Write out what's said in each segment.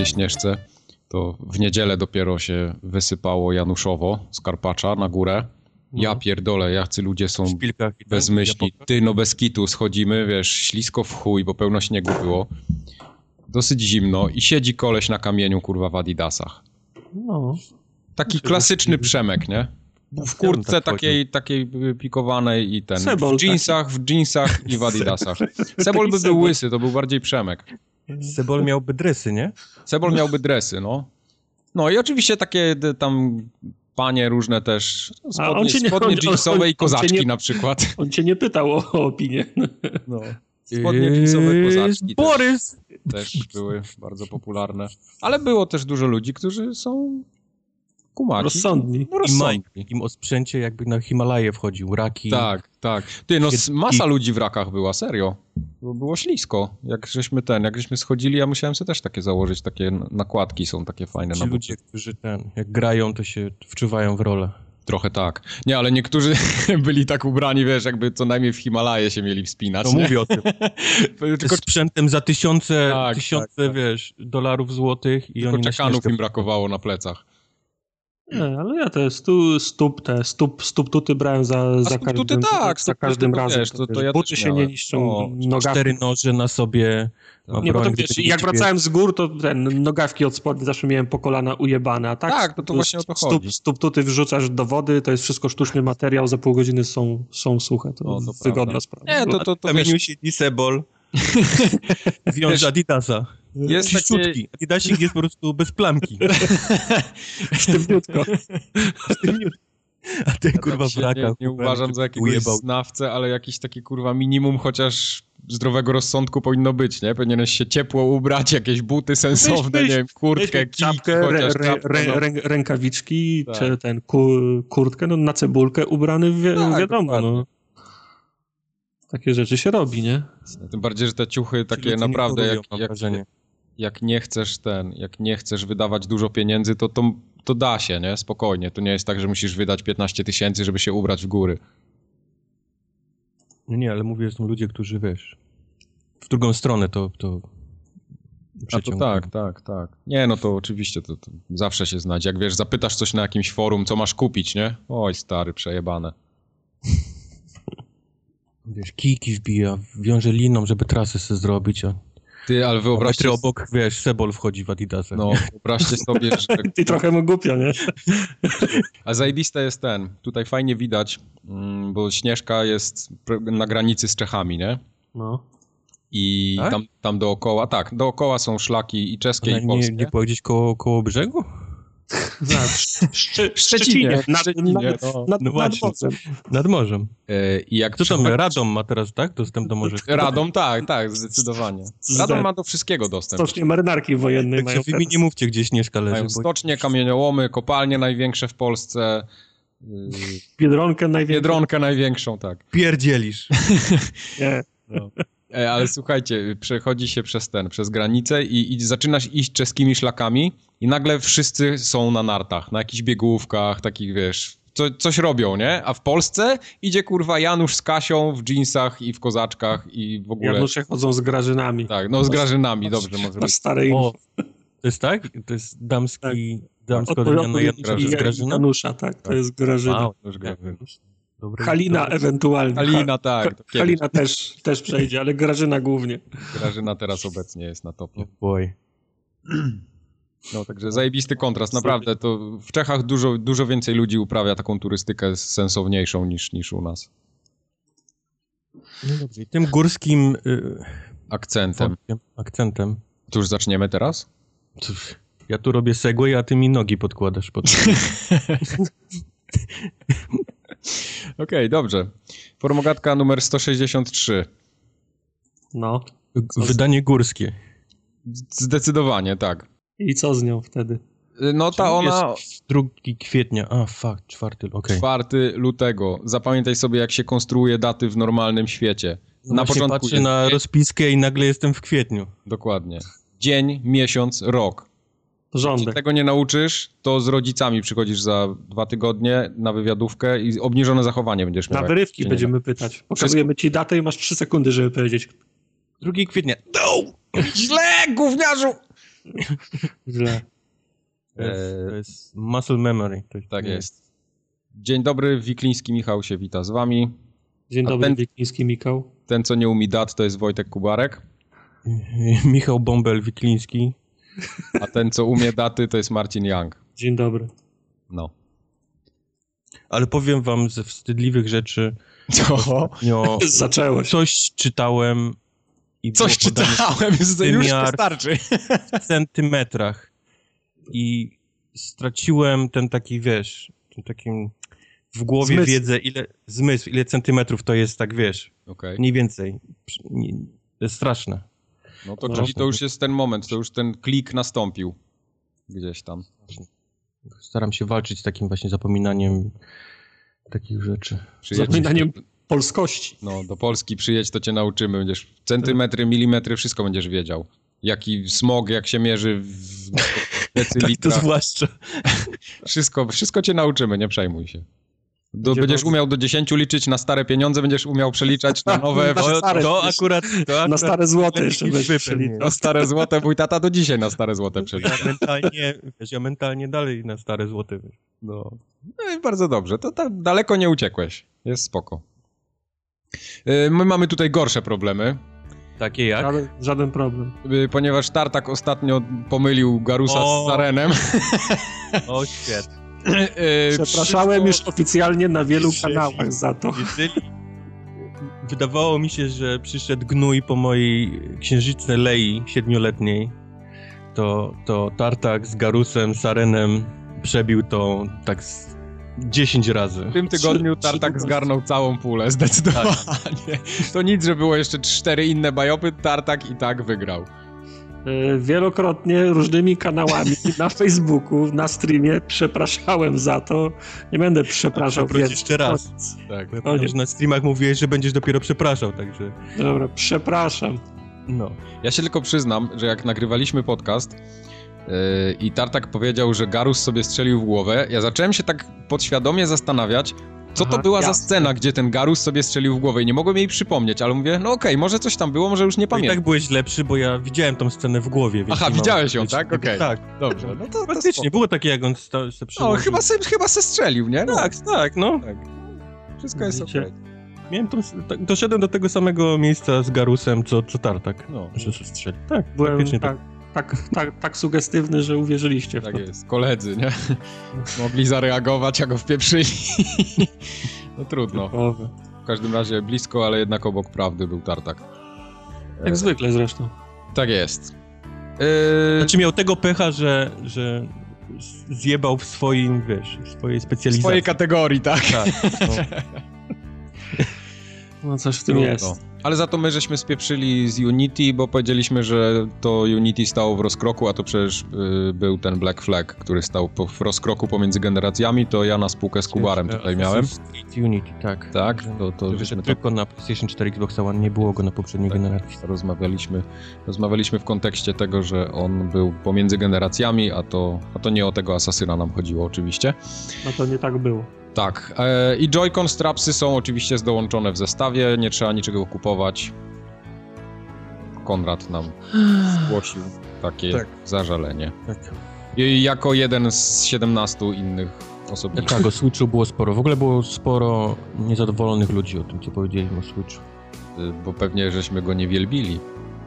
tej Śnieżce, to w niedzielę dopiero się wysypało Januszowo z Karpacza na górę. Ja pierdolę, jacy ludzie są W szpilkach i bez ten, myśli. Japonka. Ty, no bez kitu, schodzimy, wiesz, ślisko w chuj, bo pełno śniegu było. Dosyć zimno i siedzi koleś na kamieniu, kurwa, w adidasach. No. Taki klasyczny Przemek, nie? W kurtce tak takiej, takiej pikowanej i ten. W jeansach, w jeansach i w adidasach. Sebol by był łysy, to był bardziej Przemek. Sebol miałby dresy, nie? Sebol miałby dresy, no. No i oczywiście takie tam panie różne też, on spodnie, nie- spodnie on- jeansowe on i kozaczki nie- na przykład. On cię nie pytał o, o opinię. No. Spodnie jeansowe, kozaczki też, Borys! też były bardzo popularne. Ale było też dużo ludzi, którzy są kumaci. Rozsądni. No, I rozsądni. Mike. Im o sprzęcie jakby na Himalaje wchodził. Raki. Tak, tak. Ty, no masa ludzi w rakach była, serio. Bo było ślisko. Jak żeśmy ten, jak żeśmy schodzili, ja musiałem sobie też takie założyć, takie nakładki są takie fajne Ci na ludzie, którzy ten, jak grają, to się wczuwają w rolę. Trochę tak. Nie, ale niektórzy byli tak ubrani, wiesz, jakby co najmniej w Himalaje się mieli wspinać, No nie? mówię o tym. Tylko, sprzętem za tysiące, Tak, tysiące, tak, tak. wiesz, dolarów złotych i tylko oni czekanów im brakowało na plecach. Nie, ale ja te stu, stóp, te stóp, stóp tuty brałem za, za stóp tuty każdym, tak, za stóp każdym tuty to razem. wiesz, to- to ja buty się nie niszczą, O, nogawki. Cztery noże na sobie. Ma Nie, to wiesz, jak wracałem z gór, to ten, nogawki od spodni zawsze miałem po kolana ujebane, a tak, Tak, no to właśnie o to stóp, chodzi. stóp tuty wrzucasz do wody, to jest wszystko sztuczny materiał, za pół godziny są, są suche, to, No, to wygodna prawda. sprawa. Nie, to, to, to Kamieniu wiesz, siedzi Sebol. Wiąże Adidasa. Jest takie- Adidasik jest po prostu bez plamki. Sztywniutko. A ten ja kurwa rakach. nie, nie uważam za jakiegoś ujebał. znawcę, ale jakiś taki kurwa minimum chociaż zdrowego rozsądku powinno być, nie? Powinieneś się ciepło ubrać, jakieś buty sensowne, Weź, nie wiem, kurtkę, kijki, czapkę, chociaż czapkę, rę, no. rę, rękawiczki, Tak. czy ten ku, kurtkę, no na cebulkę ubrany, wi Tak, wiadomo, dokładnie. no. Takie rzeczy się robi, nie? Tym bardziej, że te ciuchy Ci takie naprawdę, jak, jak, jak nie chcesz ten, jak nie chcesz wydawać dużo pieniędzy, to, to, to da się, nie? Spokojnie. To nie jest tak, że musisz wydać 15 tysięcy, żeby się ubrać w góry. Nie, nie, ale mówię, że są ludzie, którzy wiesz. W drugą stronę to. to A to tak, tak, tak. Nie, no to oczywiście to, to zawsze się znajdzie. Jak wiesz, zapytasz coś na jakimś forum, co masz kupić, nie? Oj, stary, przejebane. Wiesz, kijki wbija, wiąże liną, żeby trasy sobie zrobić, a Ty, ale a wyobraźcie, metry obok, wiesz, Sebol wchodzi w Adidasach. no, wyobraźcie sobie, że... I trochę mu głupio, nie? A zajebiste jest ten, tutaj fajnie widać, mm, bo Śnieżka jest na granicy z Czechami, nie? No. I Tak? tam, tam dookoła, tak, dookoła są szlaki i czeskie, Ona i nie, polskie. nie była gdzieś koło, koło brzegu? W Szczy, Szczecinie, Nad, Szczecinie, nad, no. nad, No nad właśnie. morzem. Nad morzem. E, I jak Co tam, Radom ma teraz, tak? Dostęp do morza. Radom, tak, tak, zdecydowanie. Radom ma do wszystkiego dostęp. Stocznie marynarki wojennej mają Także wy mi nie mówcie, gdzie Śnieżka leży, Mają bo stocznie, kamieniołomy, kopalnie największe w Polsce, yy, Biedronkę największą. Biedronkę największą, tak. pierdzielisz. Nie. E, ale słuchajcie, przechodzi się przez ten, przez granicę i, i zaczynasz iść czeskimi szlakami i nagle wszyscy są na nartach, na jakichś biegówkach, takich wiesz, co, coś robią, nie? A w Polsce idzie kurwa Janusz z Kasią w dżinsach i w kozaczkach i w ogóle... Janusze chodzą z grażynami. Tak, no z Grażynami, dobrze może Na być. starej O, to jest tak? To jest damski, damsko Odpowiedź- odmiana Janusza? Janusza, tak, to jest Grażyna. Wow, Już Grażyna. Dobre, Halina dobre. ewentualnie. Halina, tak. Halina też, też przejdzie, ale Grażyna głównie. Grażyna teraz obecnie jest na topie. Oh boy. No także zajebisty kontrast, naprawdę. To w Czechach dużo, dużo więcej ludzi uprawia taką turystykę sensowniejszą niż, niż u nas. No dobrze. I tym górskim y, Akcentem. akcentem. To już zaczniemy teraz? Cóż, ja tu robię segway, a ty mi nogi podkładasz pod... Okej, dobrze. Formogatka numer 163. No. Wydanie górskie. Zdecydowanie, tak. I co z nią wtedy? No ta ona... Jest 2 kwietnia. A, fuck, czwarty, okej. 4 lutego. Zapamiętaj sobie, jak się konstruuje daty w normalnym świecie. Na Na początku patrzę jest na rozpiskę i nagle jestem w kwietniu. Dokładnie. Dzień, miesiąc, rok. Jak się Porządek. tego nie nauczysz, to z rodzicami przychodzisz za dwa tygodnie na wywiadówkę i obniżone zachowanie będziesz miał. Na wyrywki będziemy pytać. Pokazujemy ci datę i masz trzy sekundy, żeby powiedzieć. 2 kwietnia. 2 Źle, gówniarzu! Źle. To jest, to jest muscle memory. Tak nie jest. Dzień dobry, Wikliński Michał się wita z wami. Dzień A dobry, ten- Wikiński Mikał. Ten, co nie umie dat, to jest Wojtek Kubarek, Michał Bąbel Wikliński. A ten, co umie daty, to jest Marcin Young. Dzień dobry. No. Ale powiem wam ze wstydliwych rzeczy. Co? Zaczęło się. coś czytałem i Coś czytałem, już, wystarczy. w centymetrach i straciłem ten taki, wiesz, ten takim w głowie Zmysł. wiedzę, ile zmysł, ile centymetrów to jest, tak wiesz, Okej. mniej więcej. Nie- To jest straszne. No to No. czyli to już jest ten moment, to już ten klik nastąpił. Gdzieś tam. Staram się walczyć z takim właśnie zapominaniem takich rzeczy. Przyjedź, Zapominaniem polskości. no, do Polski przyjedź, to cię nauczymy. Będziesz centymetry, milimetry, wszystko będziesz wiedział. Jaki smog, jak się mierzy w Tak to decylitra. zwłaszcza. Wszystko, wszystko cię nauczymy, nie przejmuj się. Do, Będzie będziesz umiał do 10 liczyć na stare pieniądze, będziesz umiał przeliczać na nowe. Na stare to akurat... To Na akurat stare złote jeszcze. Na stare złote, mój tata do dzisiaj na stare złote przelicza. Ja mentalnie, wiesz, ja mentalnie dalej na stare złote. No. no i bardzo dobrze, to tak daleko nie uciekłeś. Jest spoko. Y, My mamy tutaj gorsze problemy, Takie jak? Ale żaden problem. y, ponieważ Tartak ostatnio pomylił Garusa O. z Sarenem. O, świet. Y, Przepraszałem już oficjalnie na wielu kanałach za to. Jeżeli wydawało mi się, że przyszedł gnój po mojej księżnicznej Lei siedmioletniej, to, to Tartak z Garusem, Sarenem przebił to tak z 10 razy. W tym tygodniu Trzy- Tartak trzy- zgarnął całą pulę, zdecydowanie. To nic, że było jeszcze cztery inne bajopy, Tartak i tak wygrał. E, Wielokrotnie różnymi kanałami na Facebooku, na streamie przepraszałem za to. Nie będę przepraszał więcej. jeszcze raz. Tak. Bo ja O pamiętam, nie. że na streamach mówiłeś, że będziesz dopiero przepraszał, także Dobra, przepraszam. no. Ja się tylko przyznam, że jak nagrywaliśmy podcast yy, i Tartak powiedział, że Garus sobie strzelił w głowę, ja zacząłem się tak podświadomie zastanawiać, co to Aha, była za jasne. scena, gdzie ten Garus sobie strzelił w głowę i nie mogłem jej przypomnieć, ale mówię, no okej, może coś tam było, może już nie No i pamiętam. tak byłeś lepszy, bo ja widziałem tą scenę w głowie. Więc Aha, mam- widziałeś ją, tak? Okej. Tak. Dobrze, no to, to Faktycznie, spoko. było takie, jak on sta- se No, przyłożył. chyba se, chyba se strzelił, nie? No, Tak, tak, no. tak. Wszystko jest okej. Miałem tą, tak, doszedłem do tego samego miejsca z Garusem, co, co Tartak. No, Że się strzeli. Tak, Byłem faktycznie tak, tak, tak, tak sugestywny, że uwierzyliście w tak to. jest. Koledzy, nie? Mogli zareagować, jak go wpieprzyli. No trudno. W każdym razie blisko, ale jednak obok prawdy był Tartak. Jak zwykle zresztą. Tak jest. Yy, Znaczy miał tego pecha, że, że zjebał w swoim, wiesz, w swojej w specjalizacji. swojej kategorii, tak. Tak, no. No coś w tym Trudno. jest. Ale za to my żeśmy spieprzyli z Unity, bo powiedzieliśmy, że to Unity stało w rozkroku, a to przecież y, był ten Black Flag, który stał po, w rozkroku pomiędzy generacjami, to ja na spółkę z Kubarem tutaj miałem. Unity, tak. Tak, to, to że żeśmy to tylko na PlayStation 4 Xbox One nie było go na poprzedniej Tak. generacji. rozmawialiśmy, rozmawialiśmy w kontekście tego, że on był pomiędzy generacjami, a to, a to nie o tego asasyna nam chodziło oczywiście. No to nie tak było. Tak, e, i Joy-Con strapsy są oczywiście dołączone w zestawie, nie trzeba niczego kupować. Konrad nam zgłosił takie Tak. zażalenie. Tak. I jako jeden z 17 innych osobników. Tak, o Switchu było sporo. W ogóle było sporo niezadowolonych ludzi o tym, co powiedzieliśmy o Switchu. Y, Bo pewnie żeśmy go nie wielbili.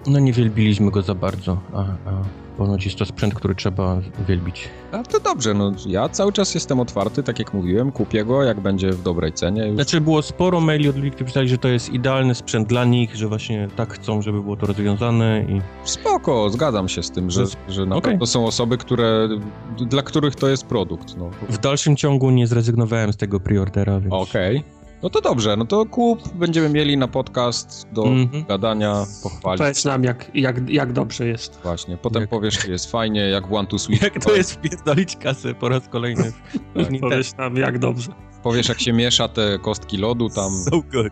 No nie wielbiliśmy go za bardzo, a, a ponoć jest to sprzęt, który trzeba wielbić. A to dobrze, no ja cały czas jestem otwarty, tak jak mówiłem, kupię go, jak będzie w dobrej cenie. Już. Znaczy było sporo maili od ludzi, którzy pisali, że to jest idealny sprzęt dla nich, że właśnie tak chcą, żeby było to rozwiązane i Spoko, zgadzam się z tym, że, że na okej. pewno są osoby, które, dla których to jest produkt. No. w dalszym ciągu nie zrezygnowałem z tego preordera, więc... Okej. No to dobrze, no to kup, będziemy mieli na podcast do Mhm. gadania, pochwalić. Powiedz nam, jak, jak, jak dobrze jest. Właśnie, potem Jak- powiesz, czy jest fajnie, jak w One to Switch. Jak to jest wpierdolić kasę po raz kolejny Tak. Powiedz nam, jak dobrze. Powiesz, jak się miesza te kostki lodu tam. So good.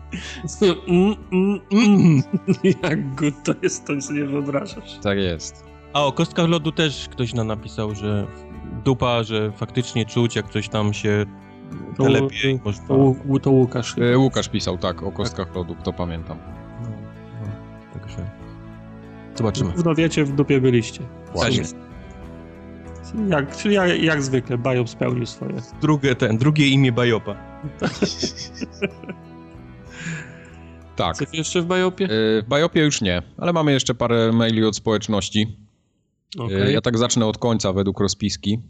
Mm, mm, mm. Jak good to jest, to sobie nie wyobrażasz. Tak jest. A o kostkach lodu też ktoś nam napisał, że dupa, że faktycznie czuć, jak coś tam się To- lepiej. To, Łu- to Łukasz. E, Łukasz pisał, tak, o kostkach lodu, to pamiętam. No, no, także. Zobaczymy. W wiecie, w dupie byliście. Tak jest. Jak, czyli jak, jak zwykle, Bajop spełnił swoje. Drugie, ten, drugie imię Bajopa. Tak. Coś jeszcze w Bajopie? Y, W Bajopie już nie, ale mamy jeszcze parę maili od społeczności. Y, Okej. Ja tak zacznę od końca według rozpiski.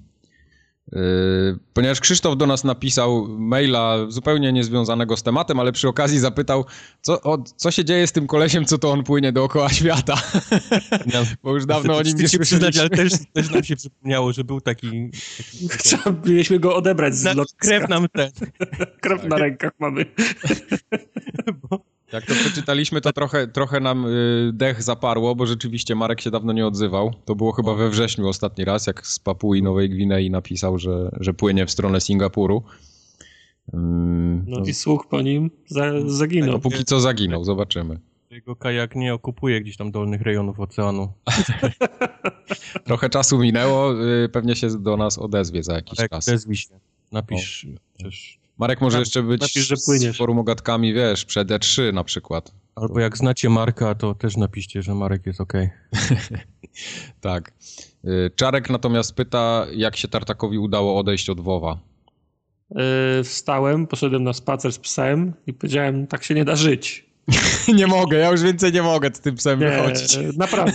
Y, Ponieważ Krzysztof do nas napisał maila zupełnie niezwiązanego z tematem, ale przy okazji zapytał, co, o, co się dzieje z tym kolesiem, co to on płynie dookoła świata. Bo już dawno o nim nie słyszeliśmy. ale też, też nam się przypomniało, że był taki... taki Trzeba, mieliśmy go odebrać z lotniska. krew nam ten. krew na rękach mamy. Jak to przeczytaliśmy, to trochę, trochę nam y, dech zaparło, bo rzeczywiście Marek się dawno nie odzywał. To było chyba we wrześniu ostatni raz, jak z Papui Nowej Gwinei napisał, że, że płynie w stronę Singapuru. Ym, No no, i słuch po nim za, zaginął. no, póki co zaginął, zobaczymy. Jego kajak nie okupuje gdzieś tam dolnych rejonów oceanu. Trochę czasu minęło, y, pewnie się do nas odezwie za jakiś Tak, czas. odezwij się. Napisz też. Marek może Tak, jeszcze być napisz, że płyniesz. z forumogatkami, wiesz, przed E3 na przykład. Albo jak znacie Marka, to też napiszcie, że Marek jest okej. Tak. Y, Czarek natomiast pyta, jak się Tartakowi udało odejść od WoWa. Yy, wstałem, poszedłem na spacer z psem i powiedziałem, tak się nie da żyć. nie mogę, ja już więcej nie mogę z tym psem Nie, wychodzić. naprawdę.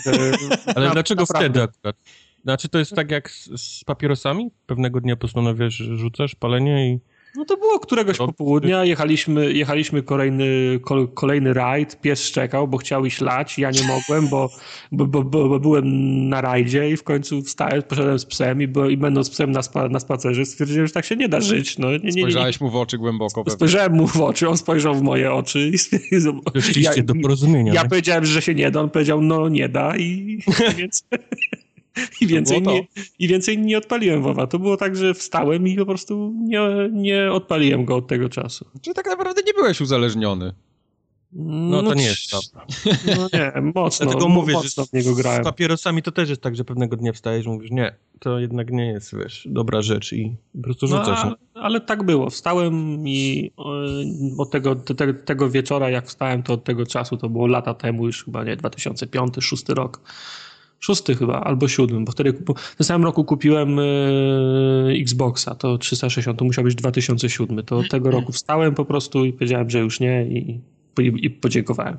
Ale Na- dlaczego naprawdę. wtedy akurat? Znaczy to jest tak jak z, z papierosami? Pewnego dnia postanowisz, rzucasz palenie i... No to było któregoś No. popołudnia, jechaliśmy, jechaliśmy kolejny, kol, kolejny rajd, pies szczekał, bo chciał iść lać, ja nie mogłem, bo, bo, bo, bo, bo byłem na rajdzie i w końcu wstałem, poszedłem z psem i, bo, i będąc z psem na, spa, na spacerze stwierdziłem, że tak się nie da żyć. No, nie, nie, nie. Spojrzałeś mu w oczy głęboko. pewnie. Spojrzałem mu w oczy, on spojrzał w moje oczy i stwierdził, Doszliście do porozumienia. ja nie? powiedziałem, że się nie da, on powiedział, no nie da i, i więcej, i więcej, nie, i więcej nie odpaliłem WoWa. To było tak, że wstałem i po prostu nie, nie odpaliłem go od tego czasu. Czy tak naprawdę nie byłeś uzależniony? No to nie jest to. prawda. No nie, mocno, Dlatego mówię, że mocno z, w niego z grałem. papierosami to też jest tak, że pewnego dnia wstajesz i mówisz, nie, to jednak nie jest, wiesz, dobra rzecz i po prostu No, rzucasz. a, ale tak było. Wstałem i od tego, te, tego wieczora, jak wstałem, to od tego czasu, to było lata temu, już chyba nie, 2005, 2006 rok. Szósty chyba, albo siódmy, bo wtedy kupu- w tym samym roku kupiłem e, Xboxa, to 360, to musiał być 2007. To tego roku wstałem po prostu i powiedziałem, że już nie i, i, i podziękowałem.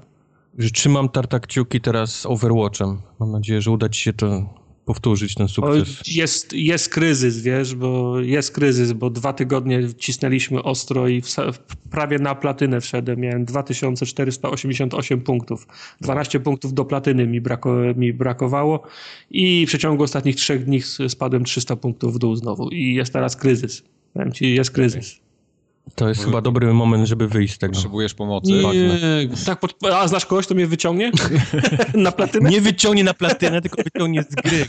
Że trzymam tarta kciuki teraz z Overwatchem. Mam nadzieję, że uda ci się to powtórzyć, ten sukces. jest, jest kryzys, wiesz, bo jest kryzys, bo dwa tygodnie cisnęliśmy ostro i wsa- prawie na platynę wszedłem. Miałem 2488 punktów. 12 punktów do platyny mi, brako, mi brakowało i w przeciągu ostatnich trzech dni spadłem 300 punktów w dół znowu. I jest teraz kryzys. Powiem ci, jest kryzys. To jest chyba dobry moment, żeby wyjść z tego. Potrzebujesz pomocy? Nie, tak, pod, a znasz kogoś, to mnie wyciągnie na platynę? Nie wyciągnie na platynę, tylko wyciągnie z gry.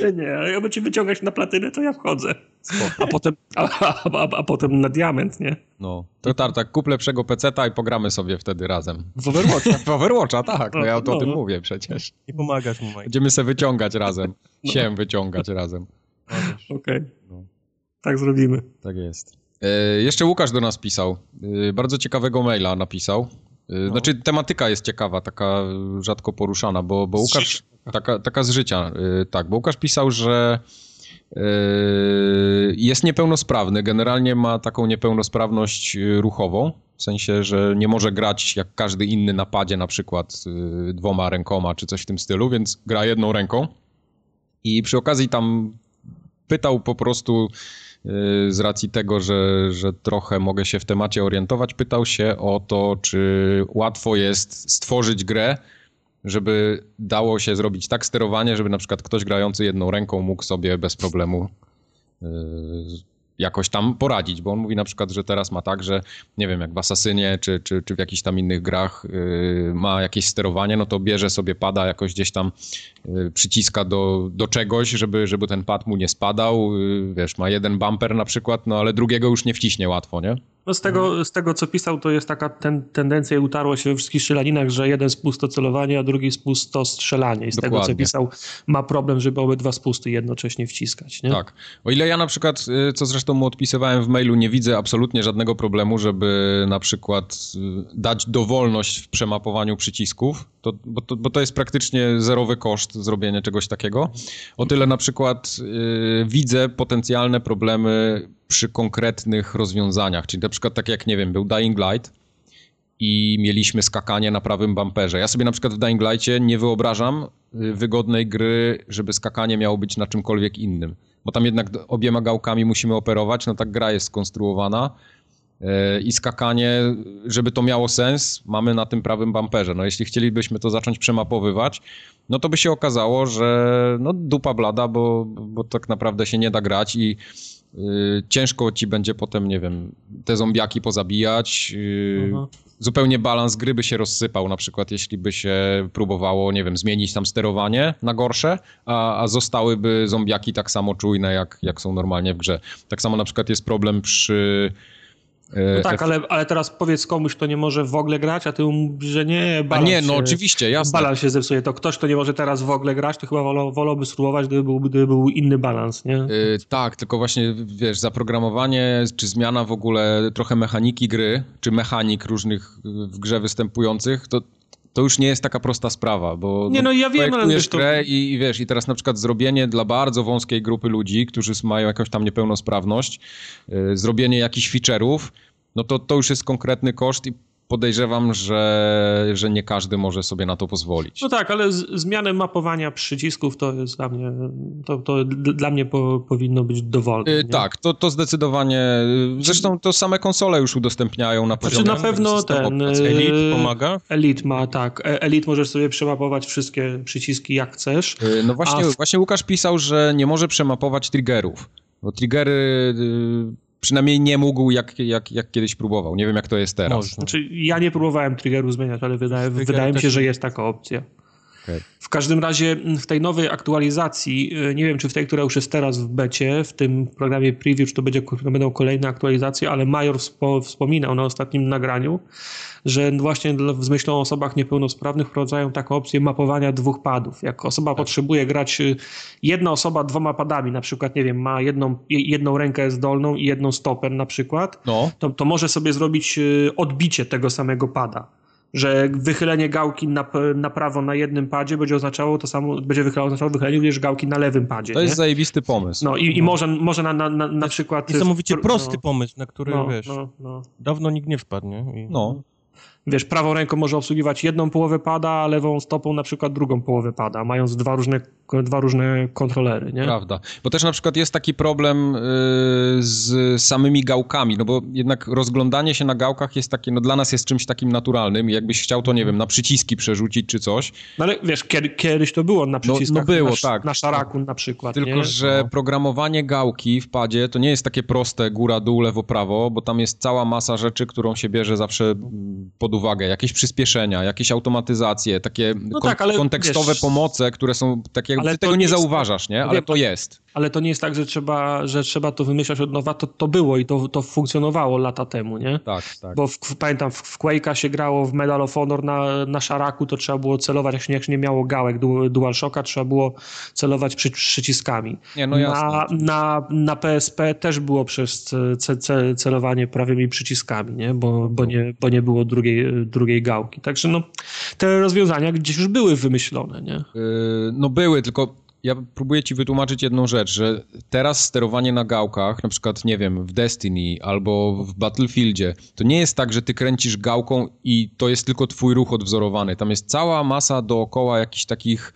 Nie, nie, jak będzie wyciągać na platynę, to ja wchodzę. A potem, a, a, a, a potem na diament, nie? No. To Tartak, kup lepszego peceta i pogramy sobie wtedy razem. W Overwatcha. W Overwatcha, tak. No ja to o No, tym no. mówię przecież. Nie pomagasz mu, Mike. Będziemy se wyciągać razem. Siem wyciągać razem. Okej. No. Tak zrobimy. Tak jest. E, jeszcze Łukasz do nas pisał. E, bardzo ciekawego maila napisał. E, Znaczy tematyka jest ciekawa, taka rzadko poruszana, bo, bo Łukasz... Taka, taka z życia, tak. Bo Łukasz pisał, że jest niepełnosprawny. Generalnie ma taką niepełnosprawność ruchową. W sensie, że nie może grać jak każdy inny na padzie, na przykład dwoma rękoma czy coś w tym stylu, więc gra jedną ręką. I przy okazji tam pytał po prostu z racji tego, że, że trochę mogę się w temacie orientować, pytał się o to, czy łatwo jest stworzyć grę, żeby dało się zrobić tak sterowanie, żeby na przykład ktoś grający jedną ręką mógł sobie bez problemu yy, jakoś tam poradzić, bo on mówi na przykład, że teraz ma tak, że nie wiem, jak w Asasynie czy, czy, czy w jakichś tam innych grach yy, ma jakieś sterowanie, no to bierze sobie pada, jakoś gdzieś tam yy, przyciska do, do czegoś, żeby, żeby ten pad mu nie spadał, yy, wiesz, ma jeden bumper na przykład, no ale drugiego już nie wciśnie łatwo, nie? No z, tego, z tego, co pisał, to jest taka ten, tendencja i utarło się we wszystkich strzelaninach, że jeden spust to celowanie, a drugi spust to strzelanie. I z tego, co Dokładnie. pisał, ma problem, żeby obydwa spusty jednocześnie wciskać. Nie? Tak. O ile ja na przykład, y, co zresztą mu odpisywałem w mailu, nie widzę absolutnie żadnego problemu, żeby na przykład y, dać dowolność w przemapowaniu przycisków, To, bo, to, bo to jest praktycznie zerowy koszt zrobienia czegoś takiego. O tyle na przykład yy, widzę potencjalne problemy przy konkretnych rozwiązaniach, czyli na przykład tak jak, nie wiem, był Dying Light i mieliśmy skakanie na prawym bumperze. Ja sobie na przykład w Dying Lightie nie wyobrażam y, wygodnej gry, żeby skakanie miało być na czymkolwiek innym, bo tam jednak obiema gałkami musimy operować, no tak gra jest skonstruowana, i skakanie, żeby to miało sens, mamy na tym prawym bumperze. No jeśli chcielibyśmy to zacząć przemapowywać, no to by się okazało, że no dupa blada, bo, bo tak naprawdę się nie da grać i y, ciężko ci będzie potem, nie wiem, te zombiaki pozabijać. Y, zupełnie balans gry by się rozsypał, na przykład jeśli by się próbowało, nie wiem, zmienić tam sterowanie na gorsze, a, a zostałyby zombiaki tak samo czujne, jak, jak są normalnie w grze. Tak samo na przykład jest problem przy no tak, ale, ale teraz powiedz komuś, kto nie może w ogóle grać, a ty mówisz, że nie, balans A nie, no się, oczywiście, jasne. Balans się zepsuje. To ktoś, kto nie może teraz w ogóle grać, to chyba wolał, wolałby spróbować, gdyby był, gdyby był inny balans, nie? Yy, tak, tylko właśnie, wiesz, zaprogramowanie, czy zmiana w ogóle trochę mechaniki gry, czy mechanik różnych w grze występujących, to to już nie jest taka prosta sprawa, bo nie, no, ja wiem, ale wiesz, to... grę i, i, wiesz, i teraz na przykład zrobienie dla bardzo wąskiej grupy ludzi, którzy mają jakąś tam niepełnosprawność, yy, zrobienie jakichś feature'ów, no to to już jest konkretny koszt i podejrzewam, że, że nie każdy może sobie na to pozwolić. No tak, ale z, zmianę mapowania przycisków to jest dla mnie, to, to dla mnie po, powinno być dowolne. Yy, tak, to, to zdecydowanie, zresztą to same konsole już udostępniają na poziomie... Znaczy na pewno ten... Elite pomaga? Elite ma, tak. E, Elite możesz sobie przemapować wszystkie przyciski jak chcesz. Yy, no właśnie, w... właśnie Łukasz pisał, że nie może przemapować triggerów, bo triggery... Yy przynajmniej nie mógł, jak, jak, jak kiedyś próbował. Nie wiem, jak to jest teraz. Znaczy, ja nie próbowałem triggeru zmieniać, ale wydaje, wydaje mi się, że jest taka opcja. Okay. W każdym razie w tej nowej aktualizacji, y, nie wiem czy w tej, która już jest teraz w becie, w tym programie preview, czy to, będzie, to będą kolejne aktualizacje, ale Major wspo, wspominał na ostatnim nagraniu, że właśnie z myślą o osobach niepełnosprawnych wprowadzają taką opcję mapowania dwóch padów. Jak osoba tak. potrzebuje grać, y, jedna osoba dwoma padami, na przykład, nie wiem, ma jedną, jedną rękę zdolną i jedną stopę na przykład, no. to, to może sobie zrobić y, odbicie tego samego pada że wychylenie gałki na, na prawo na jednym padzie będzie oznaczało to samo, będzie oznaczało wychylenie również gałki na lewym padzie. To nie? jest zajebisty pomysł. No i, i może, może na, na, na, na przykład... Niesamowicie prosty no, pomysł, na który, no, wiesz, no, no. dawno nikt nie wpadł, nie? I... No wiesz, prawą ręką może obsługiwać jedną połowę pada, a lewą stopą na przykład drugą połowę pada, mając dwa różne, dwa różne kontrolery, nie? Prawda. Bo też na przykład jest taki problem yy, z samymi gałkami, no bo jednak rozglądanie się na gałkach jest takie, no dla nas jest czymś takim naturalnym jakbyś chciał to, nie wiem, na przyciski przerzucić czy coś. No ale wiesz, kiedy, kiedyś to było na przyciskach, no, no było, na, tak. na szaraku na przykład, Tylko, nie? że no. programowanie gałki w padzie to nie jest takie proste góra, dół, lewo, prawo, bo tam jest cała masa rzeczy, którą się bierze zawsze pod uwagę. Jakieś przyspieszenia, jakieś automatyzacje, takie no kon tak, ale, kontekstowe wiesz, pomoce, które są takie, ty tego nie zauważasz, nie? Ale to jest ale to nie jest tak, że trzeba, że trzeba to wymyślać od nowa, to, to było i to, to funkcjonowało lata temu, nie? Tak, tak. Bo w, pamiętam, w, w Quake'a się grało w Medal of Honor na, na szaraku, to trzeba było celować, jak się, jak się nie miało gałek DualShocka, trzeba było celować przy, przyciskami. Nie, no jasne. Na, na, na PSP też było przez ce, ce, celowanie prawymi przyciskami, nie? Bo, bo, nie, bo nie było drugiej, drugiej gałki. Także no, te rozwiązania gdzieś już były wymyślone, nie? Yy, no były, tylko ja próbuję ci wytłumaczyć jedną rzecz, że teraz sterowanie na gałkach, na przykład, nie wiem, w Destiny albo w Battlefieldzie, to nie jest tak, że ty kręcisz gałką i to jest tylko twój ruch odwzorowany. Tam jest cała masa dookoła jakichś takich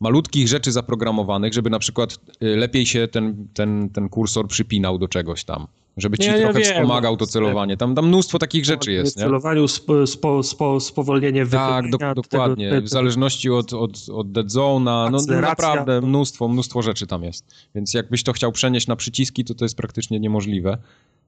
malutkich rzeczy zaprogramowanych, żeby na przykład y, lepiej się ten, ten, ten kursor przypinał do czegoś tam żeby ci nie, trochę ja wspomagał to celowanie. Tam, tam mnóstwo takich rzeczy jest, nie? celowaniu, spo, spo, spo, spowolnienie Tak, do, dokładnie. Tego, w zależności od, od, od dead zone'a, no, no naprawdę mnóstwo, mnóstwo rzeczy tam jest. Więc jakbyś to chciał przenieść na przyciski, to to jest praktycznie niemożliwe.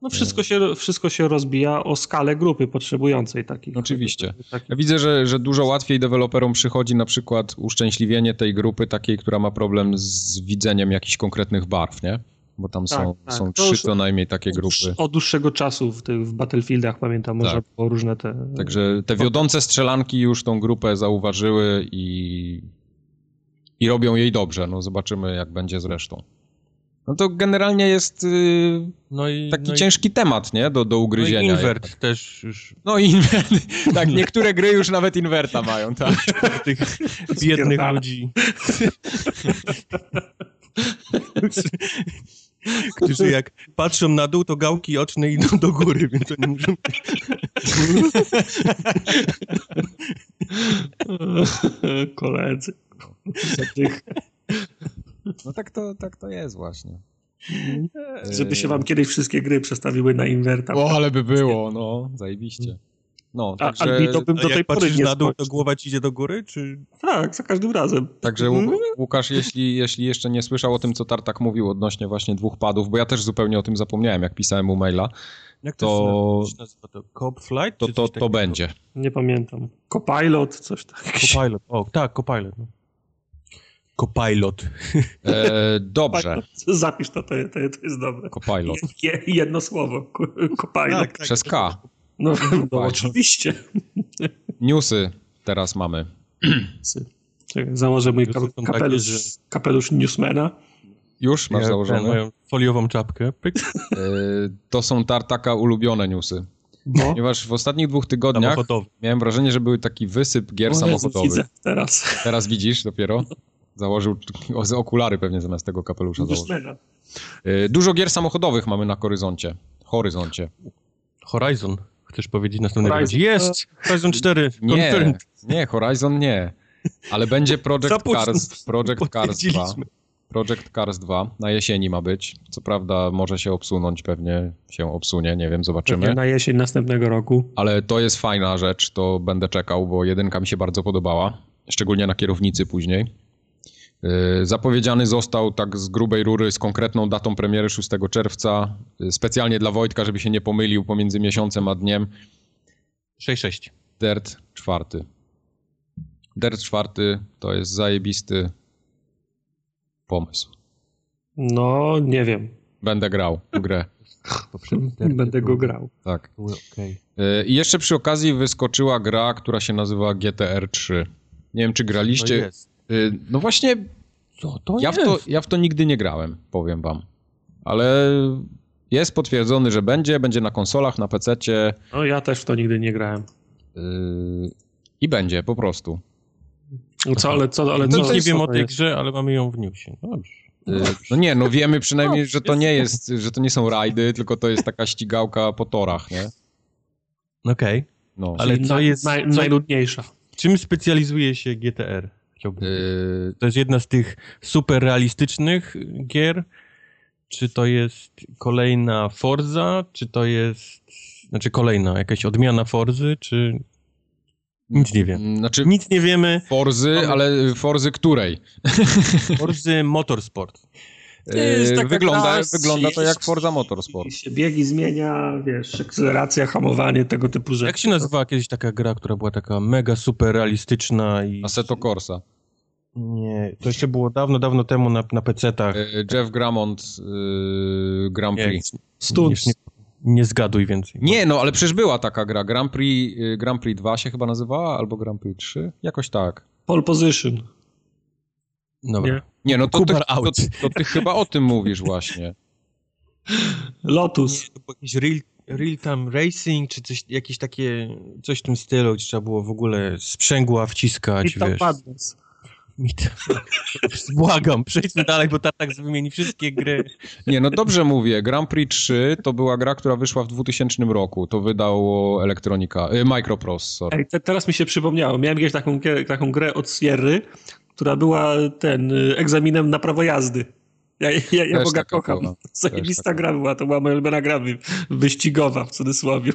No wszystko się, wszystko się rozbija o skalę grupy potrzebującej takich. Oczywiście. Takich. Ja widzę, że, że dużo łatwiej deweloperom przychodzi na przykład uszczęśliwienie tej grupy takiej, która ma problem z widzeniem jakichś konkretnych barw, nie? Bo tam tak, są, tak. są trzy co najmniej takie grupy. Od dłuższego czasu w tych w Battlefieldach, pamiętam, można tak. było różne te... Także te wiodące strzelanki już tą grupę zauważyły i, i robią jej dobrze. No zobaczymy, jak będzie z resztą. No to generalnie jest y, No i, taki no i, ciężki temat, nie? Do, do no i ugryzienia. invert też już No invert. tak, niektóre gry już nawet inwerta mają, tak. tych biednych ludzi. Którzy jak patrzą na dół, to gałki oczne idą do góry, więc oni muszą... Koledzy. Tych, No tak to, tak to jest właśnie. Żeby się wam kiedyś wszystkie gry przestawiły na inwerta. O, ale by było, no, zajebiście. No, A, także, Albito bym do tej pory nie na dół, to skończył. głowa ci idzie do góry, czy... Tak, za każdym razem. także Łu- Łukasz, jeśli, jeśli jeszcze nie słyszał o tym, co Tartak mówił odnośnie właśnie dwóch padów, bo ja też zupełnie o tym zapomniałem, jak pisałem mu maila, Jak To- to Cop Flight? to, to, to będzie. Nie pamiętam. Copilot, coś takiego. Copilot. O, tak, Copilot. No. Copilot. E, dobrze, Zapisz to, to, to, jest dobre. Copilot. Je, jedno słowo. Copilot. Tak, Przez K. No, no Copilot. oczywiście. Newsy teraz mamy. Czekaj, założę mój kapelusz, że- kapelusz newsmana. Już masz Ja założony? moją foliową czapkę. Pyk. E, to są Tartaka ulubione newsy. Bo Ponieważ w ostatnich dwóch tygodniach Samochodowy. miałem wrażenie, że był taki wysyp gier Jezu, samochodowych. Widzę teraz. Teraz widzisz dopiero? Założył okulary pewnie zamiast tego kapelusza założył. Newsmana. E, Dużo gier samochodowych mamy na horyzoncie. Horyzoncie. Horizon. Chcesz powiedzieć następnego Horizon. Jest! Horizon 4. Nie, Confirmed. nie, Horizon nie. Ale będzie Project. Cars, Project Cars 2. Potwierdziliśmy. Project Cars 2 na jesieni ma być. Co prawda może się obsunąć, pewnie się obsunie, nie wiem, Pewnie zobaczymy. na jesień następnego roku. Ale to jest fajna rzecz, to będę czekał, bo jedynka mi się bardzo podobała. Szczególnie na kierownicy później. Yy, Zapowiedziany został tak z grubej rury z konkretną datą premiery 6 czerwca. Yy, Specjalnie dla Wojtka, żeby się nie pomylił pomiędzy miesiącem a dniem. 6-6. Dirt 4. Dirt 4 to jest zajebisty pomysł. No, nie wiem. Będę grał w grę. Będę go grał. Tak. Yy, I jeszcze przy okazji wyskoczyła gra, która się nazywa GTR 3. Nie wiem, czy To graliście. jest. Yy, No właśnie, Co to ja w, jest? to, ja w to nigdy nie grałem, powiem wam. Ale jest potwierdzony, że będzie. Będzie na konsolach, na PC-cie No, ja też w to nigdy nie grałem. yy, i będzie po prostu. Co, ale co, ale co? Nic nie wiem o tej jest? grze, ale mamy ją w newsie. No Dobrze. Yy, No nie, no wiemy przynajmniej, że to nie jest, że to nie są rajdy, tylko to jest taka ścigałka po torach, nie? Okej. No. Ale co jest- Naj, co- najnudniejsza. Czym specjalizuje się GTR? Chciałbym. Yy, To jest jedna z tych super realistycznych gier? Czy to jest kolejna Forza? Czy to jest. Znaczy kolejna, jakaś odmiana Forzy? Czy. Nic nie wiem. Znaczy Nic nie wiemy. Forzy, Mamy- ale Forzy której? Forzy Motorsport. Taka Wygląda, wygląda to jak Forza Motorsport. się biegi zmienia, wiesz, akceleracja, hamowanie, tego typu rzeczy. Jak się nazywała kiedyś taka gra, która była taka mega super realistyczna i. Assetto Corsa. Nie, to jeszcze było dawno, dawno temu na, na PC-tach. Yy, Jeff Gramont yy, Grand Nie, Prix. Stunts. Nie, nie zgaduj więcej. Nie, no ale przecież była taka gra. Grand Prix, yy, Grand Prix 2 się chyba nazywała, albo Grand Prix 3? Jakoś tak. Pole position. Dobra. Nie? Nie, no to ty, to, out. to ty chyba o tym mówisz właśnie. Lotus. To jakieś real, real time racing, czy coś, jakieś takie, coś w tym stylu, gdzie trzeba było w ogóle sprzęgła wciskać, tam wiesz. Madness. Mi to... Błagam, przejdźmy dalej, bo tak wymieni wszystkie gry. Nie, no dobrze mówię. Grand Prix 3 to była gra, która wyszła w 2000 roku. To wydało Elektronika, yy, Microprose, sorry. Ej, te, teraz mi się przypomniało. Miałem kiedyś taką, taką grę od Sierry, która była ten y, egzaminem na prawo jazdy. Ja, ja, ja Boga kocham. Zajebista gra była. To była moja ulubiona gra wy- wyścigowa w cudzysłowie.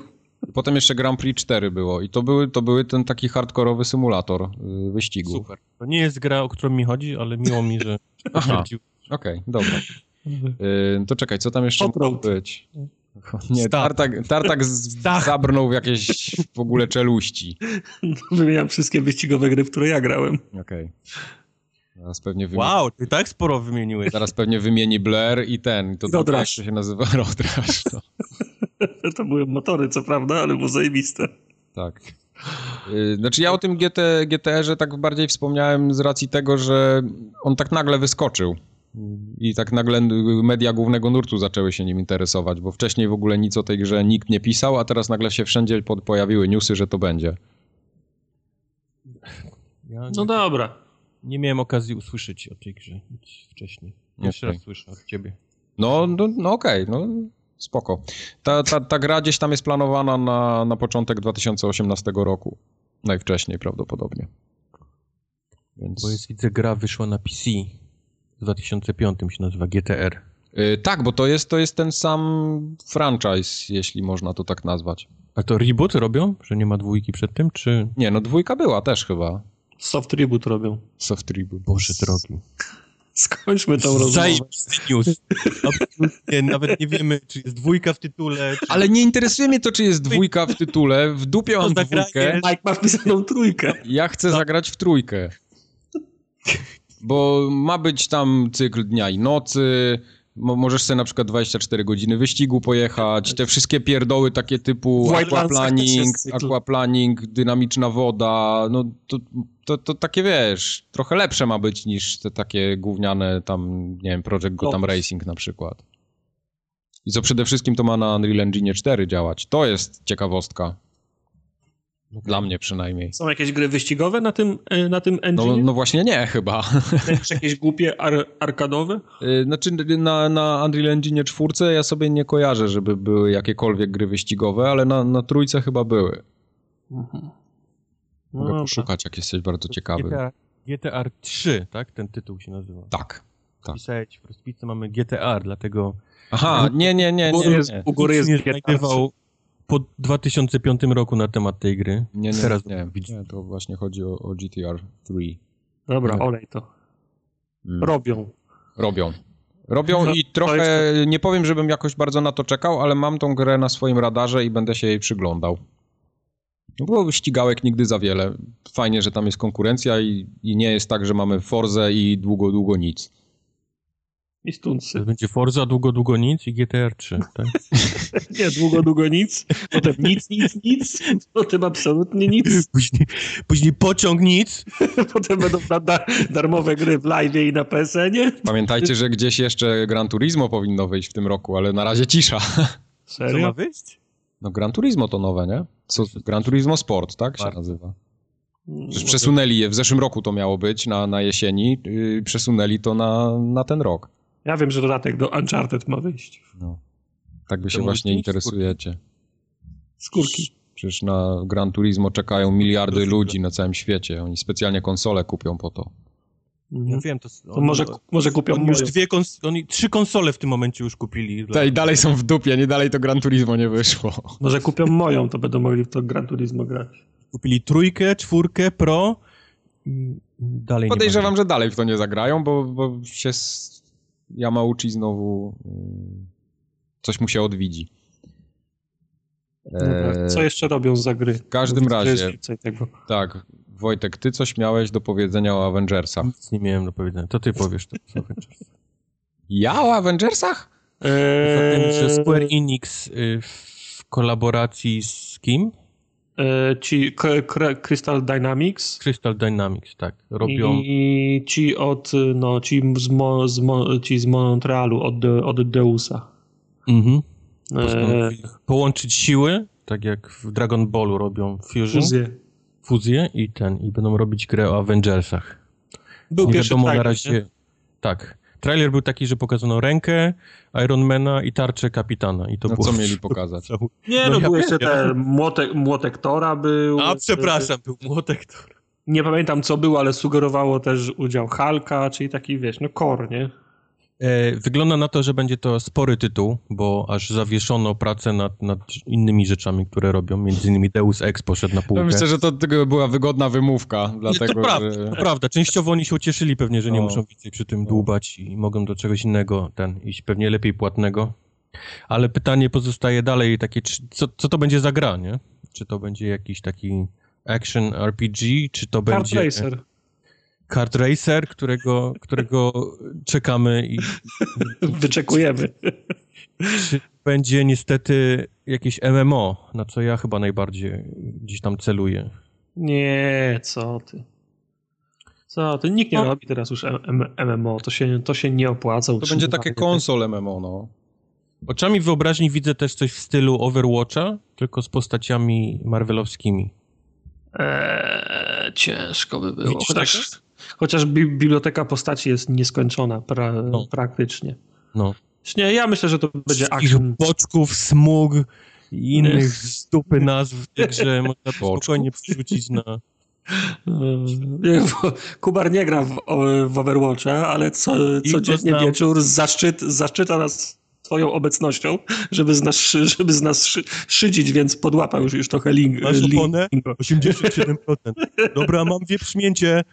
Potem jeszcze Grand Prix 4 było i to były, to były ten taki hardkorowy symulator yy, wyścigu. Super. To nie jest gra, o którą mi chodzi, ale miło mi, że... Aha. Okej, dobra. Yy, to czekaj, co tam jeszcze może Road. być? Nie. Tartak, tartak z, zabrnął w jakieś w ogóle czeluści. Wymieniam wszystkie wyścigowe gry, w które ja grałem. Okej. Zaraz pewnie wymieni, Wow, ty tak sporo wymieniłeś. Zaraz pewnie wymieni Blair i ten. To jak Rush. to się nazywa Road Rush. To były motory, co prawda, ale było zajebiste. tak. Yy, Znaczy ja o tym GT, GTR-ze tak bardziej wspomniałem z racji tego, że on tak nagle wyskoczył. I tak nagle media głównego nurtu zaczęły się nim interesować, bo wcześniej w ogóle nic o tej grze nikt nie pisał, a teraz nagle się wszędzie pojawiły newsy, że to będzie. Ja No nie, dobra. nie miałem okazji usłyszeć o tej grze wcześniej. Jeszcze Okej. raz słyszę od ciebie. No, no, no okej, no spoko. Ta, ta, ta gra gdzieś tam jest planowana na, na początek 2018 roku. Najwcześniej prawdopodobnie. Więc... Bo jest, widzę, gra wyszła na PC. W 2005 się nazywa GTR. Y, tak, bo to jest, to jest ten sam franchise, jeśli można to tak nazwać. A to reboot robią? Że nie ma dwójki przed tym, czy... Nie, no dwójka była też chyba. Soft reboot robią. Soft reboot. Boże drogi. Skończmy tą rozmowę. Zajebisty news. Absolutnie, nawet nie wiemy, czy jest dwójka w tytule, czy... Ale nie interesuje mnie to, czy jest dwójka w tytule. W dupie mam dwójkę. Mike ma wpisaną trójkę. Ja chcę zagrać w trójkę. Bo ma być tam cykl dnia i nocy. Mo możesz sobie na przykład 24 godziny wyścigu pojechać. Te wszystkie pierdoły takie typu aquaplaning, aquaplaning, dynamiczna woda. No to, to, to takie wiesz, trochę lepsze ma być niż te takie gówniane tam, nie wiem, Project Gotham. Racing na przykład. I co przede wszystkim to ma na Unreal Engine 4 działać. To jest ciekawostka. Dla mnie przynajmniej. Są jakieś gry wyścigowe na tym, e, na tym No, engine? no właśnie nie, chyba. Też jakieś głupie ar arkadowe? Y, Znaczy na, na Unreal Engine 4 ja sobie nie kojarzę, żeby były jakiekolwiek gry wyścigowe, ale na, na trójce chyba były. Mhm. No Mogę dobra. poszukać, jak jesteś bardzo ciekawy. GTA, GTR 3, tak? Ten tytuł się nazywa. Tak. tak. Pisałeś w rozpisce mamy GTR, dlatego Aha, nie, nie, nie, nie, jest- nie. U góry jest znajdował po 2005 roku na temat tej gry. Nie, nie, Teraz nie, nie, to właśnie chodzi o, o GTR 3. Dobra, No. olej to. Mm. Robią. Robią. Robią No, i trochę, nie powiem, żebym jakoś bardzo na to czekał, ale mam tą grę na swoim radarze i będę się jej przyglądał. No Bo ścigałek nigdy za wiele. Fajnie, że tam jest konkurencja i, i nie jest tak, że mamy Forzę i długo, długo nic. I stuncy. Będzie Forza, długo, długo nic i GTR 3, tak? Nie, długo, długo nic. Potem nic, nic, nic. Potem absolutnie nic. Później, później pociąg nic. Potem będą da da darmowe gry w live i na PSN-ie. Pamiętajcie, że gdzieś jeszcze Gran Turismo powinno wyjść w tym roku, ale na razie cisza. Co ma Serio? wyjść? No Gran Turismo to nowe, nie? Co, Gran Turismo Sport, tak się nazywa. Przecież przesunęli je, w zeszłym roku to miało być, na, na jesieni, yy, przesunęli to na, na ten rok. Ja wiem, że dodatek do Uncharted ma wyjść. No. Tak wy To się właśnie interesujecie. Skórki. Przecież na Gran Turismo czekają miliardy ludzi na całym świecie. Oni specjalnie konsole kupią po to. Ja Mhm. wiem, to... To może, może kupią Oni już moją. dwie kons- oni trzy konsole w tym momencie już kupili. Te i dalej są w dupie, nie dalej to Gran Turismo nie wyszło. Może kupią moją, to będą mogli w to Gran Turismo grać. Kupili trójkę, czwórkę, pro i dalej Podejrzewam, nie że dalej w to nie zagrają, bo, bo się s- Yamauchi znowu mm, coś mu się odwidzi. Dobra, Co jeszcze robią za gry? W każdym razie-. Tak, Wojtek, ty coś miałeś do powiedzenia o Avengersach. Nic nie miałem do powiedzenia. To ty powiesz to. Słuchaj, Ja o Avengersach? Zatem, że Eee, Square Enix y, w kolaboracji z kim? e, ci K- K- Crystal Dynamics Crystal Dynamics, tak. Robią... i ci od, no, ci z, Mo, z, Mo, ci z Montrealu od, od Deusa. Mhm. E, Połączyć siły, tak jak w Dragon Ballu robią Fusion, fuzję. fuzję i ten, i będą robić grę o Avengersach. Był nie pierwszy wiadomo na trailer, razie. nie? Tak. Trailer był taki, że pokazano rękę Ironmana i tarczę kapitana. I to No było co mieli pokazać? Nie, No no, ja był jeszcze ten młotek, młotek Tora był. A, przepraszam, był młotek. Nie pamiętam co było, ale sugerowało też udział Halka, czyli taki, wiesz, no core, nie? E, wygląda na to, że będzie to spory tytuł, bo aż zawieszono pracę nad, nad innymi rzeczami, które robią. Między innymi Deus Ex poszedł na półkę. Myślę, że to była wygodna wymówka, dlatego to prawda, że... to prawda. Częściowo oni się ucieszyli pewnie, że nie No. muszą więcej przy tym dłubać i mogą do czegoś innego ten iść, pewnie lepiej płatnego. Ale pytanie pozostaje dalej takie, czy, co, co to będzie za gra, nie? Czy to będzie jakiś taki action RPG, czy to Kart będzie Racer. Kart racer, którego, którego czekamy i Wyczekujemy. czy będzie niestety jakieś MMO, na co ja chyba najbardziej gdzieś tam celuję. Nie, co ty. Co, to nikt nie no. robi teraz już MMO, to się, to się nie opłaca. To będzie takie konsol MMO, no. Oczami wyobraźni widzę też coś w stylu Overwatcha, tylko z postaciami marvelowskimi. Eee, ciężko by było. chociaż, chociaż biblioteka postaci jest nieskończona pra, no. praktycznie. No. Nie, ja myślę, że to będzie action. boczków, smug i innych stupy nazw w tej grze można spokojnie przerzucić na... Eee, Kubar nie gra w, w Overwatcha, ale co, codziennie wieczór zaszczyt, zaszczyta nas swoją obecnością, żeby z nas, żeby z nas szy, szydzić, więc podłapał już, już trochę link. Masz oponę? 87%. Dobra, mam wieprzmięcie.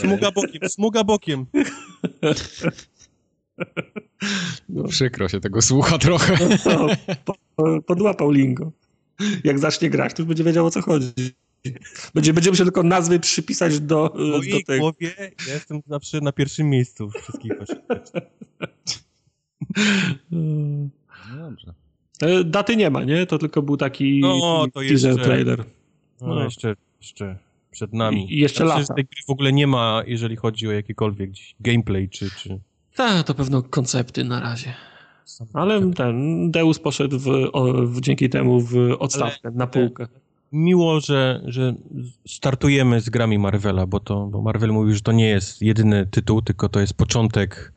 Smuga bokiem, smuga bokiem. No. Przykro się tego słucha trochę. No, po, podłapał lingo. Jak zacznie grać, to już będzie wiedział o co chodzi. Będzie, będziemy się tylko nazwy przypisać do, w do tego. głowie ja jestem zawsze na pierwszym miejscu wszystkich no dobrze. E, daty nie ma, nie? To tylko był taki no, to teaser jeszcze, trailer. No, no, jeszcze, jeszcze przed nami. I jeszcze znaczy, lata. tej gry w ogóle nie ma, jeżeli chodzi o jakikolwiek gameplay, czy... czy... Tak, to pewno koncepty na razie. Ale ten Deus poszedł w, o, w, dzięki temu w odstawkę, Ale na półkę. Miło, że, że startujemy z grami Marvela, bo, to, bo Marvel mówi, że to nie jest jedyny tytuł, tylko to jest początek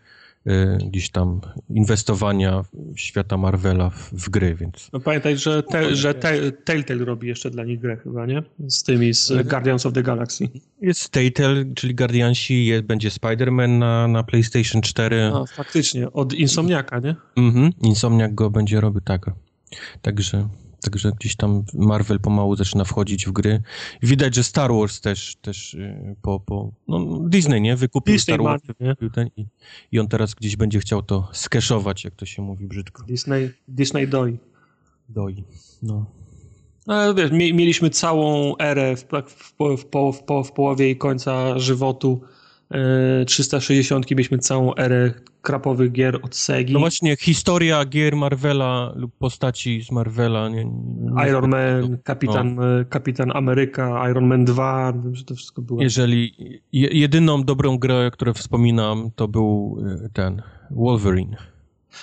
gdzieś tam inwestowania świata Marvela w, w gry, więc... No pamiętaj, że, te, że te, Telltale robi jeszcze dla nich grę chyba, nie? Z tymi, z Guardians of the Galaxy. Jest Telltale, czyli Guardiansi, jest, będzie Spider-Man na, na PlayStation 4. No, faktycznie, od Insomniaka, nie? Mhm, Insomniak go będzie robił, tak. Także Także gdzieś tam Marvel pomału zaczyna wchodzić w gry. Widać, że Star Wars też, też y, po, po no Disney, nie? Wykupił Disney Star Wars wykupił ten i, i on teraz gdzieś będzie chciał to skeszować, jak to się mówi brzydko. Disney, Disney doi. Doi, no. No, wiesz, mieliśmy całą erę w, w, w, w, w połowie i końca żywotu 360 mieliśmy całą erę krapowych gier od Segi. No właśnie, historia gier Marvela lub postaci z Marvela. Nie, nie Iron Man, Kapitan, no. Kapitan Ameryka, Iron Man 2, że to wszystko było. Jeżeli jedyną dobrą grę, którą wspominam, to był y, ten Wolverine.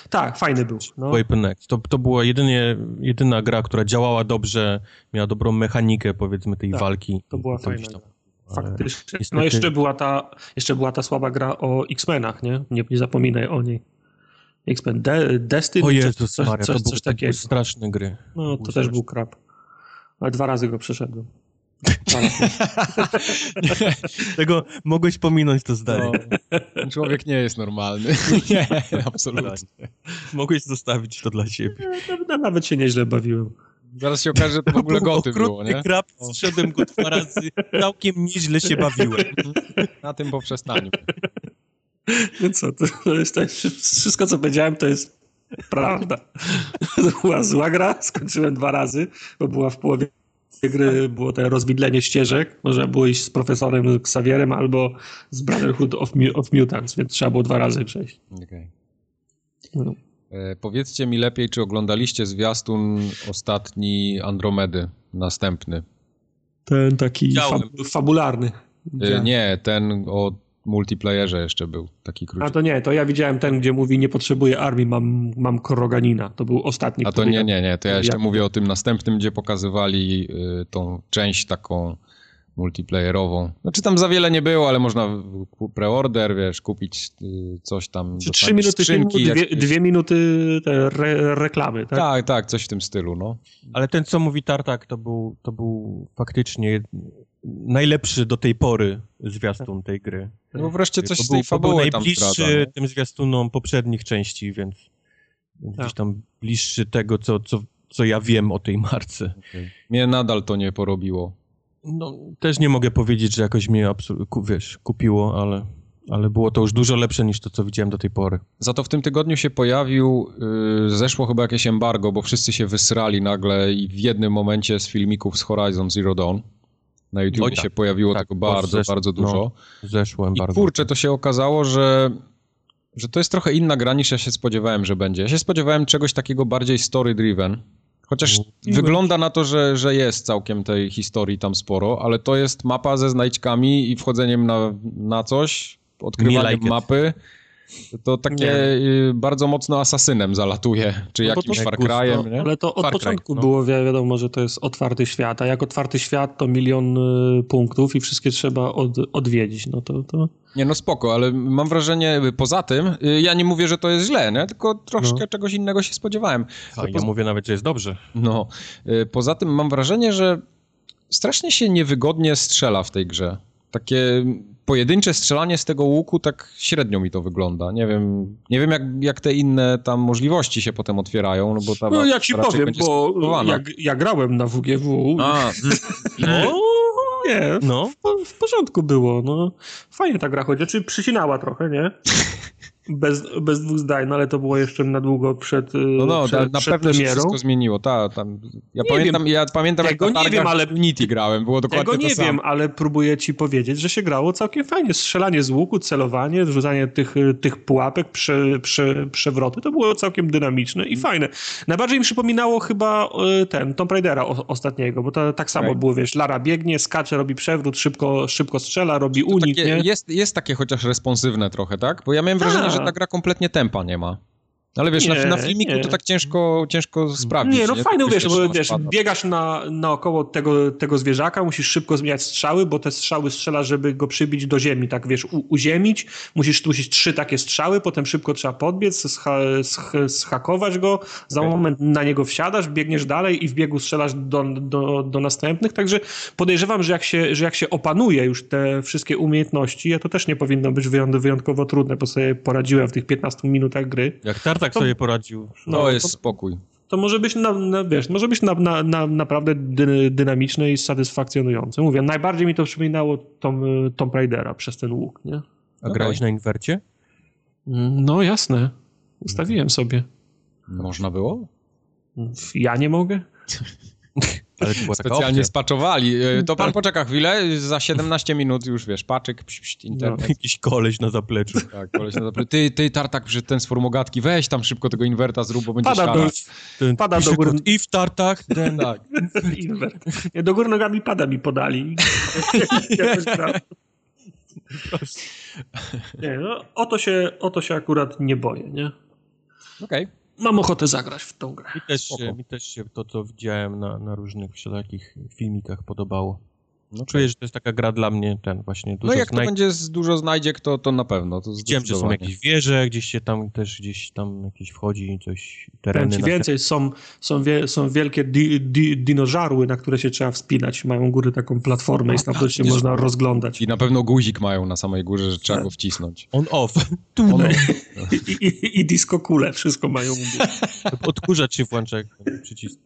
Tak, fajny był. No. Weapon X. To, to była jedynie, jedyna gra, która działała dobrze, miała dobrą mechanikę, powiedzmy, tej tak, walki. To była fajna. Tam Faktycznie. No jeszcze była ta, jeszcze była ta słaba gra o X-Menach, nie? nie? Nie zapominaj o niej. X-Men De Destiny, o Jezus coś, Maria, coś, coś takiego. straszne gry. No, to, to też był krap. Ale dwa razy go przeszedłem. Tego mogłeś pominąć to zdanie. No, człowiek nie jest normalny. Nie, absolutnie. Mogłeś zostawić to dla siebie. Ja, nawet się nieźle bawiłem. Zaraz się okaże, że to w ogóle goty było, nie? krab, zszedłem go dwa razy, całkiem nieźle się bawiłem. Na tym poprzestaniu. No co, to jest tak, wszystko co powiedziałem to jest prawda. To była zła gra, skończyłem dwa razy, bo była w połowie gry było to rozwidlenie ścieżek. Można było iść z profesorem Xavierem albo z Brotherhood of, of Mutants, więc trzeba było dwa razy przejść. Okay. No. E, powiedzcie mi lepiej, czy oglądaliście zwiastun ostatni Andromedy, następny? Ten taki fa fabularny. E, nie, ten o multiplayerze jeszcze był, taki krótki. A to nie, to ja widziałem ten, gdzie mówi nie potrzebuję armii, mam, mam Kroganina. To był ostatni. A to nie, nie, nie, to ja jeszcze mówię o tym następnym, gdzie pokazywali y, tą część taką multiplayerową. Znaczy tam za wiele nie było, ale można preorder, wiesz, kupić y, coś tam. Czy trzy minuty skrzynki, filmu, dwie, dwie minuty re, reklamy, tak? Tak, tak, coś w tym stylu, no. Ale ten, co mówi Tartak, to był, to był faktycznie najlepszy do tej pory zwiastun tej gry. No wreszcie coś to z tej fabuły był najbliższy tym zwiastunom poprzednich części, więc, więc tak. gdzieś tam bliższy tego, co, co, co ja wiem o tej marce. Okay. Mnie nadal to nie porobiło. No, też nie mogę powiedzieć, że jakoś mnie wiesz, kupiło, ale, ale było to już dużo lepsze niż to, co widziałem do tej pory. Za to w tym tygodniu się pojawił, yy, zeszło chyba jakieś embargo, bo wszyscy się wysrali nagle i w jednym momencie z filmików z Horizon Zero Dawn. Na YouTube no tak, się pojawiło tak, tego bardzo, zesz, bardzo dużo. No, zeszło embargo. I kurczę, to się okazało, że, że to jest trochę inna gra niż ja się spodziewałem, że będzie. Ja się spodziewałem czegoś takiego bardziej story-driven, Chociaż I wygląda na to, że, że jest całkiem tej historii tam sporo, ale to jest mapa ze znajdźkami i wchodzeniem na, na coś, odkrywaniem like it. To takie Nie. y, bardzo mocno asasynem zalatuje, czy No jakimś Far. Cry'em, nie? Ale to od Far Cry, początku no. było wi- wiadomo, że to jest otwarty świat, a jak otwarty świat to milion y, punktów i wszystkie trzeba od, odwiedzić, no to, to Nie, no spoko, ale mam wrażenie, y, poza tym, ja nie mówię, że to jest źle, nie? tylko troszkę No. czegoś innego się spodziewałem. A ja mówię nawet, że jest dobrze. No, poza tym mam wrażenie, że strasznie się niewygodnie strzela w tej grze. Takie pojedyncze strzelanie z tego łuku tak średnio mi to wygląda. Nie wiem, nie wiem jak, jak te inne tam możliwości się potem otwierają, no bo ta No ja ci powiem, bo jak, ja grałem na WGW, A, No, nie, no. w, w porządku było, no. Fajnie ta gra chodzi, czy przycinała trochę, nie? Bez, bez dwóch zdań, no ale to było jeszcze na długo przed, y, no, no przed, na przed pewno się premierą. wszystko zmieniło. Ta, tam, ja, Nie pamiętam, ja pamiętam, jak na nie wiem, ale- Unity grałem, było dokładnie Tego nie to wiem, ale próbuję ci powiedzieć, że się grało całkiem fajnie. Strzelanie z łuku, celowanie, rzucanie tych, tych pułapek, prze, prze, przewroty, to było całkiem dynamiczne Mm. i fajne. Najbardziej mi przypominało chyba e, ten, Tomb Raidera o, ostatniego, bo to tak samo Okej. było, wiesz, Lara biegnie, skacze, robi przewrót, szybko, szybko strzela, robi unik, takie, jest, jest takie chociaż responsywne trochę, tak? Bo ja miałem wrażenie, Tak. Że ta gra kompletnie tempa nie ma. Ale wiesz, na, Nie, na filmiku nie. to tak ciężko, ciężko sprawdzić. Nie, no fajne, Tylko wiesz, bo wiesz, biegasz na, naokoło tego, tego zwierzaka, musisz szybko zmieniać strzały, bo te strzały strzela, żeby go przybić do ziemi, tak wiesz, u, uziemić, musisz, musisz trzy takie strzały, potem szybko trzeba podbiec, scha, sch, schakować go, za Okej. moment na niego wsiadasz, biegniesz dalej i w biegu strzelasz do, do, do następnych, także podejrzewam, że jak, się, że jak się opanuje już te wszystkie umiejętności, to też nie powinno być wyjąt- wyjątkowo trudne, bo sobie poradziłem w tych 15 minutach gry, Jak Tartak To- sobie poradził. No, no, jest to- spokój. to może być, na, na, wiesz, może być na, na, na, naprawdę dy, dynamiczne i satysfakcjonujące. Mówię, najbardziej mi to przypominało Tom, Tomb Raidera przez ten łuk, nie? A grałeś na inwercie? No jasne, ustawiłem sobie. Można było? Ja nie mogę? Ale to była taka Specjalnie opcja. spaczowali. E, To pan poczeka chwilę, za 17 minut już wiesz, paczyk, psz, psz, internet. Jakiś koleś na zapleczu. Tak, koleś na zaple- Ty, ty, tartak, że ten z formogatki, weź tam szybko tego inwerta zrób, bo będzie Pada do, Ten Pada do góry. kod If Tartak, then... Tak. Inwert. Nie, do góry nogami pada mi podali. Nie, no, o, to się, o to się akurat nie boję, nie? Okej. Mam ochotę zagrać w tą grę. Mi też, Spoko. mi też się to, co widziałem na, na różnych takich filmikach podobało. No, Czuję, że to jest taka gra dla mnie, ten właśnie dużo no jak to będzie z dużo znajdziek, to, to na pewno. To Widziałem, że są jakieś wieże, gdzieś się tam też gdzieś tam jakieś wchodzi, coś, tereny. Powiem więcej, są, są, wie, są wielkie di, di, dinożarły, na które się trzeba wspinać. Mają góry taką platformę i stamtąd się można rozglądać. I na pewno guzik mają na samej górze, że trzeba Tak. go wcisnąć. On off. Ono, I, i, i disco kule, wszystko mają. Odkurzacz się włącza przycisk.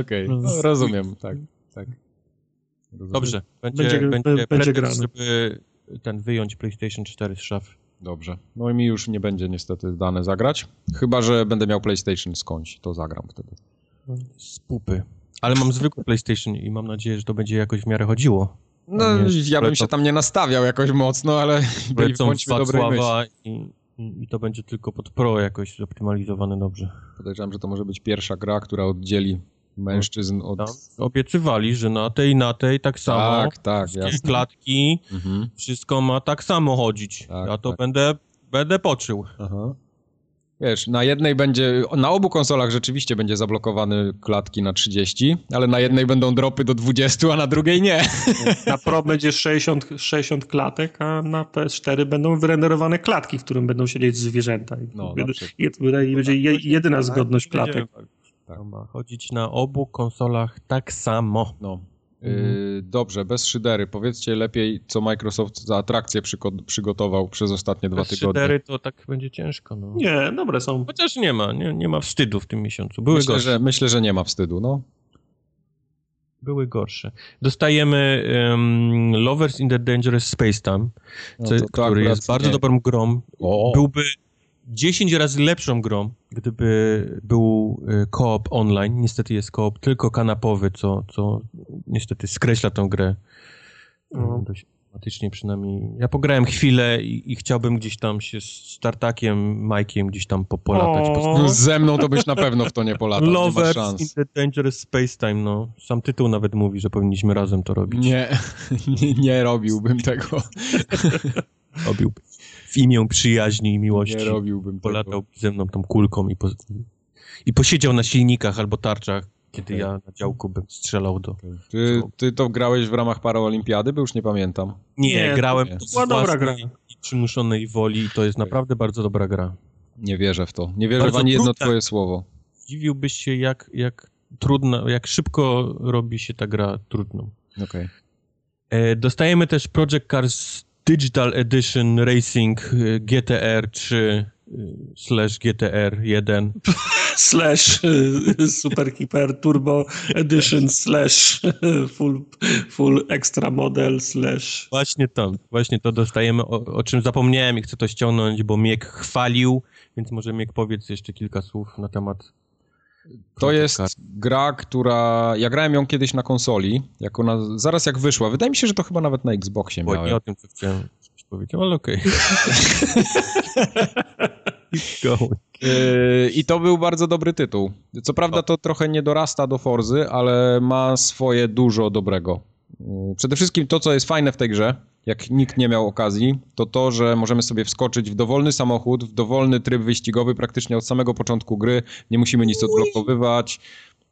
Okej, no, rozumiem, tak, tak. Rozumiem. Dobrze, będzie, Będzie- będzie, będzie grane. żeby ten wyjąć PlayStation 4 z szafy. Dobrze. No i mi już nie będzie niestety dane zagrać. Chyba, że będę miał PlayStation skądś, to zagram wtedy. Z pupy. Ale mam zwykły PlayStation i mam nadzieję, że to będzie jakoś w miarę chodziło. No, ja bym to- się tam nie nastawiał jakoś mocno, ale bądźmy dobrej myśli. I, i to będzie tylko pod Pro jakoś zoptymalizowane dobrze. Podejrzewam, że to może być pierwsza gra, która oddzieli mężczyzn od... Tam obiecywali, że na tej, na tej tak samo. Tak, tak, jasne. klatki, Mhm. wszystko ma tak samo chodzić. Tak, ja to tak. będę, będę poczuł. Aha. Wiesz, na jednej będzie, na obu konsolach rzeczywiście będzie zablokowany klatki na 30, ale na jednej będą dropy do 20, a na drugiej nie. Na Pro będzie 60, 60 klatek, a na PS4 będą wyrenderowane klatki, w którym będą siedzieć zwierzęta. I No, będzie- i to będzie będzie je, jedyna zgodność klatek. Tak. Ma chodzić na obu konsolach tak samo. No. Mhm. Yy, dobrze, bez szydery. Powiedzcie lepiej, co Microsoft za atrakcję przygo- przygotował przez ostatnie dwa Bez tygodnie. szydery to tak będzie ciężko. No. Nie, dobre są. Chociaż nie ma, nie, nie ma wstydu w tym miesiącu. Były Myślę gorsze. że, myślę, że nie ma wstydu, no. Były gorsze. Dostajemy um, Lovers in the Dangerous Space Time, no co, który jest bardzo nie. dobrą grą. O, Byłby 10 razy lepszą grą, gdyby był koop online. Niestety jest koop tylko kanapowy, co, co niestety skreśla tę grę. No. Dość tematycznie przynajmniej. Ja pograłem chwilę i, i chciałbym gdzieś tam się z Tartakiem, Majkiem gdzieś tam po, polatać. Po... No, ze mną to byś na pewno w to nie polatał, nie masz Lovers in szans. the Dangerous Space Time, no. Sam tytuł nawet mówi, że powinniśmy razem to robić. Nie, nie, nie robiłbym tego. Robiłby. W imię przyjaźni i miłości. Nie robiłbym tego. Polatał ze mną tą kulką i, po, i posiedział na silnikach albo tarczach, kiedy Okej. ja na działku bym strzelał do... Ty, ty to grałeś w ramach Paraolimpiady? Bo już nie pamiętam. Nie, Nie, grałem to z była dobra gra. i przymuszonej woli i to jest naprawdę bardzo dobra gra. Nie wierzę w to. Nie wierzę Bardzo w ani jedno trudna. twoje słowo. Dziwiłbyś się, jak, jak trudno, jak szybko robi się ta gra trudną. Okej. E, dostajemy też Project Cars Digital Edition Racing e, GTR 3 e, slash GTR 1. slash y, Super Hyper Turbo Edition slash y, full, full Extra Model slash Właśnie to, właśnie to dostajemy, o, o czym zapomniałem i chcę to ściągnąć, bo Miek chwalił, więc może Miek powiedz jeszcze kilka słów na temat To jest gra, która... Ja grałem ją kiedyś na konsoli, jako na... zaraz jak wyszła. Wydaje mi się, że to chyba nawet na Xboxie Bo nie miałem. o tym, co chciałem żebyś powiedział, ale okej. Going. Yy, I to był bardzo dobry tytuł. Co prawda to trochę nie dorasta do Forzy, ale ma swoje dużo dobrego. Yy, Przede wszystkim to, co jest fajne w tej grze, jak nikt nie miał okazji, to to, że możemy sobie wskoczyć w dowolny samochód, w dowolny tryb wyścigowy praktycznie od samego początku gry. Nie musimy nic odblokowywać.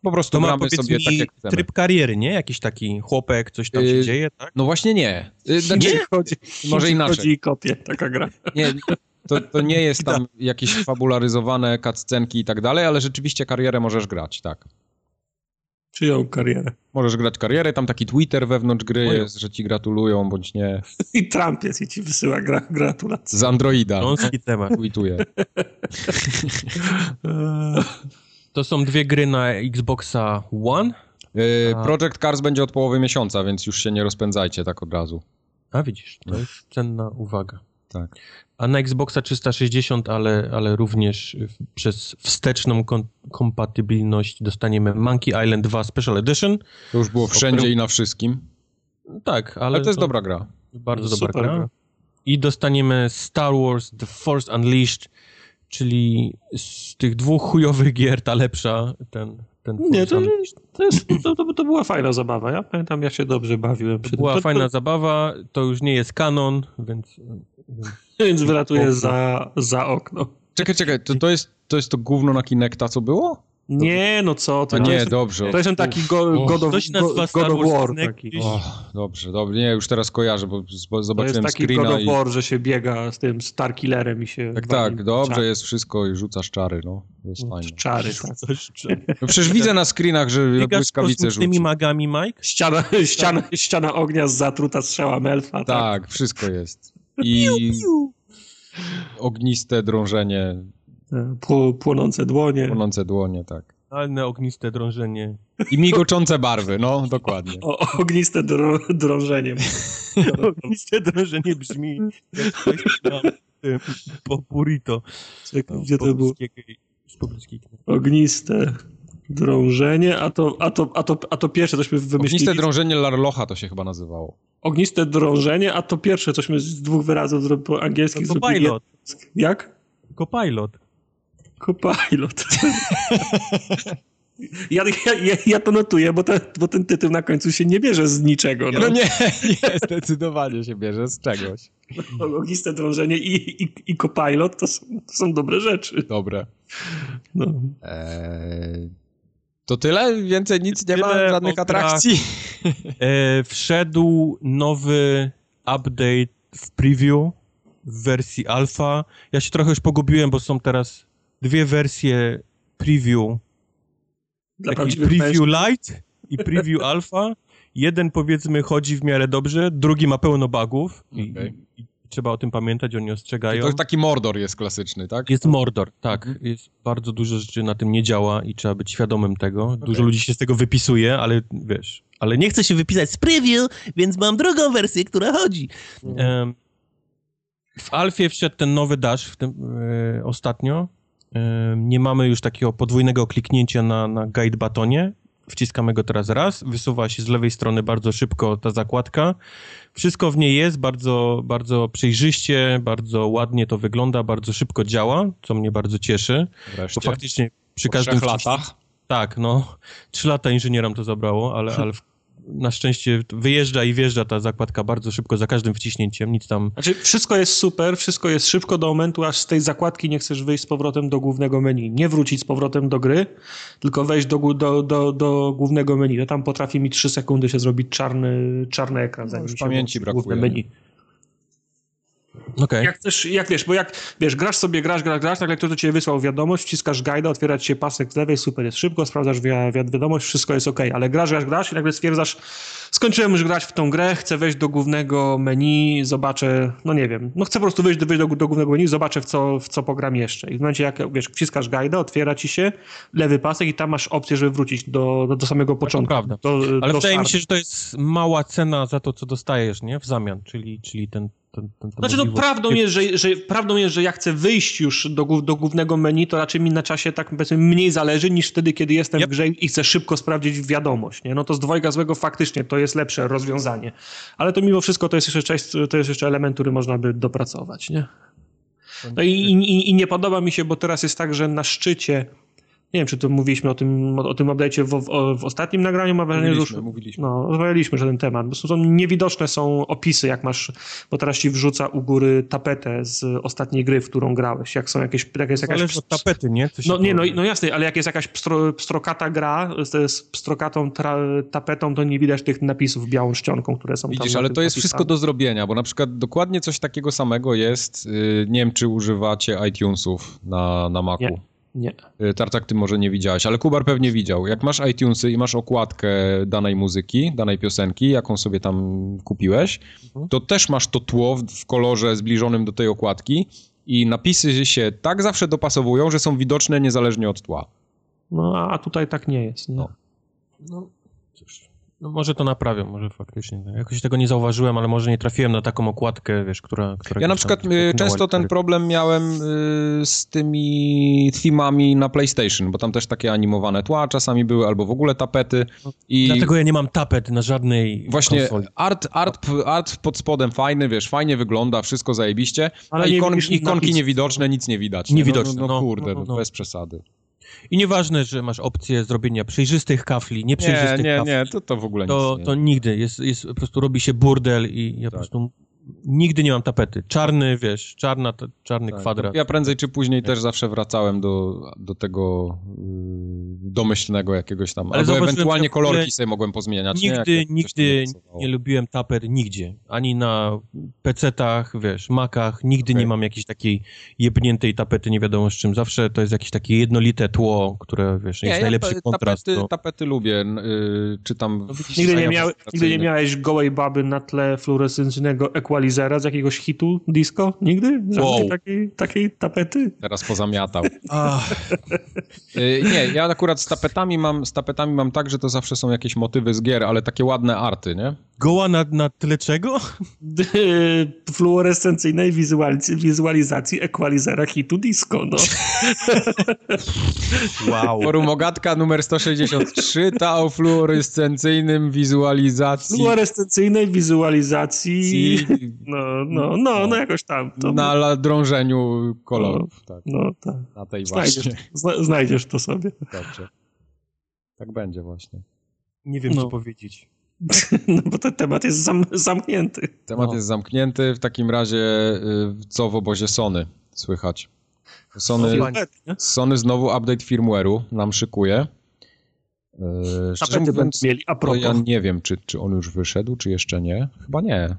Po prostu To gramy sobie tak, jak chcemy. tryb kariery, nie? Jakiś taki chłopek, coś tam się Yy, dzieje, tak? No właśnie nie. Yy, Znaczy, nie chodzi, może inaczej. chodzi i kopie taka gra. Nie, to, to nie jest tam jakieś fabularyzowane cutscenki i tak dalej, ale rzeczywiście karierę możesz grać, tak. Czyją karierę. Możesz grać karierę, tam taki Twitter wewnątrz gry Moją. jest, że ci gratulują, bądź nie. I Trump jest i ci wysyła gra, gratulacje. Z Androida Wąski temat. tweetuje. To są dwie gry na Xboxa One. Yy, A. Project Cars będzie od połowy miesiąca, więc już się nie rozpędzajcie tak od razu. A widzisz, to jest cenna uwaga. Tak. A na Xboxa 360, ale, ale również przez wsteczną kon- kompatybilność dostaniemy Monkey Island 2 Special Edition. To już było wszędzie i na wszystkim. Tak, ale, Ale to jest dobra gra. Bardzo Super dobra gra. I dostaniemy Star Wars The Force Unleashed, czyli z tych dwóch chujowych gier ta lepsza, ten, ten Nie, to, to, jest, to, to, to była fajna zabawa. Ja pamiętam, ja się dobrze bawiłem. przy To tym. była to, fajna zabawa, to już nie jest kanon, więc... więc To, więc wylatuje za, za okno. Czekaj, czekaj, to, to, jest, to jest to gówno na Kinecta, co było? Nie, no co ty. A to nie, jest, dobrze. to jest ten taki go, God, of, go, God of War. Taki. gdzieś- O, dobrze, dobrze. Nie, już teraz kojarzę, bo z- To jest zobaczyłem taki God of i... War, że się biega z tym Starkillerem i się... Tak, tak, dobrze czary. jest wszystko i rzucasz czary, no. To jest fajne. Czary, tak. Coś, No przecież widzę na screenach, że Biegasz z błyskawice rzuci. magami, Mike? Ściana, ściana, ściana ognia z zatruta strzała Melfa. Tak. Tak, wszystko jest. I ogniste drążenie, Pł- Płonące dłonie. płonące dłonie, tak. Totalne ogniste drążenie. I migoczące barwy, no, dokładnie. O, ogniste dro, drążenie. Ogniste drążenie brzmi jak coś po burrito. Czekaj, gdzie to było? Ogniste drążenie, a to, a to, a to, a to pierwsze cośmy wymyślili. Ogniste drążenie Larlocha to się chyba nazywało. Ogniste drążenie, a to pierwsze cośmy z dwóch wyrazów zro- po angielskich To zrobili. pilot. Jak? Copilot. Copilot. Ja, ja, ja, ja to notuję, bo, ten- bo ten tytuł na końcu się nie bierze z niczego. No. No nie, nie, zdecydowanie się bierze z czegoś. Ogniste drążenie i, i, i Copilot to są, to są dobre rzeczy. Dobre. No. Eee, to tyle? Więcej nic nie ma? Tyle Żadnych atrakcji? E, wszedł nowy update w preview w wersji alpha. Ja się trochę już pogubiłem, bo są teraz dwie wersje preview. Dla Taki preview light i preview alpha. Jeden powiedzmy chodzi w miarę dobrze, drugi ma pełno bugów i, i trzeba o tym pamiętać, oni ostrzegają. To taki Mordor jest klasyczny, tak? Jest Mordor, tak. Mhm. Jest bardzo dużo rzeczy na tym nie działa i trzeba być świadomym tego. Dużo ludzi się z tego wypisuje, ale wiesz, ale nie chce się wypisać z preview, więc mam drugą wersję, która chodzi. Em, w Alfie wszedł ten nowy dash w tym, e, ostatnio. Em, nie mamy już takiego podwójnego kliknięcia na, na guide batonie. Wciskamy go teraz raz, wysuwa się z lewej strony bardzo szybko ta zakładka. Wszystko w niej jest, bardzo, bardzo przejrzyście, bardzo ładnie to wygląda, bardzo szybko działa, co mnie bardzo cieszy. Wreszcie. Bo faktycznie przy Po każdym latach. Tak, no. Trzy lata inżynierom to zabrało, ale, ale w- na szczęście wyjeżdża i wjeżdża ta zakładka bardzo szybko za każdym wciśnięciem, nic tam... Znaczy, wszystko jest super, wszystko jest szybko do momentu, aż z tej zakładki nie chcesz wyjść z powrotem do głównego menu. Nie wrócić z powrotem do gry, tylko wejść do, do, do, do głównego menu. To tam potrafi mi 3 sekundy się zrobić czarny, czarny ekran, zanim No, już pamięci brakuje. menu. Okej. Jak chcesz, jak wiesz, bo jak wiesz, grasz sobie, grasz, grasz, grasz, nagle ktoś do ciebie wysłał wiadomość, wciskasz guida, otwiera ci się pasek z lewej, super, jest szybko, sprawdzasz wi wi wiadomość, wszystko jest ok, ale grasz, grasz, grasz i nagle stwierdzasz, skończyłem już grać w tą grę, chcę wejść do głównego menu, zobaczę, no nie wiem, no chcę po prostu wejść do, wejść do, do głównego menu, zobaczę w co, w co pogram jeszcze. I w momencie jak, wiesz, wciskasz guida, otwiera ci się lewy pasek i tam masz opcję, żeby wrócić do, do, do samego początku. prawda. Do, Ale do wydaje mi się, że to jest mała cena za to, co dostajesz, nie? W zamian, czyli, czyli ten... ten, ten Znaczy, no prawdą jest, że, że, prawdą jest, że jak chcę wyjść już do, do głównego menu, to raczej mi na czasie tak powiedzmy mniej zależy niż wtedy, kiedy jestem Yep. w grze i chcę szybko sprawdzić wiadomość. Nie? No to z dwojga złego faktycznie to jest lepsze rozwiązanie. Ale to mimo wszystko to jest jeszcze część, to jest jeszcze element, który można by dopracować. Nie? No i, i, i nie podoba mi się, bo teraz jest tak, że na szczycie nie wiem, czy to mówiliśmy o tym, o tym update'cie w, w, w ostatnim nagraniu, mam wrażenie, że już Mówiliśmy, mówiliśmy. no, rozmawialiśmy, że ten temat. Bo są, niewidoczne są opisy, jak masz, bo teraz ci wrzuca u góry tapetę z ostatniej gry, w którą grałeś. Jak są jakieś, jak jest jakaś... Zależy od tapety, nie? No nie, no, no jasne, ale jak jest jakaś pstro, pstrokata gra z, z pstrokatą tra, tapetą, to nie widać tych napisów białą czcionką, które są tam. Widzisz, ale to jest napisane. wszystko do zrobienia, bo na przykład dokładnie coś takiego samego jest, yy, nie wiem czy używacie iTunesów na, na Macu. Nie. Nie. Y, Tartak, ty może nie widziałeś, ale Kubar pewnie widział. Jak masz iTunesy i masz okładkę danej muzyki, danej piosenki, jaką sobie tam kupiłeś, Mhm. to też masz to tło w, w kolorze zbliżonym do tej okładki i napisy się tak zawsze dopasowują, że są widoczne niezależnie od tła. No a tutaj tak nie jest. Nie? No. No, cóż, no może to naprawią, może faktycznie. tak. Jakoś tego nie zauważyłem, ale może nie trafiłem na taką okładkę, wiesz, która... która Ja na przykład y, często ten problem miałem y, z tymi themami na PlayStation, bo tam też takie animowane tła czasami były, albo w ogóle tapety i... Dlatego ja nie mam tapet na żadnej Właśnie konsoli. art, art, art pod spodem fajny, wiesz, fajnie wygląda, wszystko zajebiście, Ale a ikon, ikonki niewidoczne, nic nie widać. Niewidoczne, No, no, no no, kurde, no, no, no. bez przesady. I nieważne, że masz opcję zrobienia przejrzystych kafli, Nie, nieprzejrzystych nie, kafli. nie, to, to w ogóle to, nic nie. to nigdy. Jest, jest, po prostu robi się burdel i ja po Tak. prostu nigdy nie mam tapety. Czarny, wiesz, czarna, ta- czarny Tak, kwadrat. Ja prędzej czy później też zawsze wracałem do, do tego yy, domyślnego jakiegoś tam, Ale albo ewentualnie kolorki sobie mogłem pozmieniać. nie? Jak- Nigdy, coś nigdy nie nie lubiłem tapet nigdzie. Ani na PC-tach, wiesz, Macach. Nigdy Okej. nie mam jakiejś takiej jebniętej tapety, nie wiadomo z czym. Zawsze to jest jakieś takie jednolite tło, które, wiesz, Nie, jest ja najlepszy ta- kontrast. tapety, to... tapety lubię, yy, czytam... w Nigdy nie, miał, nigdy nie miałeś gołej baby na tle fluorescencyjnego equalizera z jakiegoś hitu disco? Nigdy? Żadnej Wow. takiej, takiej tapety? Teraz pozamiatał. Y, Nie, ja akurat z tapetami mam, z tapetami mam tak, że to zawsze są jakieś motywy z gier, ale takie ładne arty, nie? goła na, na tle czego? fluorescencyjnej wizualizacji, wizualizacji equalizera hitu disco, no. Wow. Forum Ogatka numer 163, ta o fluorescencyjnym wizualizacji Fluorescencyjnej wizualizacji, no, no, no, no jakoś tam. To, na la- drążeniu kolorów. Tak, No, tak. na tej Znajdziesz, właśnie. zna, znajdziesz to sobie. Dobrze. Tak będzie właśnie. Nie wiem, No. co powiedzieć. No bo ten temat jest zam, zamknięty. Temat No. jest zamknięty. W takim razie y, co w obozie Sony słychać? Sony. Sony znowu update firmware'u nam szykuje. Yy, szczerze mówiąc, mieli, a to propos. ja nie wiem, czy, czy on już wyszedł, czy jeszcze nie. Chyba nie.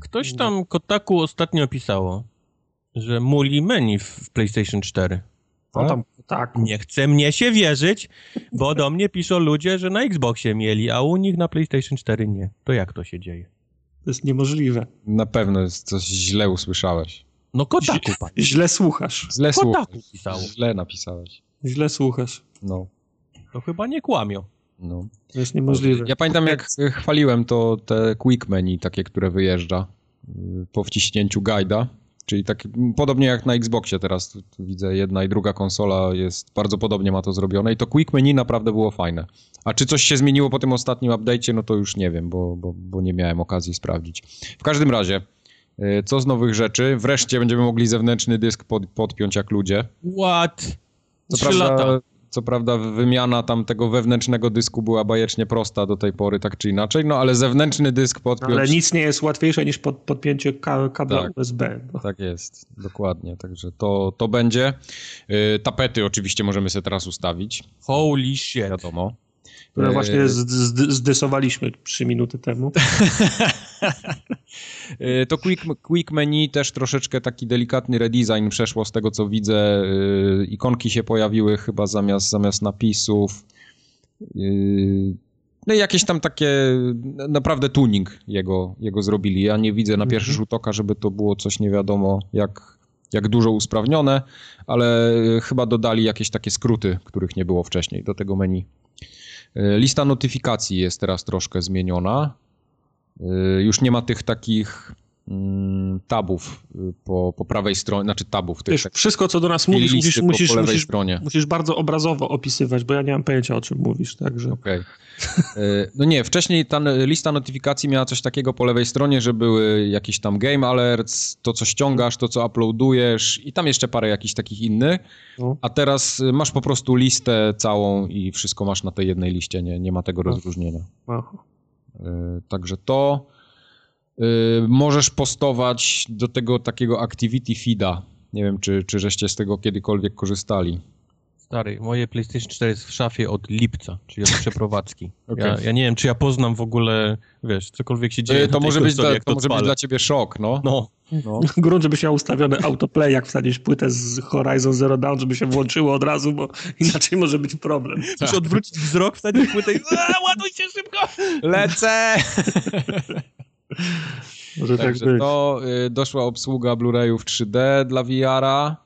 Ktoś tam Kotaku ostatnio pisało, że muli menu w, PlayStation 4. O, tam, tak. Nie chce mnie się wierzyć, bo do mnie piszą ludzie, że na Xboxie mieli, a u nich na PlayStation 4 nie. To jak to się dzieje? To jest niemożliwe. Na pewno jest coś źle usłyszałeś. No Kotaku, panie. Źle słuchasz. Źle Kotaku słuchałeś. pisało. Źle napisałeś. Źle słuchasz. No. To chyba nie kłamią. No. To jest niemożliwe. Ja pamiętam, jak chwaliłem to te quick menu, takie, które wyjeżdża y, po wciśnięciu guida, Czyli tak podobnie jak na Xboxie teraz tu, tu widzę jedna i druga konsola jest bardzo podobnie ma to zrobione i to quick menu naprawdę było fajne. A czy coś się zmieniło po tym ostatnim update'cie, no to już nie wiem, bo, bo, bo nie miałem okazji sprawdzić. W każdym razie, y, co z nowych rzeczy? Wreszcie będziemy mogli zewnętrzny dysk pod, podpiąć jak ludzie. What? Co Trzy prawda, lata. Co prawda wymiana tam tego wewnętrznego dysku była bajecznie prosta do tej pory, tak czy inaczej, no ale zewnętrzny dysk podpiąć... Ale nic nie jest łatwiejsze niż pod, podpięcie ka kabla Tak. USB. No. Tak jest, dokładnie, także to, to będzie. Y, tapety oczywiście możemy sobie teraz ustawić, Holy shit. wiadomo. Które E, właśnie zdysowaliśmy trzy minuty temu. Y, To quick, quick menu też troszeczkę taki delikatny redesign przeszło z tego co widzę. Y, Ikonki się pojawiły chyba zamiast, zamiast napisów. Y, No i jakieś tam takie naprawdę tuning jego, jego zrobili. Ja nie widzę na pierwszy rzut oka, żeby to było coś nie wiadomo jak, jak dużo usprawnione, ale chyba dodali jakieś takie skróty, których nie było wcześniej do tego menu. Y, Lista notyfikacji jest teraz troszkę zmieniona. Y, Już nie ma tych takich mm, tabów y, po, po prawej stronie, znaczy tabów, tych Wiesz, tak, wszystko, co do nas mówisz, musisz, po, musisz, po lewej musisz, stronie. musisz bardzo obrazowo opisywać, bo ja nie mam pojęcia, o czym mówisz. Także Okej. Y, No nie, wcześniej ta n- lista notyfikacji miała coś takiego po lewej stronie, że były jakieś tam game alerts, to co ściągasz, to co uploadujesz i tam jeszcze parę jakichś takich innych, No. a teraz y, masz po prostu listę całą i wszystko masz na tej jednej liście, nie, nie ma tego rozróżnienia. aha. Y, Także to możesz postować do tego takiego activity feeda. Nie wiem, czy, czy żeście z tego kiedykolwiek korzystali. Stary, moje PlayStation 4 jest w szafie od lipca, czyli od przeprowadzki. Okej. ja, ja nie wiem, czy ja poznam w ogóle, wiesz, cokolwiek się dzieje na To tej może być, konsoli, dla, jak to może być dla ciebie szok, no. No, no. Grunt, żebyś miał ustawiony autoplay, jak wsadzisz płytę z Horizon Zero Dawn, żeby się włączyło od razu, bo inaczej może być problem. musisz odwrócić wzrok, wsadzić płytę i A, ładuj się szybko! Lecę! Może tak Także być. to y, doszła obsługa Blu-rayów 3D dla VR-a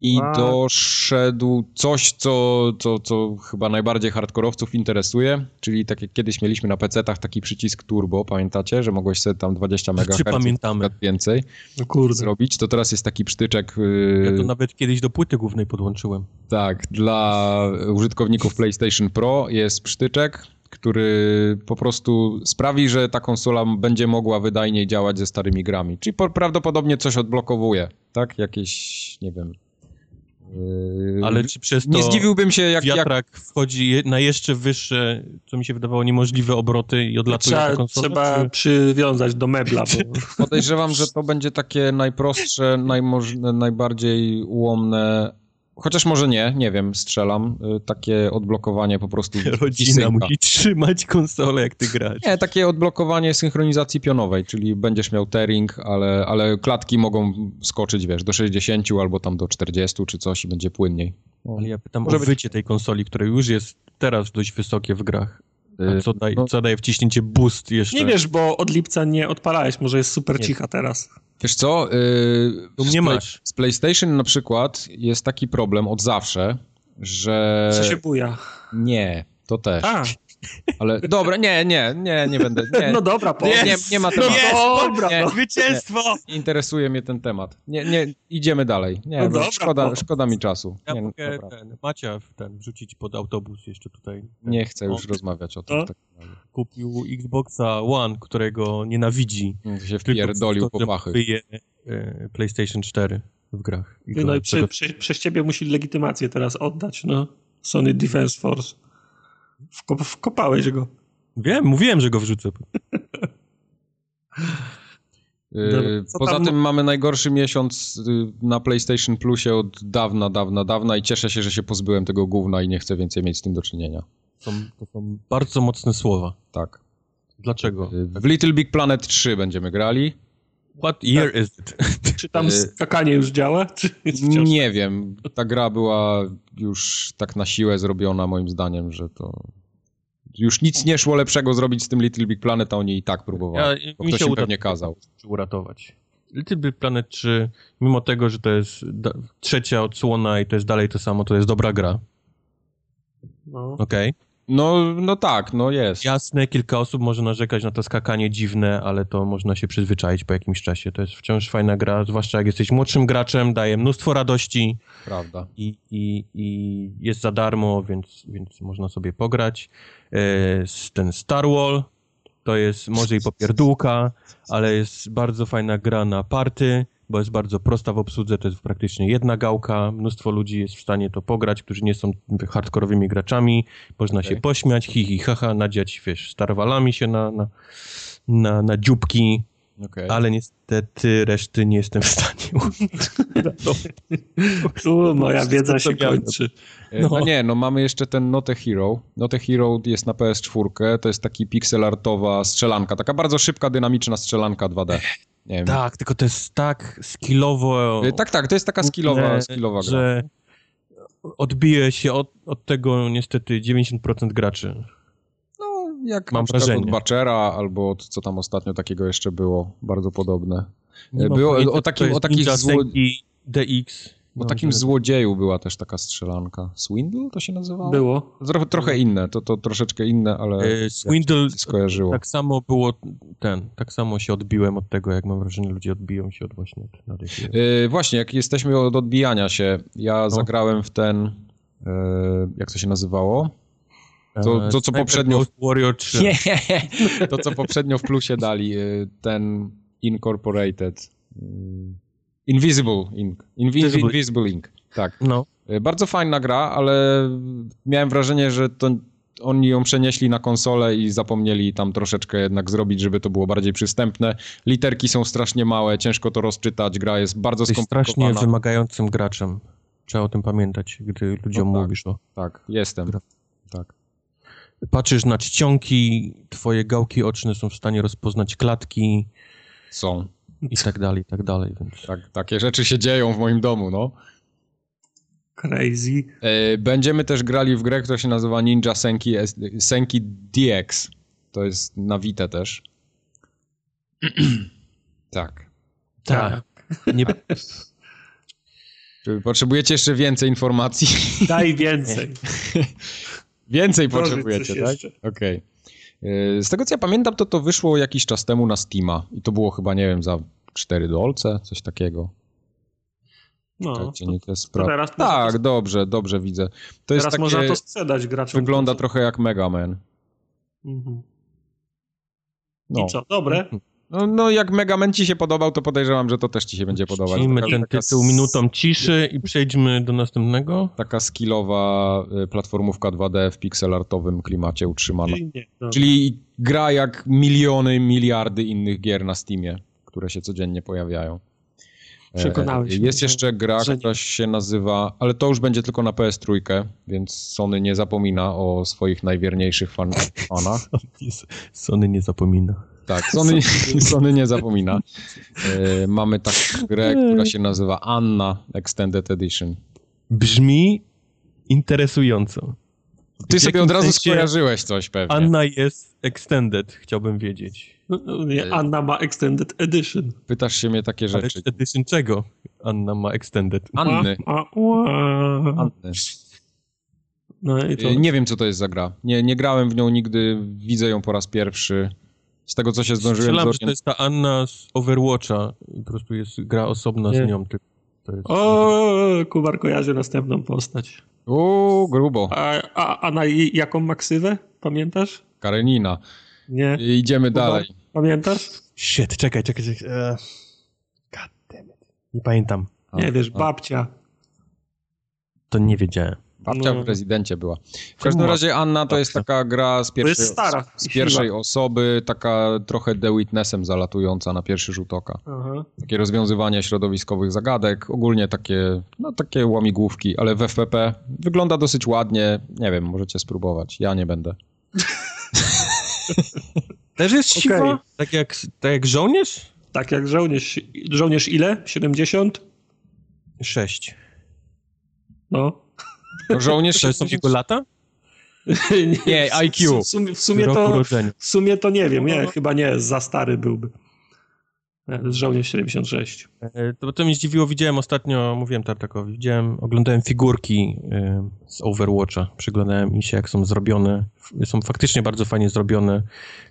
i A. doszedł coś, co, co, co chyba najbardziej hardkorowców interesuje, czyli tak jak kiedyś mieliśmy na PC-tach taki przycisk turbo, pamiętacie, że mogłeś sobie tam 20 MHz pamiętamy. więcej No kurde. zrobić, to teraz jest taki przytyczek y, Ja to nawet kiedyś do płyty głównej podłączyłem. Tak, dla użytkowników PlayStation Pro jest przytyczek, który po prostu sprawi, że ta konsola będzie mogła wydajniej działać ze starymi grami. Czyli po, prawdopodobnie coś odblokowuje, tak? Jakieś, nie wiem. Yy, Ale czy przez to nie zdziwiłbym się, jak, jak wiatrak wchodzi je- na jeszcze wyższe, co mi się wydawało niemożliwe obroty i odlatuje ta Trzeba, konsola? trzeba czy- przywiązać do mebla, bo podejrzewam, że to będzie takie najprostsze, najmoż- najbardziej ułomne. Chociaż może nie, nie wiem, strzelam. y, Takie odblokowanie po prostu. Rodzina synka. musi trzymać konsolę, jak ty grasz. Nie, takie odblokowanie synchronizacji pionowej, czyli będziesz miał tearing, ale, ale klatki mogą skoczyć, wiesz, do 60 albo tam do 40 czy coś i będzie płynniej. Ale ja pytam Może o być- wycie tej konsoli, które już jest teraz dość wysokie w grach. A Y, co, daj, no. co daje wciśnięcie boost jeszcze? nie wiesz, bo od lipca nie odpalałeś, może jest super Nie. cicha teraz. Wiesz co? Yy, mnie Play- masz. Z PlayStation na przykład jest taki problem od zawsze, że... Co się buja? Nie, to też. A, Ale dobra, nie, nie, nie, nie będę. Nie, no dobra, nie, powiedz. nie, nie ma No tematu. dobra, Nie. no. Zwycięstwo! Interesuje mnie ten temat. Nie, nie, idziemy dalej. Nie, No dobra, szkoda, po- szkoda mi czasu. Ja Nie, mogę ten, Macia w ten, wrzucić pod autobus jeszcze tutaj. Ten, nie chcę już on rozmawiać o tym. No. razie. Kupił Xboxa One, którego nienawidzi. Się Tylko wpierdolił po pachy. Wyje e, PlayStation 4 w grach. I no i przez ciebie musi legitymację teraz oddać, no. Sony Defense Force. Wkop, wkopałeś go. Wiem, mówiłem, że go wrzucę. Yy, Poza tam- tym mamy najgorszy miesiąc y, na PlayStation Plusie od dawna, dawna, dawna i cieszę się, że się pozbyłem tego gówna i nie chcę więcej mieć z tym do czynienia. Są, to są bardzo mocne słowa. Tak. Dlaczego? Y, W Little Big Planet 3 będziemy grali. What year is it? Czy tam Y- skakanie już działa? Czy. Nie wiem. Ta gra była już tak na siłę zrobiona moim zdaniem, że to... Już nic nie szło lepszego zrobić z tym Little Big Planet, a oni i tak próbowali. Ja, Bo mi ktoś się im uda pewnie kazał. uratować. Little Big Planet 3, mimo tego, że to jest da- trzecia odsłona i to jest dalej to samo, to jest dobra gra, No. okej? No, no tak, no jest. Jasne, kilka osób może narzekać na to skakanie dziwne, ale to można się przyzwyczaić po jakimś czasie. To jest wciąż fajna gra, zwłaszcza jak jesteś młodszym graczem, daje mnóstwo radości Prawda. i, i, i jest za darmo, więc, więc można sobie pograć. E, ten Star Wall to jest może i popierdółka, ale jest bardzo fajna gra na party, bo jest bardzo prosta w obsłudze, to jest praktycznie jedna gałka, mnóstwo ludzi jest w stanie to pograć, którzy nie są hardkorowymi graczami, można się Okej. pośmiać, hi, hi, haha, nadziać, wiesz, starwalami się na, na, na, na dzióbki, Okej. ale niestety reszty nie jestem w stanie Tu moja wiedza się kończy. E, No. No. nie, no mamy jeszcze ten Not a Hero. Not a Hero jest na PS4, to jest taki pixel artowa strzelanka, taka bardzo szybka, dynamiczna strzelanka 2D. Tak, tylko to jest tak skillowo... E, Tak, tak, to jest taka skillowa, skillowa gra. że odbije się od, od tego niestety 90% graczy. No, jak Mam wrażenie. od Bachera, albo od, co tam ostatnio takiego jeszcze było, bardzo podobne. Nie było- o jest o takich zło- DX. O No, takim złodzieju była też taka strzelanka. Swindle to się nazywało? Było. Trochę, trochę inne, to, to troszeczkę inne, ale E, Swindle skojarzyło. tak samo było ten, tak samo się odbiłem od tego, jak mam wrażenie, ludzie odbiją się od właśnie od Nady Yy, właśnie, jak jesteśmy od odbijania się, ja No. zagrałem w ten, yy, jak to się nazywało? To- to, co poprzednio- Warrior 3. Nie, to co poprzednio w plusie dali, yy, ten Incorporated. Invisible Ink. Invi- Invisible. Invisible Ink, tak. No, Yy, Bardzo fajna gra, ale miałem wrażenie, że to oni ją przenieśli na konsolę i zapomnieli tam troszeczkę jednak zrobić, żeby to było bardziej przystępne. Literki są strasznie małe, ciężko to rozczytać, gra jest bardzo strasznie skomplikowana. wymagającym graczem. Trzeba o tym pamiętać, gdy ludziom No tak. mówisz to. Tak, jestem. Gra. Tak. Patrzysz na czcionki, twoje gałki oczne są w stanie rozpoznać klatki Są. I tak dalej, i tak dalej, więc... Tak, takie rzeczy się dzieją w moim domu, no. Crazy. E, Będziemy też grali w grę, która się nazywa Ninja Senki, Senki DX. To jest na Vita też. tak. Tak. Nie, Czy potrzebujecie jeszcze więcej informacji? Daj więcej. więcej Proszę, potrzebujecie, tak? Okej. E, Z tego co ja pamiętam, to to wyszło jakiś czas temu na Steama. I to było chyba, nie wiem, za 4 dolce, coś takiego. No, Czekajcie, to, nie to spra- teraz można Tak, to- dobrze, dobrze widzę. To jest teraz takie, można to sprzedać graczom. wygląda trochę jak Mega Man. Mhm. No. I co, dobre? No, no jak Mega Man ci się podobał, to podejrzewam, że to też ci się będzie podobać. Taka- ten taka tytuł minutą ciszy i przejdźmy do następnego. Taka skillowa y, platformówka 2D w pixelartowym klimacie utrzymana. Czyli nie. Dobra. Czyli gra jak miliony, miliardy innych gier na Steamie, które się codziennie pojawiają. E, Przekonałeś Jest jeszcze gra, że która się nazywa, ale to już będzie tylko na PS3, więc Sony nie zapomina o swoich najwierniejszych fan fanach. Sony nie zapomina. Tak, Sony, Sony nie zapomina. E, mamy taką grę, która się nazywa Anna Extended Edition. Brzmi interesująco. Ty W sobie od razu sensie skojarzyłeś coś pewnie. Anna jest extended, chciałbym wiedzieć. No, no, nie, Anna ma Extended Edition. Pytasz się mnie takie Ale rzeczy. edition czego Anna ma extended? Anny. Anny. No i to... E, Nie wiem, co to jest za gra. Nie, nie grałem w nią nigdy, widzę ją po raz pierwszy. Z tego, co się zdążyłem Strzelam, że to jest ta Anna z Overwatcha i po prostu jest gra osobna Nie. z nią. tylko To jest... O, Kubar kojarzy następną postać. Uuu, grubo. A, a, a na jaką maksywę? Pamiętasz? Karenina. Nie. Idziemy Kubar? dalej. Pamiętasz? Shit, czekaj, czekaj, czekaj. e, God damn it. Nie pamiętam. A, Nie wiesz, a. babcia. To nie wiedziałem. Babcia No. w rezydencie była. W każdym razie Anna to jest taka gra z To pierwszej, jest stara. z pierwszej osoby, taka trochę The Witnessem zalatująca na pierwszy rzut oka. Aha. Takie rozwiązywanie środowiskowych zagadek, ogólnie takie, no takie łamigłówki, ale w FPP wygląda dosyć ładnie. Nie wiem, możecie spróbować. Ja nie będę. Też jest siwa? Tak, jak, tak jak żołnierz? Tak jak żołnierz. Żołnierz ile? 70? Sześć. No. Żołnierz To są jego lata? Nie, IQ. W sumie, w sumie to... W sumie to nie wiem, nie, chyba nie, za stary byłby. Z Żołnierz 76. E, to, to mnie zdziwiło, widziałem ostatnio, mówiłem Tartakowi, widziałem, oglądałem figurki e, z Overwatcha, przyglądałem im się, jak są zrobione. Są faktycznie bardzo fajnie zrobione.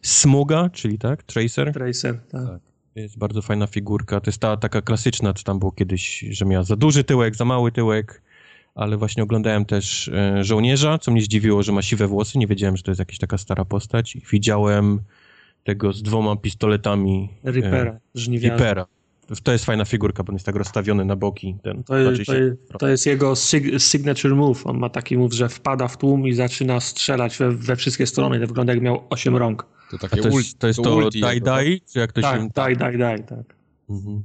Smuga, czyli tak, Tracer. Tracer, tak. tak. Jest bardzo fajna figurka. To jest ta taka klasyczna, co tam było kiedyś, że miała za duży tyłek, za mały tyłek, ale właśnie oglądałem też e, żołnierza, co mnie zdziwiło, że ma siwe włosy. Nie wiedziałem, że to jest jakaś taka stara postać. Widziałem tego z dwoma pistoletami. Reapera, e, żniwiarza. Reapera. To jest fajna figurka, bo on jest tak rozstawiony na boki. Ten, to, jest, to, jest, to jest jego sig signature move. On ma taki move, że wpada w tłum i zaczyna strzelać we, we wszystkie strony. To wygląda jak miał osiem rąk. To, takie to jest to, jest to, die die? Czy jak to tak, się... die, die, die, tak. Mhm.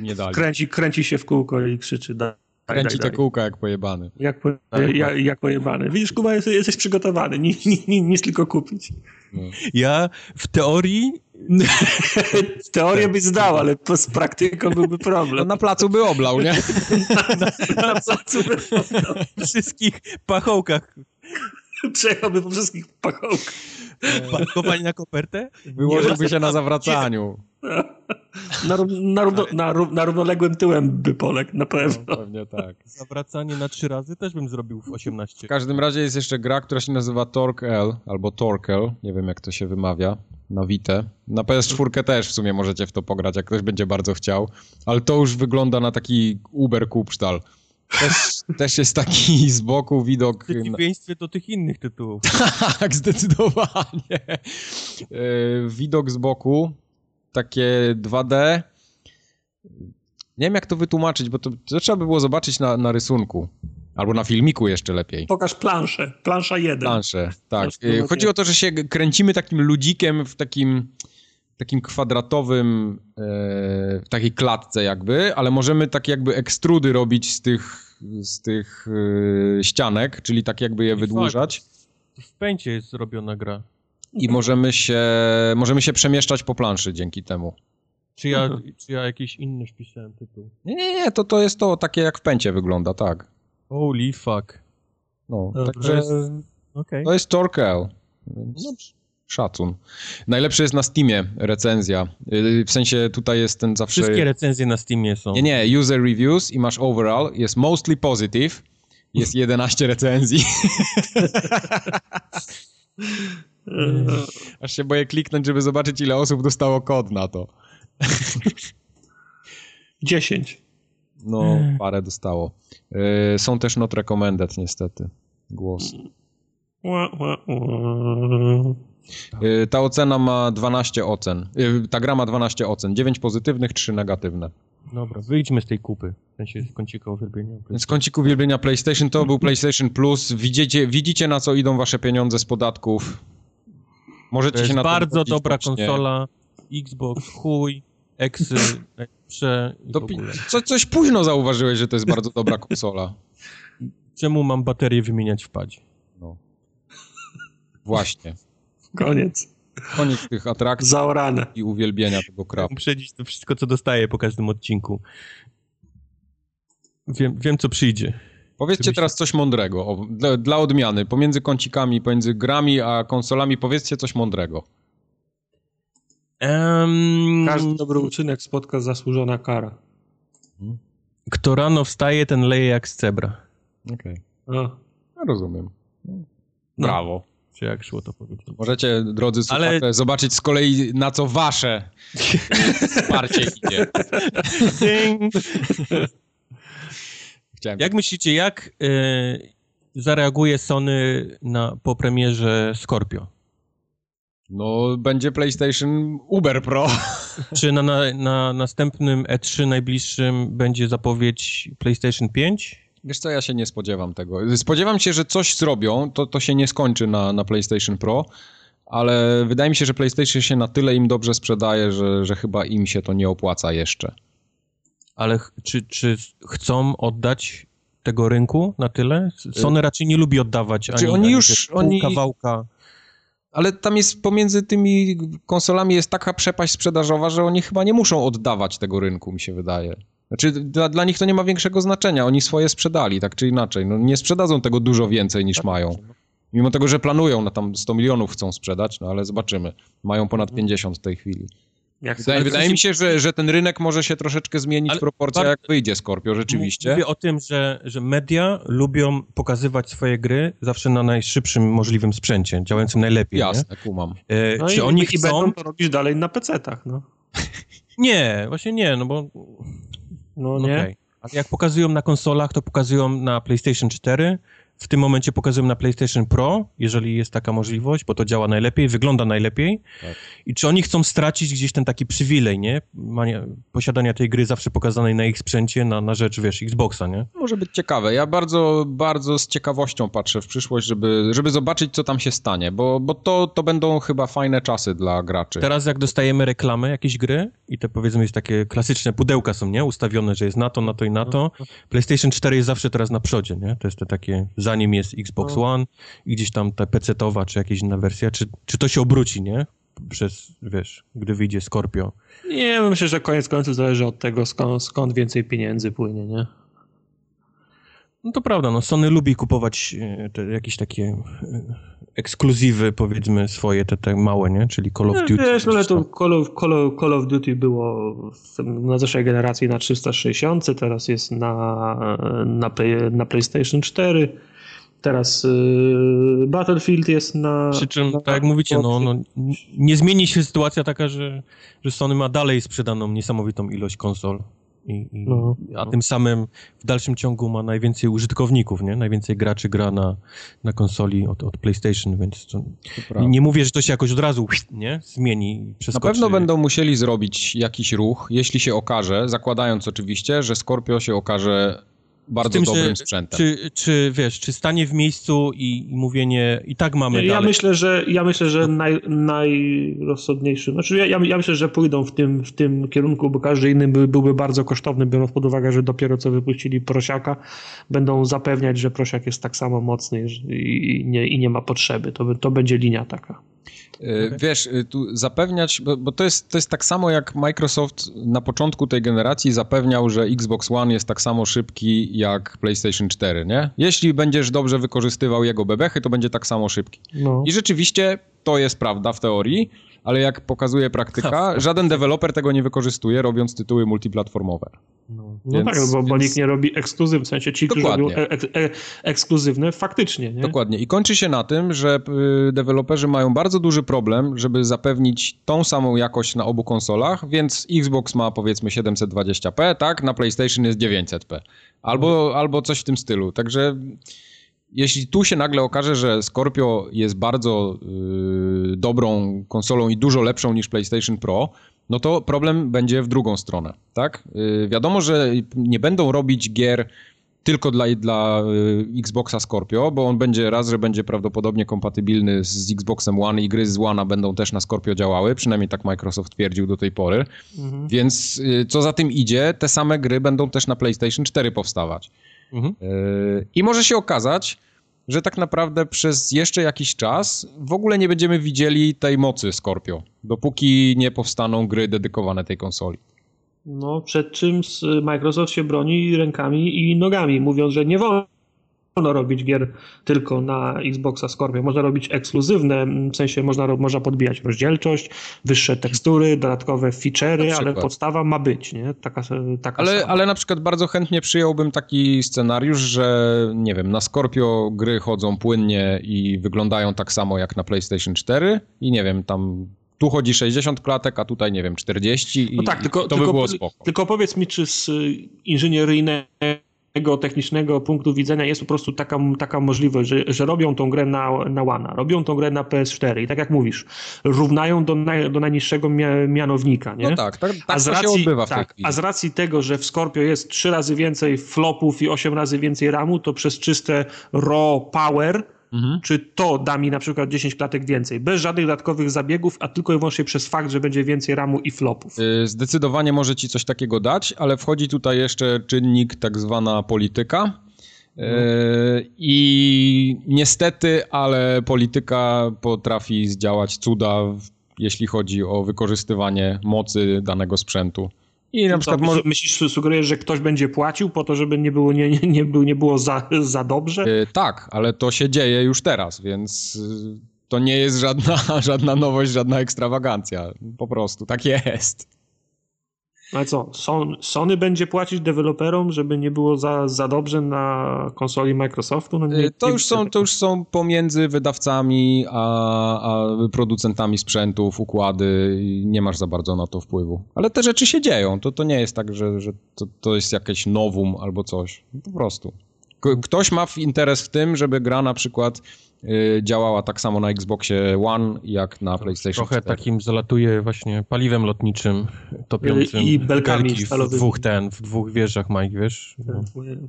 Nie dali. Kręci, kręci się w kółko i krzyczy die. Kręci te kółka jak pojebany. Jak, po, tak, jak, jak pojebany. Widzisz, Kuba, jesteś, jesteś przygotowany. Nic, nic, nic tylko kupić. No. Ja w teorii... Teorię byś zdał, ale z praktyką byłby problem. No na placu by oblał, nie? na, na placu by oblał. Wszystkich pachołkach. Przejechałby po wszystkich pachołkach. Parkowanie na kopertę? Wyłożyłby się na zawracaniu. Na, na, równo, na, na równoległym tyłem by poległ, na pewno. No, pewnie tak. Zawracanie na trzy razy też bym zrobił w 18. W każdym razie jest jeszcze gra, która się nazywa Torque albo Torkel, nie wiem jak to się wymawia, na Vita. Na PS4 też w sumie możecie w to pograć, jak ktoś będzie bardzo chciał, ale to już wygląda na taki Uber Kupsztal. Też, też jest taki z boku widok. W przeciwieństwie do tych innych tytułów. tak, zdecydowanie. E, widok z boku, takie 2D. Nie wiem, jak to wytłumaczyć, bo to, to trzeba by było zobaczyć na, na rysunku. Albo na filmiku jeszcze lepiej. Pokaż planszę. Plansza 1. Planszę, tak. E, chodzi o to, że się kręcimy takim ludzikiem w takim takim kwadratowym, e, w takiej klatce jakby, ale możemy tak jakby ekstrudy robić z tych, z tych e, ścianek, czyli tak jakby je wydłużać. W pęcie jest zrobiona gra. I możemy się, możemy się przemieszczać po planszy dzięki temu. Czy ja, czy ja jakiś inny wpisałem tytuł? Nie, nie, nie, to, to jest to takie jak w pęcie wygląda, tak. Holy fuck. No, także okay. to jest Torkel. Więc szacun. Najlepsze jest na Steamie recenzja. Y, w sensie tutaj jest ten zawsze... Wszystkie recenzje na Steamie są. Nie, nie, user reviews i masz overall, jest mostly positive, jest 11 recenzji. Aż się boję kliknąć, żeby zobaczyć ile osób dostało kod na to. 10. No, parę dostało. Y, są też not recommended niestety. Głos. Y, ta ocena ma 12 ocen. Y, ta gra ma 12 ocen. 9 pozytywnych, 3 negatywne. Dobra, wyjdźmy z tej kupy. W sensie z kącika uwielbienia. Z kąciku uwielbienia PlayStation to był PlayStation Plus. Widzicie, widzicie na co idą wasze pieniądze z podatków. Możecie to jest się na bardzo dobra konsola. Xbox, chuj, Exy, prze to co, Coś późno zauważyłeś, że to jest bardzo dobra konsola. Czemu mam baterię wymieniać w padzie? Właśnie. Koniec. Koniec tych atrakcji Zaorane. i uwielbienia tego krapu. Uprzedzić to wszystko, co dostaję po każdym odcinku. Wiem, wiem co przyjdzie. Powiedzcie teraz coś mądrego, o, dla, dla, odmiany, pomiędzy kącikami, pomiędzy grami a konsolami, powiedzcie coś mądrego. Um, Każdy dobry uczynek spotka zasłużona kara. Hmm. Kto rano wstaje, ten leje jak z cebra. Okej. Okay. rozumiem. No. Brawo czy jak szło to powiedzieć. Możecie, drodzy słuchacze, Ale... zobaczyć z kolei na co wasze wsparcie idzie. jak myślicie, jak y, zareaguje Sony na, po premierze Scorpio? No, będzie PlayStation Uber Pro. Czy na, na, na następnym E3 najbliższym będzie zapowiedź PlayStation 5? Wiesz co, ja się nie spodziewam tego. Spodziewam się, że coś zrobią, to, to się nie skończy na, na PlayStation Pro, ale wydaje mi się, że PlayStation się na tyle im dobrze sprzedaje, że, że chyba im się to nie opłaca jeszcze. Ale czy, czy chcą oddać tego rynku na tyle? Sony raczej nie lubi oddawać czy ani, oni już ani oni kawałka. Ale tam jest pomiędzy tymi konsolami jest taka przepaść sprzedażowa, że oni chyba nie muszą oddawać tego rynku, mi się wydaje. Znaczy, dla, dla nich to nie ma większego znaczenia. Oni swoje sprzedali, tak czy inaczej. No, nie sprzedadzą tego dużo więcej niż mają. Mimo tego, że planują, na tam 100 milionów chcą sprzedać, no ale zobaczymy. Mają ponad 50 w tej chwili. Jak wydaje, wydaje mi się, że, że ten rynek może się troszeczkę zmienić w proporcjach, jak wyjdzie Scorpio, rzeczywiście. Mówię o tym, że, że media lubią pokazywać swoje gry zawsze na najszybszym możliwym sprzęcie, działającym najlepiej. Jasne, nie? kumam. E, no czy i, oni i chcą... będą to robić dalej na PC-tach, no. nie, właśnie nie, no bo... No nie. Okay. A jak pokazują na konsolach, to pokazują na PlayStation 4, w tym momencie pokazują na PlayStation Pro, jeżeli jest taka możliwość, bo to działa najlepiej, wygląda najlepiej. Tak. I czy oni chcą stracić gdzieś ten taki przywilej, nie? Mania, posiadania tej gry zawsze pokazanej na ich sprzęcie, na, na rzecz, wiesz, Xboxa, nie? Może być ciekawe. Ja bardzo, bardzo z ciekawością patrzę w przyszłość, żeby, żeby zobaczyć, co tam się stanie, bo, bo to, to będą chyba fajne czasy dla graczy. Teraz jak dostajemy reklamy jakieś gry i te powiedzmy jest takie klasyczne pudełka są, nie? Ustawione, że jest na to, na to i na to. Mhm. PlayStation 4 jest zawsze teraz na przodzie, nie? To jest te takie zanim jest Xbox no. One i gdzieś tam ta PC-towa, czy jakaś inna wersja, czy, czy to się obróci, nie? Przez, wiesz, gdy wyjdzie Scorpio. Nie, myślę, że koniec końców zależy od tego, skąd, skąd więcej pieniędzy płynie, nie? No to prawda, no Sony lubi kupować e, te, jakieś takie e, ekskluzywy, powiedzmy, swoje, te, te małe, nie? Czyli Call of Duty. Wiesz, ale to Call of, Call, of, Call of Duty było na zeszłej generacji na 360, teraz jest na, na, play, na PlayStation 4. Teraz y, Battlefield jest na. Przy czym, na, tak jak mówicie, no, no, nie zmieni się sytuacja taka, że, że Sony ma dalej sprzedaną niesamowitą ilość konsol. I, i, no, a no. tym samym w dalszym ciągu ma najwięcej użytkowników, nie? Najwięcej graczy gra na, na konsoli od, od PlayStation, więc to, to nie mówię, że to się jakoś od razu nie? zmieni. Przeskoczy. Na pewno będą musieli zrobić jakiś ruch, jeśli się okaże, zakładając oczywiście, że Scorpio się okaże bardzo tym, dobrym sprzętem. Czy, czy wiesz, czy stanie w miejscu i, i mówienie i tak mamy ja dalej. Myślę, że, ja myślę, że naj, najrozsądniejszym, znaczy ja, ja, myślę, że pójdą w tym, w tym kierunku, bo każdy inny by, byłby bardzo kosztowny, biorąc pod uwagę, że dopiero co wypuścili prosiaka, będą zapewniać, że prosiak jest tak samo mocny i, i, nie, i nie ma potrzeby. To, to będzie linia taka. Okay. Wiesz, y, tu zapewniać, bo, bo, to, jest, to jest tak samo jak Microsoft na początku tej generacji zapewniał, że Xbox One jest tak samo szybki jak PlayStation 4, nie? Jeśli będziesz dobrze wykorzystywał jego bebechy, to będzie tak samo szybki. No. I rzeczywiście to jest prawda w teorii, ale jak pokazuje praktyka, żaden deweloper tego nie wykorzystuje, robiąc tytuły multiplatformowe. No, no więc, tak, bo, więc... bo nikt nie robi ekskluzywnych, w sensie ci, Dokładnie. którzy robią e e ekskluzywne, faktycznie. Nie? Dokładnie. I kończy się na tym, że y, deweloperzy mają bardzo duży problem, żeby zapewnić tą samą jakość na obu konsolach, więc Xbox ma powiedzmy 720p, tak? Na PlayStation jest 900p. Albo, albo coś w tym stylu. Także jeśli tu się nagle okaże, że Scorpio jest bardzo yy, dobrą konsolą i dużo lepszą niż PlayStation Pro, no to problem będzie w drugą stronę, tak? Yy, wiadomo, że nie będą robić gier tylko dla, dla yy, Xboxa Scorpio, bo on będzie raz, że będzie prawdopodobnie kompatybilny z Xboxem One i gry z One'a będą też na Scorpio działały, przynajmniej tak Microsoft twierdził do tej pory. Mhm. Więc yy, co za tym idzie, te same gry będą też na PlayStation 4 powstawać. Mhm. Yy, I może się okazać, że tak naprawdę przez jeszcze jakiś czas w ogóle nie będziemy widzieli tej mocy Scorpio, dopóki nie powstaną gry dedykowane tej konsoli. No, przed czym Microsoft się broni rękami i nogami, mówiąc, że nie wolno wolno robić gier tylko na Xboxa Scorpio. Można robić ekskluzywne, w sensie można, można podbijać rozdzielczość, wyższe tekstury, dodatkowe feature'y, ale podstawa ma być, nie? Taka, taka ale, ale na przykład bardzo chętnie przyjąłbym taki scenariusz, że nie wiem, na Scorpio gry chodzą płynnie i wyglądają tak samo jak na PlayStation 4 i nie wiem, tam tu chodzi 60 klatek, a tutaj nie wiem, 40 i no tak, tylko, to tylko, by było spoko. Tylko powiedz mi, czy z inżynieryjnego technicznego punktu widzenia jest po prostu taka, taka możliwość, że, że robią tą grę na, na One, robią tą grę na PS4 i tak jak mówisz, równają do, naj, do najniższego mianownika, nie? No tak, tak, tak a z racji, się odbywa w tej tak, A z racji tego, że w Scorpio jest trzy razy więcej flopów i osiem razy więcej ramu, to przez czyste raw power Mhm. Czy to da mi na przykład 10 klatek więcej, bez żadnych dodatkowych zabiegów, a tylko i wyłącznie przez fakt, że będzie więcej ramu i flopów? Y, zdecydowanie może ci coś takiego dać, ale wchodzi tutaj jeszcze czynnik tak zwana polityka. Y, I niestety, ale polityka potrafi zdziałać cuda, jeśli chodzi o wykorzystywanie mocy danego sprzętu. I na przykład może... Myślisz, sugerujesz, że ktoś będzie płacił po to, żeby nie było, nie, nie, nie było za, za dobrze? Yy, tak, ale to się dzieje już teraz, więc to nie jest żadna, żadna nowość, żadna ekstrawagancja. Po prostu, tak jest. Ale co, Sony będzie płacić deweloperom, żeby nie było za, za dobrze na konsoli Microsoftu? No nie, to, już są, to już są pomiędzy wydawcami a, a producentami sprzętów, układy. Nie masz za bardzo na to wpływu. Ale te rzeczy się dzieją. To, to nie jest tak, że, że to, to jest jakieś nowum albo coś. Po prostu. Ktoś ma interes w tym, żeby gra na przykład Y, działała tak samo na Xboxie One, jak na PlayStation Trochę 4. takim zalatuje właśnie paliwem lotniczym topiącym i belkami w dwóch ten, w dwóch wieżach, Mike, wiesz? No.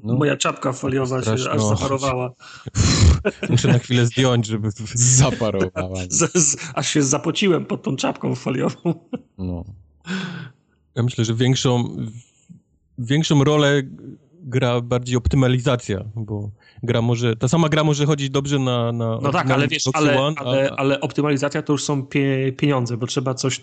no. Moja czapka foliowa się aż zaparowała. Muszę na chwilę zdjąć, żeby... Zaparowała. aż się zapociłem pod tą czapką foliową. No. Ja myślę, że większą, większą rolę gra bardziej optymalizacja, bo gra może, ta sama gra może chodzić dobrze na, na No tak, ale wiesz, ale, One, ale, a... ale, optymalizacja to już są pie, pieniądze, bo trzeba coś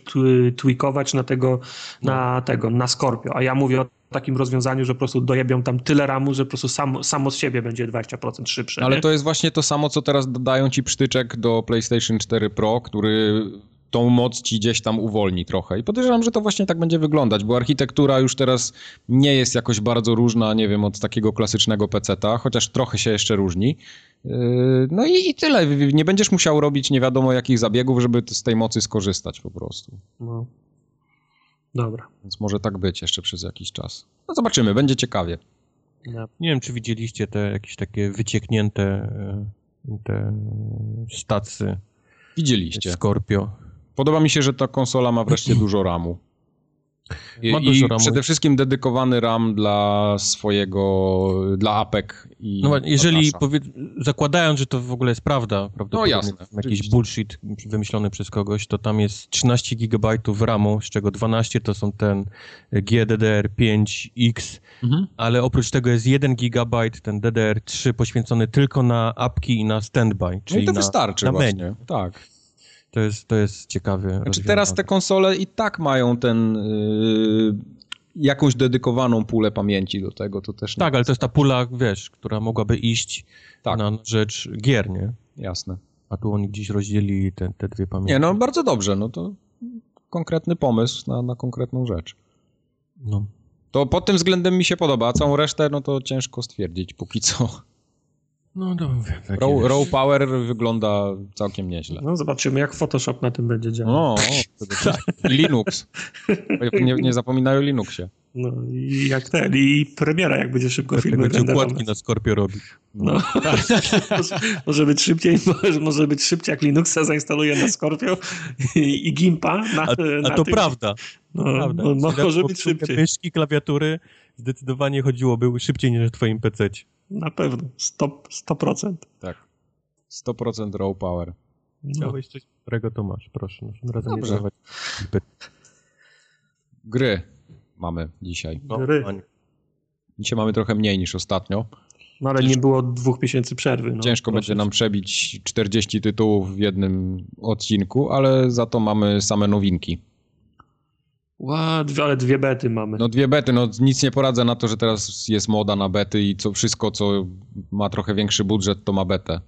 tweakować na tego, na no. tego, na Scorpio, a ja mówię o takim rozwiązaniu, że po prostu dojebią tam tyle ramu, że po prostu sam, samo z siebie będzie 20% szybsze. Ale nie? to jest właśnie to samo, co teraz dodają ci przytyczek do PlayStation 4 Pro, który tą moc ci gdzieś tam uwolni trochę. I podejrzewam, że to właśnie tak będzie wyglądać, bo architektura już teraz nie jest jakoś bardzo różna, nie wiem, od takiego klasycznego PC-ta, chociaż trochę się jeszcze różni. Yy, no i, i tyle. Nie będziesz musiał robić nie wiadomo jakich zabiegów, żeby z tej mocy skorzystać po prostu. No. Dobra. Więc może tak być jeszcze przez jakiś czas. No zobaczymy, będzie ciekawie. Nie wiem, czy widzieliście te jakieś takie wycieknięte e, te stacy. Widzieliście. Scorpio. Podoba mi się, że ta konsola ma wreszcie dużo RAMu. I, ma dużo RAMu. przede wszystkim dedykowany RAM dla swojego, dla APEC i No jeżeli powie, zakładając, że to w ogóle jest prawda, no jasne, jakiś bullshit wymyślony przez kogoś, to tam jest 13 GB RAMu, z czego 12 to są ten GDDR5X, mhm. ale oprócz tego jest 1 GB ten DDR3 poświęcony tylko na apki i na standby, czyli no i to na, wystarczy na menu. Właśnie. Tak. To jest, to jest ciekawe. Znaczy teraz te konsole i tak mają ten... Yy, jakąś dedykowaną pulę pamięci do tego, to też... Tak, ale to jest ta pula, wiesz, która mogłaby iść tak. na rzecz gier, nie? Jasne. A tu oni gdzieś rozdzielili te, te dwie pamięci. Nie, no bardzo dobrze, no to konkretny pomysł na, na konkretną rzecz. No. To pod tym względem mi się podoba, a całą resztę, no to ciężko stwierdzić póki co. No dobrze. Raw, raw Power wygląda całkiem nieźle. No zobaczymy, jak Photoshop na tym będzie działał. No, I Linux. Nie, nie zapominaj o Linuxie. No i jak ten, i premiera, jak będzie szybko jak filmy będzie układki na Scorpio robić. No, no. Tak. może, być szybciej, może, może być szybciej, jak Linuxa zainstaluje na Scorpio i, i Gimpa na, A, a to prawda. No, prawda. No, może być szybciej. Myszki, klawiatury zdecydowanie chodziłoby szybciej niż w twoim PC. Na pewno, 100%. 100%. Tak. 100% raw power. No. Chciałeś coś, którego to masz, proszę. Razem Dobrze. Gry mamy dzisiaj. No, Gry. Dzisiaj mamy trochę mniej niż ostatnio. No ale Ciężko, nie było dwóch miesięcy przerwy. No, ciężko będzie nam przebić 40 tytułów w jednym odcinku, ale za to mamy same nowinki. What? Ale dwie bety mamy. No dwie bety, no nic nie poradzę na to, że teraz jest moda na bety i co, wszystko, co ma trochę większy budżet, to ma betę.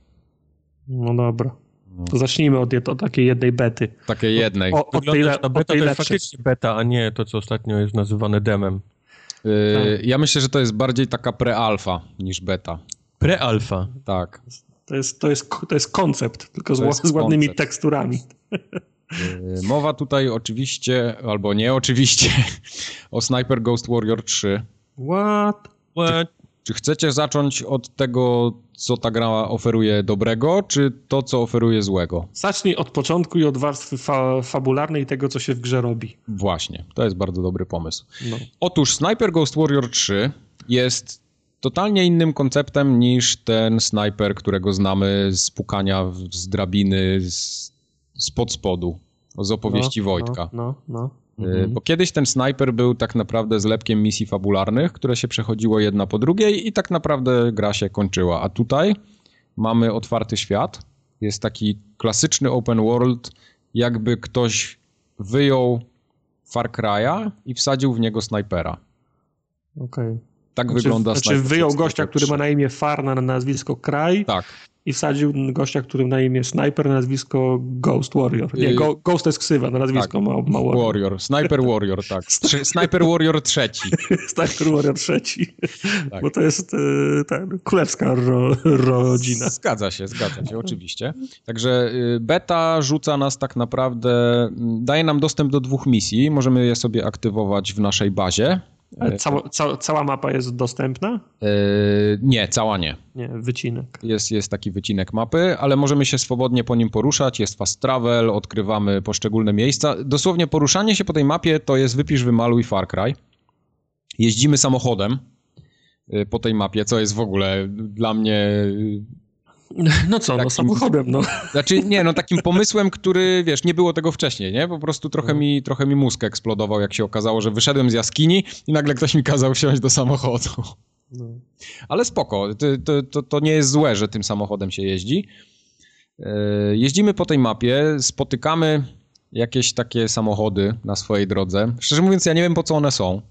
No dobra. No. To zacznijmy od, od takiej jednej bety. Takiej jednej. O, od tej, ta beta to jest faktycznie beta, a nie to, co ostatnio jest nazywane demem. Yy, ja myślę, że to jest bardziej taka pre-alfa niż beta. Pre-alfa? Tak. To jest, to, jest, to jest koncept, tylko z, z ładnymi koncept. teksturami. Yy, mowa tutaj oczywiście, albo nie oczywiście, o Sniper Ghost Warrior 3. What? What? Czy, czy, chcecie zacząć od tego, co ta gra oferuje dobrego, czy to, co oferuje złego? Zacznij od początku i od warstwy fa fabularnej tego, co się w grze robi. Właśnie, to jest bardzo dobry pomysł. No. Otóż Sniper Ghost Warrior 3 jest totalnie innym konceptem niż ten Sniper, którego znamy z pukania z drabiny, z spod spodu, z opowieści no, Wojtka. No, no, no. Mhm. Bo kiedyś ten snajper był tak naprawdę zlepkiem misji fabularnych, które się przechodziło jedna po drugiej i tak naprawdę gra się kończyła. A tutaj mamy otwarty świat. Jest taki klasyczny open world, jakby ktoś wyjął Far Cry'a i wsadził w niego snajpera. Okej. Okay. Tak znaczy, wygląda Znaczy wyjął gościa, który ma na imię Far, na nazwisko Kraj. Tak i wsadził gościa, którym na imię Sniper, na nazwisko Ghost Warrior. Nie, Y- Go, Ghost jest ksywa, na nazwisko Tak. ma, ma Warrior. Warrior, Sniper Warrior, tak. Trzy- Sniper Warrior trzeci. Sniper Warrior trzeci. Tak. Bo to jest e, ten, królewska ro, rodzina. Zgadza się, zgadza się, oczywiście. Także y, beta rzuca nas tak naprawdę, mm, daje nam dostęp do dwóch misji, możemy je sobie aktywować w naszej bazie. Ale Cała, ca, cała mapa jest dostępna? E, nie, cała nie. Nie, wycinek. Jest, jest taki wycinek mapy, ale możemy się swobodnie po nim poruszać, jest fast travel, odkrywamy poszczególne miejsca. Dosłownie poruszanie się po tej mapie to jest wypisz, wymaluj Far Cry. Jeździmy samochodem y, po tej mapie, co jest w ogóle dla mnie No co, no Takim- samochodem, no. Znaczy, nie, no takim pomysłem, który, wiesz, nie było tego wcześniej, nie? Po prostu trochę mi, trochę mi mózg eksplodował, jak się okazało, że wyszedłem z jaskini i nagle ktoś mi kazał wsiąść do samochodu. no. Ale spoko, to, to, to, to nie jest złe, że tym samochodem się jeździ. E, Jeździmy po tej mapie, spotykamy jakieś takie samochody na swojej drodze. Szczerze mówiąc, ja nie wiem, po co one są.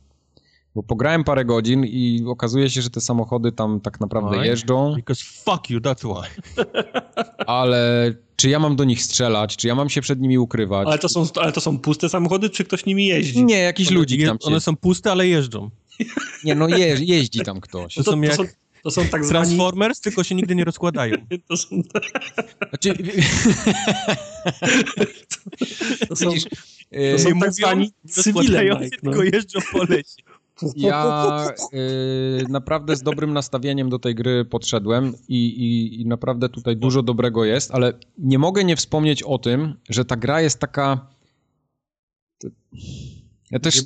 Bo pograłem parę godzin i okazuje się, że te samochody tam tak naprawdę Why? jeżdżą. Because fuck you, that's why. ale czy ja mam do nich strzelać, czy ja mam się przed nimi ukrywać? Ale, to są, ale to są puste samochody, czy ktoś nimi jeździ? Nie, jakiś ludzik Je- tam się... One są puste, ale jeżdżą. Nie, no je, jeździ tam ktoś. To są jak to, są, to są tak zwani... Transformers, tylko się nigdy nie rozkładają. To są, Znaczy, to są, widzisz, to e, są Nie tak zwani cywile, Mike, no. tylko jeżdżą po lesie. Ja e, naprawdę z dobrym nastawieniem do tej gry podszedłem i, i, i naprawdę tutaj dużo dobrego jest, ale nie mogę nie wspomnieć o tym, że ta gra jest taka... Ja też.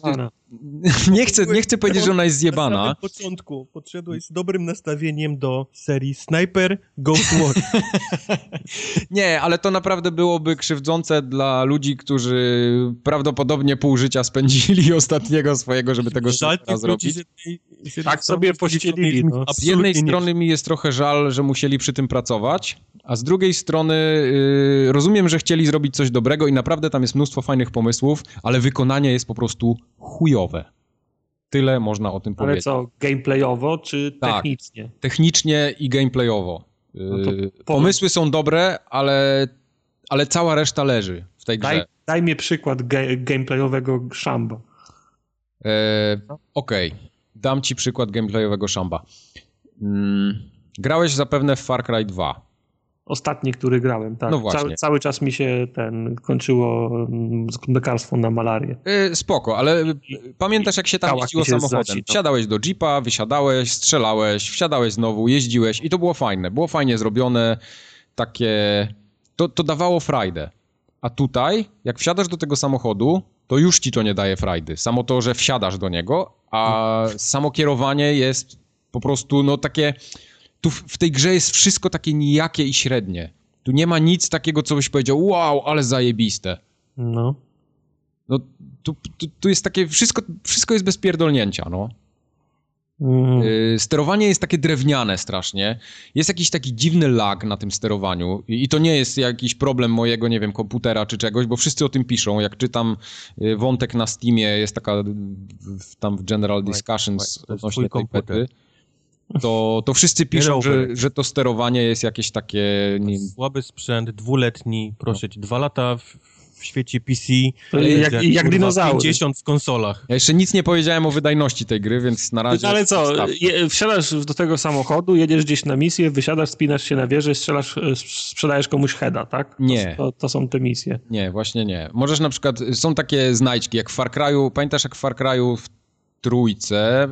nie chcę, nie chcę powiedzieć, że ona jest Na zjebana. samym początku podszedłeś z dobrym nastawieniem do serii Sniper Ghost War. Nie, ale to naprawdę byłoby krzywdzące dla ludzi, którzy prawdopodobnie pół życia spędzili ostatniego swojego, żeby tego ludzi, zrobić. Tak sobie pościelili, no. Z jednej strony mi jest trochę żal, że musieli przy tym pracować, a z drugiej strony yy, rozumiem, że chcieli zrobić coś dobrego i naprawdę tam jest mnóstwo fajnych pomysłów, ale wykonanie jest po prostu chujowe. Tyle można o tym Ale powiedzieć. co, gameplayowo, czy Tak. technicznie? Technicznie i gameplayowo. No powiem. Pomysły są dobre, ale, ale cała reszta leży w tej grze. Daj, daj mi przykład ge, gameplayowego szamba. E, Okej, dam ci przykład gameplayowego Shamba. Mm, grałeś zapewne w Far Cry 2. Ostatni, który grałem, tak. No właśnie. Cały, cały czas mi się ten kończyło mm, lekarstwo na malarię. E, spoko, ale e, pamiętasz jak się tam jeździło się samochodem? Wsiadałeś do jeepa, wysiadałeś, strzelałeś, wsiadałeś znowu, jeździłeś i to było fajne. Było fajnie zrobione, takie... To, to dawało frajdę. A tutaj, jak wsiadasz do tego samochodu, to już ci to nie daje frajdy. Samo to, że wsiadasz do niego, a samo kierowanie jest po prostu, no takie... Tu w, w tej grze jest wszystko takie nijakie i średnie. Tu nie ma nic takiego, co byś powiedział, wow, ale zajebiste. No. No, tu, tu, tu jest takie, wszystko, wszystko jest bez pierdolnięcia, no. Mm. Yy, sterowanie jest takie drewniane strasznie. Jest jakiś taki dziwny lag na tym sterowaniu i, i to nie jest jakiś problem mojego, nie wiem, komputera czy czegoś, bo wszyscy o tym piszą. Jak czytam yy, wątek na Steamie, jest taka w, tam w General Discussions odnośnie tej pety, to, to wszyscy piszą, że, że to sterowanie jest jakieś takie... Nie, Słaby sprzęt, dwuletni, proszę cię, dwa lata w, w świecie PC. Jak- jak kurwa, dinozaury. 50 w konsolach. ja jeszcze nic nie powiedziałem o wydajności tej gry, więc na razie... No ale co, je, wsiadasz do tego samochodu, jedziesz gdzieś na misję, wysiadasz, spinasz się na wieżę, strzelasz, e, sprzedajesz komuś heada, tak? To, Nie. To, to są te misje. Nie, właśnie nie. Możesz na przykład, są takie znajdźki, jak w Far Cry'u, pamiętasz jak w Far Cry'u w trójce...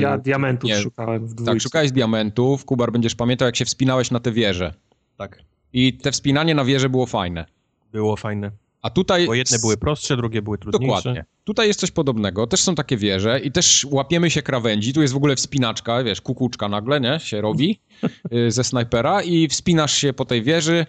Ja diamentów nie. szukałem w dwójce. tak, szukałeś diamentów, Kubar, będziesz pamiętał, jak się wspinałeś na te wieże. Tak. I te wspinanie na wieże było fajne. Było fajne. A tutaj... Bo jedne były prostsze, drugie były trudniejsze. Dokładnie. Tutaj jest coś podobnego. Też są takie wieże i też łapiemy się krawędzi. Tu jest w ogóle wspinaczka, wiesz, kukuczka nagle, nie? Się robi y, ze snajpera i wspinasz się po tej wieży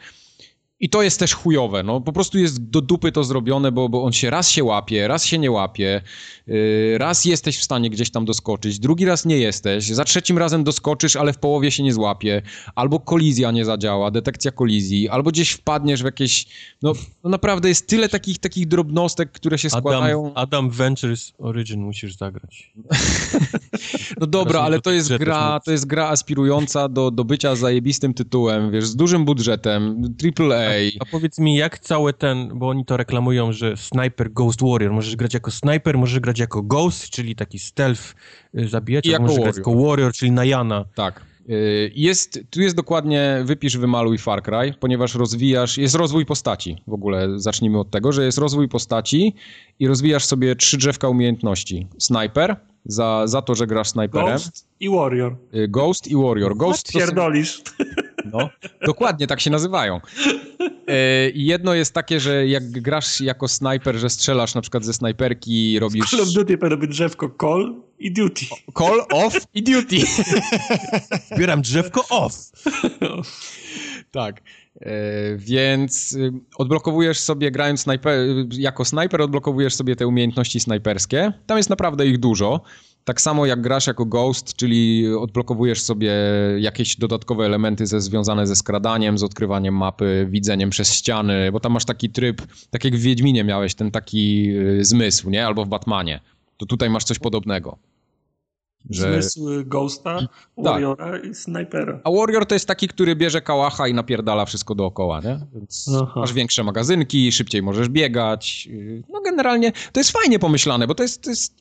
I to jest też chujowe, no po prostu jest do dupy to zrobione, bo, bo on się raz się łapie, raz się nie łapie, yy, raz jesteś w stanie gdzieś tam doskoczyć, drugi raz nie jesteś, za trzecim razem doskoczysz, ale w połowie się nie złapie, albo kolizja nie zadziała, detekcja kolizji, albo gdzieś wpadniesz w jakieś, no, no naprawdę jest tyle takich, takich drobnostek, które się składają. Adam, Adam Ventures Origin musisz zagrać. no dobra, ale to jest gra, to jest gra aspirująca do, do bycia zajebistym tytułem, wiesz, z dużym budżetem, AAA, a, a, powiedz mi, jak cały ten, bo oni to reklamują, że Sniper Ghost Warrior, możesz grać jako Sniper, możesz grać jako Ghost, czyli taki stealth y, zabijacz, możesz warrior. grać jako Warrior, czyli Najana. Tak. Y, jest, tu jest dokładnie wypisz, wymaluj Far Cry, ponieważ rozwijasz, jest rozwój postaci. W ogóle zacznijmy od tego, że jest rozwój postaci i rozwijasz sobie trzy drzewka umiejętności. Sniper, za, za to, że grasz snajperem. Ghost i Warrior. Y, Ghost i Warrior. Ghost Pierdolisz. No, dokładnie tak się nazywają. E, I jedno jest takie, że jak grasz jako snajper, że strzelasz na przykład ze snajperki, robisz... Call of Duty być drzewko call i duty. Call, off i duty. Zbieram drzewko off. tak. E, więc y, odblokowujesz sobie, grając snajper, jako snajper, odblokowujesz sobie te umiejętności snajperskie. Tam jest naprawdę ich dużo. Tak samo jak grasz jako Ghost, czyli odblokowujesz sobie jakieś dodatkowe elementy ze, związane ze skradaniem, z odkrywaniem mapy, widzeniem przez ściany, bo tam masz taki tryb, tak jak w Wiedźminie miałeś ten taki y, zmysł, nie? Albo w Batmanie. To tutaj masz coś podobnego. Że... Zmysł Ghosta, tak. Warriora tak. i Snipera. A Warrior to jest taki, który bierze kałacha i napierdala wszystko dookoła, nie? Więc Aha. masz większe magazynki, szybciej możesz biegać. No generalnie to jest fajnie pomyślane, bo to jest, to jest Y,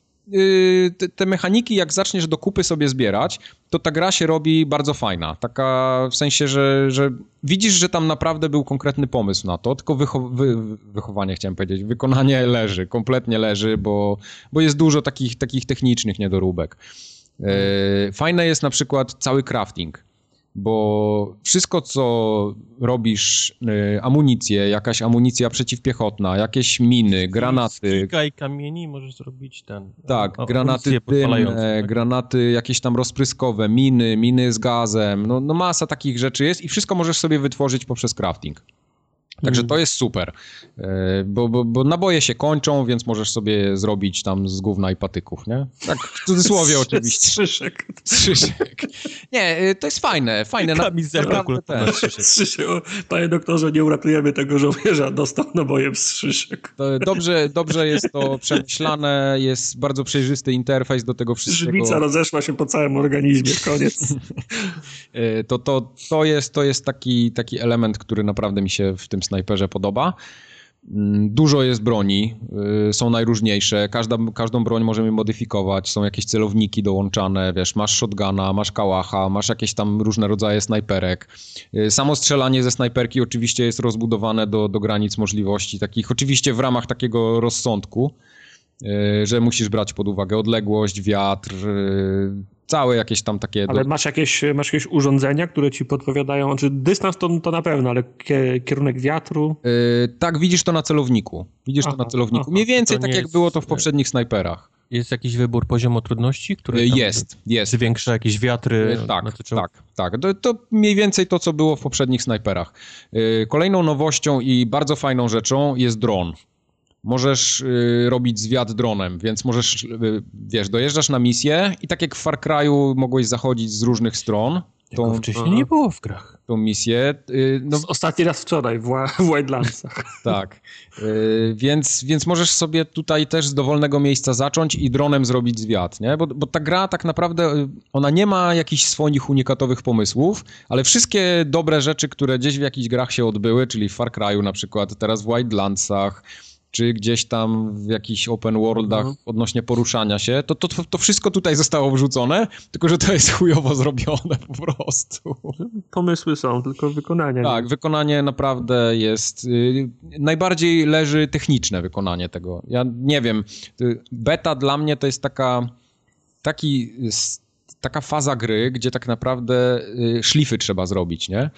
te, te, mechaniki, jak zaczniesz do kupy sobie zbierać, to ta gra się robi bardzo fajna. Taka w sensie, że, że widzisz, że tam naprawdę był konkretny pomysł na to, tylko wycho wy wychowanie chciałem powiedzieć, wykonanie leży, kompletnie leży, bo, bo jest dużo takich, takich technicznych niedoróbek. Y, fajne jest na przykład cały crafting bo wszystko, co robisz, y, amunicję, jakaś amunicja przeciwpiechotna, jakieś miny, granaty... Kilka i kamieni możesz zrobić ten... Tak, granaty dymne, tak? granaty jakieś tam rozpryskowe, miny, miny z gazem, no, no masa takich rzeczy jest i wszystko możesz sobie wytworzyć poprzez crafting. Także to jest super, e, bo, bo, bo naboje się kończą, więc możesz sobie zrobić tam z gówna i patyków, nie? Tak w cudzysłowie oczywiście. Strzyszek. Strzyszek. Nie, e, to jest fajne, fajne. Kamizelka kulturalna strzyszek. Panie doktorze, nie uratujemy tego żołnierza, dostał nabojem strzyszek. To dobrze, dobrze jest to przemyślane, jest bardzo przejrzysty interfejs do tego wszystkiego. Żywica rozeszła się po całym organizmie, koniec. E, to, to, to, jest, to jest taki, taki element, który naprawdę mi się w tym snajperze podoba. Mm, dużo jest broni, y, są najróżniejsze, Każda, każdą broń możemy modyfikować, są jakieś celowniki dołączane, wiesz, masz shotguna, masz kałacha, masz jakieś tam różne rodzaje snajperek. Y, samo strzelanie ze snajperki oczywiście jest rozbudowane do, do granic możliwości, takich oczywiście w ramach takiego rozsądku, y, że musisz brać pod uwagę odległość, wiatr, całe jakieś tam takie... Ale masz jakieś, masz jakieś urządzenia, które ci podpowiadają, znaczy dystans to, to na pewno, ale kierunek wiatru? Yy, tak, widzisz to na celowniku. Widzisz aha, to na celowniku. Aha, Mniej więcej tak jak jest, było to w poprzednich snajperach. Jest jakiś wybór poziomu trudności, który jest, jest. zwiększa jakieś wiatry? Yy, tak, tak, tak. To, to, mniej więcej to, co było w poprzednich snajperach. Kolejną nowością i bardzo fajną rzeczą jest dron możesz y, robić zwiat dronem, więc możesz, y, wiesz, dojeżdżasz na misję i tak jak w Far Cry'u mogłeś zachodzić z różnych stron. Tą, wcześniej aha. nie było w grach. Tą misję. Y, no, Ostatni raz wczoraj w, w Wildlandsach. tak. Y, więc, więc możesz sobie tutaj też z dowolnego miejsca zacząć i dronem zrobić zwiat, nie? Bo, bo ta gra tak naprawdę, y, ona nie ma jakichś swoich unikatowych pomysłów, ale wszystkie dobre rzeczy, które gdzieś w jakichś grach się odbyły, czyli w Far Cry'u na przykład, teraz w Wildlandsach, czy gdzieś tam w jakichś open worldach mhm. odnośnie poruszania się, to, to, to wszystko tutaj zostało wrzucone, tylko że to jest chujowo zrobione po prostu. Pomysły są, tylko wykonanie. Tak, wykonanie naprawdę jest... Yy, najbardziej leży techniczne wykonanie tego. Ja nie wiem, beta dla mnie to jest taka... Taki, taka faza gry, gdzie tak naprawdę yy, szlify trzeba zrobić, nie?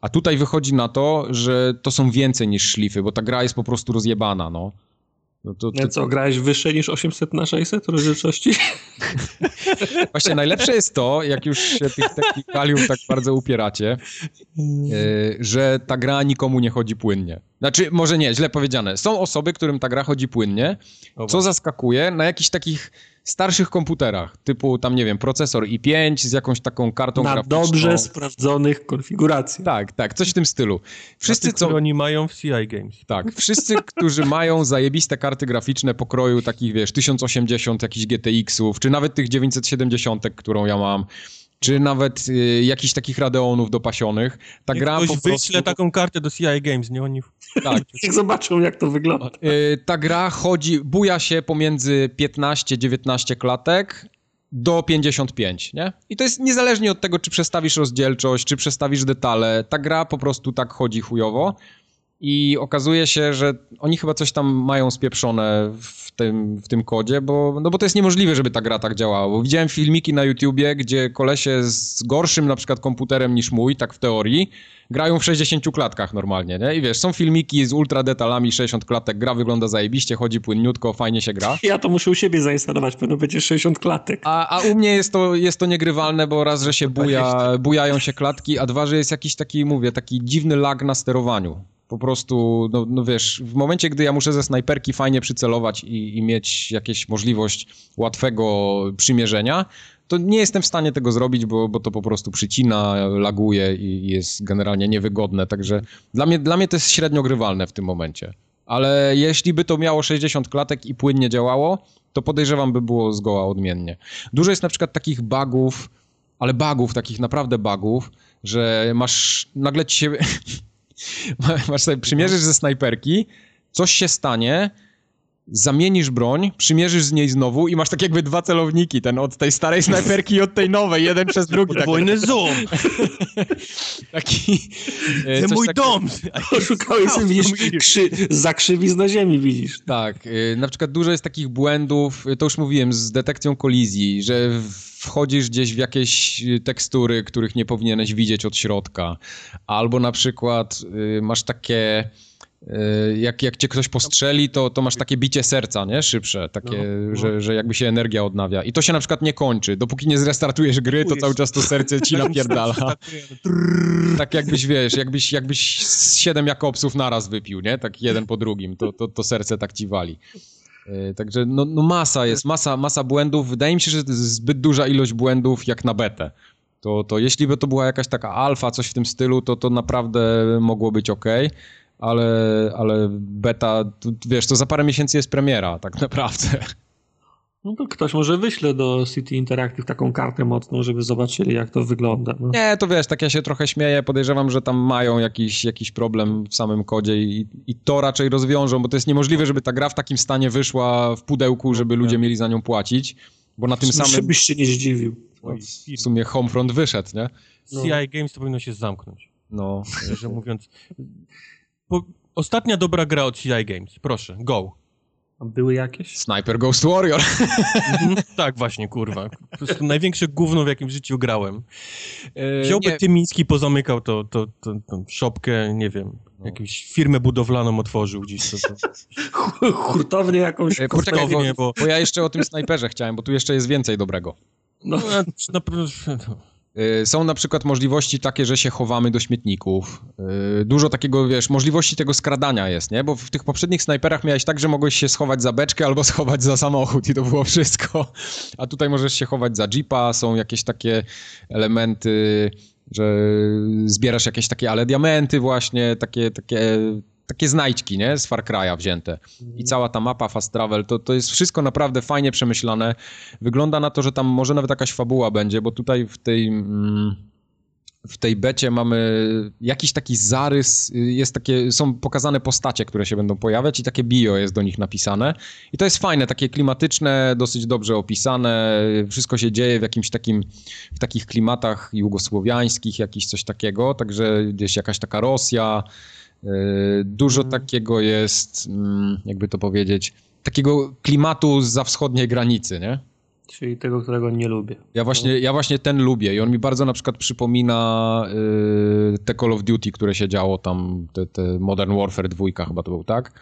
A tutaj wychodzi na to, że to są więcej niż szlify, bo ta gra jest po prostu rozjebana, no. No to, to, co, grałeś wyższe niż 800 na 600 rozdzielczości? Właśnie najlepsze jest to, jak już się tych technikaliów tak bardzo upieracie, e, że ta gra nikomu nie chodzi płynnie. Znaczy, może nie, źle powiedziane. Są osoby, którym ta gra chodzi płynnie, co zaskakuje na jakichś takich starszych komputerach, typu tam, nie wiem, procesor i5 z jakąś taką kartą Na graficzną. dobrze sprawdzonych konfiguracjach. Tak, tak, coś w tym stylu. Wszyscy, tych, co... oni mają w CI Games. Tak, wszyscy, którzy mają zajebiste karty graficzne pokroju takich, wiesz, 1080 jakichś GTX-ów, czy nawet tych 970, którą ja mam, czy nawet y, jakichś takich Radeonów dopasionych. Ta Niech gra ktoś po prostu... wyśle taką kartę do CI Games, nie oni... Tak. Niech zobaczą, jak to wygląda. Y, ta gra chodzi, buja się pomiędzy 15-19 klatek do 55, nie? I to jest niezależnie od tego, czy przestawisz rozdzielczość, czy przestawisz detale. Ta gra po prostu tak chodzi chujowo. I okazuje się, że oni chyba coś tam mają spieprzone w tym, w tym kodzie, bo, no bo to jest niemożliwe, żeby ta gra tak działała. Bo widziałem filmiki na YouTubie, gdzie kolesie z gorszym na przykład komputerem niż mój, tak w teorii, grają w 60 klatkach normalnie, nie? I wiesz, są filmiki z ultra detalami, 60 klatek, gra wygląda zajebiście, chodzi płynniutko, fajnie się gra. Ja to muszę u siebie zainstalować, pewno będzie 60 klatek. A, a u mnie jest to, jest to niegrywalne, bo raz, że się buja, bujają się klatki, a dwa, że jest jakiś taki, mówię, taki dziwny lag na sterowaniu. Po prostu, no, no wiesz, w momencie, gdy ja muszę ze snajperki fajnie przycelować i, i mieć jakąś możliwość łatwego przymierzenia, to nie jestem w stanie tego zrobić, bo, bo to po prostu przycina, laguje i jest generalnie niewygodne. Także dla mnie, dla mnie to jest średnio grywalne w tym momencie. Ale jeśli by to miało 60 klatek i płynnie działało, to podejrzewam, by było zgoła odmiennie. Dużo jest na przykład takich bugów, ale bugów, takich naprawdę bugów, że masz, nagle ci się Masz sobie, przymierzysz ze snajperki, coś się stanie, zamienisz broń, przymierzysz z niej znowu i masz tak jakby dwa celowniki, ten od tej starej snajperki i od tej nowej, jeden przez drugi. Podwójny tak. zoom! Taki... E, mój tak... dom! Oszukałeś sobie, widzisz, krzy... zakrzywiz na ziemi widzisz. Tak, e, na przykład dużo jest takich błędów, to już mówiłem, z detekcją kolizji, że wchodzisz gdzieś w jakieś tekstury, których nie powinieneś widzieć od środka, albo na przykład masz takie jak, jak cię ktoś postrzeli, to, to masz takie bicie serca, nie? Szybsze, takie, no, no. Że, że jakby się energia odnawia. I to się na przykład nie kończy. Dopóki nie zrestartujesz gry, to cały czas to serce ci napierdala. tak jakbyś, wiesz, jakbyś, jakbyś siedem Jakobsów naraz wypił, nie? Tak jeden po drugim, to, to, to serce tak ci wali. Y, także no, no masa jest, masa, masa błędów. Wydaje mi się, że zbyt duża ilość błędów jak na betę. To, to jeśli by to była jakaś taka alfa, coś w tym stylu, to to naprawdę mogło być ok ale, ale beta, wiesz, to za parę miesięcy jest premiera, tak naprawdę. No to ktoś może wyśle do City Interactive taką kartę mocną, żeby zobaczyli, jak to wygląda. No. Nie, to wiesz, tak ja się trochę śmieję, podejrzewam, że tam mają jakiś, jakiś problem w samym kodzie i, i to raczej rozwiążą, bo to jest niemożliwe, żeby ta gra w takim stanie wyszła w pudełku, żeby ludzie mieli za nią płacić, bo na tym samym... byś się nie zdziwił. No, w sumie Homefront wyszedł, nie? No. CI Games to powinno się zamknąć. No. Szczerze mówiąc, po, ostatnia dobra gra od CI Games. Proszę, go. A były jakieś? Sniper Ghost Warrior. Mhm, tak, właśnie, kurwa. To jest największe gówno, w jakim w życiu grałem. E, Wziąłby nie. Tymiński, pozamykał to, to, to, to szopkę, nie wiem, no. jakąś firmę budowlaną otworzył gdzieś. To, to. Hurtownię jakąś. E, poczekaj, bo, bo, ja jeszcze o tym snajperze chciałem, bo tu jeszcze jest więcej dobrego. No, no, no Y, są na przykład możliwości takie, że się chowamy do śmietników. Y, dużo takiego, wiesz, możliwości tego skradania jest, nie? Bo w tych poprzednich snajperach miałeś tak, że mogłeś się schować za beczkę albo schować za samochód i to było wszystko. A tutaj możesz się chować za jeepa, są jakieś takie elementy, że zbierasz jakieś takie, ale diamenty właśnie, takie, takie takie znajdźki, nie? Z Far Cry'a wzięte. I cała ta mapa Fast Travel, to, to jest wszystko naprawdę fajnie przemyślane. Wygląda na to, że tam może nawet jakaś fabuła będzie, bo tutaj w tej... Mm, w tej becie mamy jakiś taki zarys, jest takie, są pokazane postacie, które się będą pojawiać i takie bio jest do nich napisane. I to jest fajne, takie klimatyczne, dosyć dobrze opisane, wszystko się dzieje w jakimś takim, w takich klimatach jugosłowiańskich, jakiś coś takiego, także gdzieś jakaś taka Rosja, dużo mhm. takiego jest, mm, jakby to powiedzieć, takiego klimatu za wschodniej granicy, nie? Czyli tego, którego nie lubię. Ja właśnie, ja właśnie ten lubię i on mi bardzo na przykład przypomina yy, te Call of Duty, które się działo tam, te, te Modern Warfare 2 chyba to był, tak?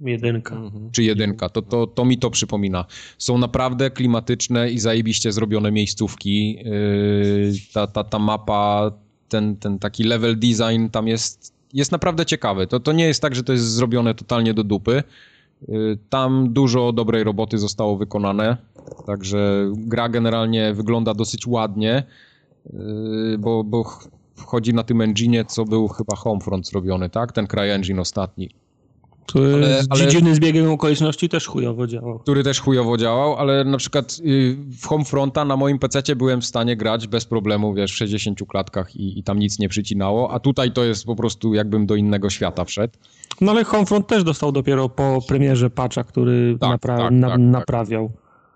Jedynka. Mhm. czy jedynka, to, to, to mi to przypomina. Są naprawdę klimatyczne i zajebiście zrobione miejscówki. Yy, ta, ta, ta mapa, ten, ten taki level design tam jest, jest naprawdę ciekawy. To, to nie jest tak, że to jest zrobione totalnie do dupy. Yy, Tam dużo dobrej roboty zostało wykonane, także gra generalnie wygląda dosyć ładnie, yy, bo, bo ch- wchodzi na tym engine, co był chyba Homefront zrobiony, tak? Ten CryEngine ostatni. Który Ale- z ale- dziwnym zbiegiem okoliczności też chujowo działał. który też chujowo działał, ale na przykład y, w Homefronta na moim PC byłem w stanie grać bez problemu, wiesz, w 60 klatkach i, i tam nic nie przycinało, a tutaj to jest po prostu jakbym do innego świata wszedł. No ale Homefront też dostał dopiero po premierze patcha, który Tak, napra- tak, na- tak, tak. naprawiał.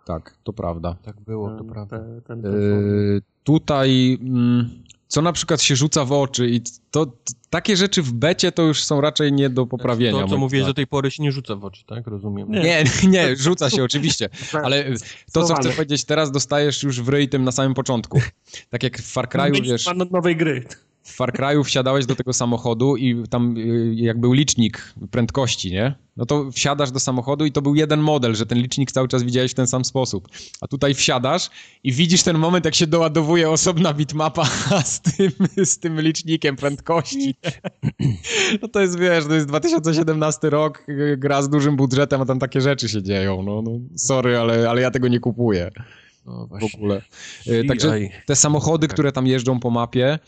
Tak, to prawda. Tak było, to ten- prawda. te- ten Y, tutaj, mm, co na przykład się rzuca w oczy i to, takie rzeczy w becie to już są raczej nie do poprawienia. To, co mówiłeś do tej pory się nie rzuca w oczy, tak? Rozumiem. Nie. Nie, nie, rzuca się oczywiście, ale to, co chcę powiedzieć teraz, dostajesz już w ryj tym na samym początku. Tak jak w Far Cry'u, wiesz... pan nowej gry. W Far Cry'u wsiadałeś do tego samochodu i tam y, jak był licznik prędkości, nie? No to wsiadasz do samochodu i to był jeden model, że ten licznik cały czas widziałeś w ten sam sposób. A tutaj wsiadasz i widzisz ten moment, jak się doładowuje osobna bitmapa z tym, z tym licznikiem prędkości. No to jest, wiesz, to jest 2017 rok, gra z dużym budżetem, a tam takie rzeczy się dzieją. No, no sorry, ale, ale ja tego nie kupuję No w ogóle. Y, Także te samochody, które tam jeżdżą po mapie,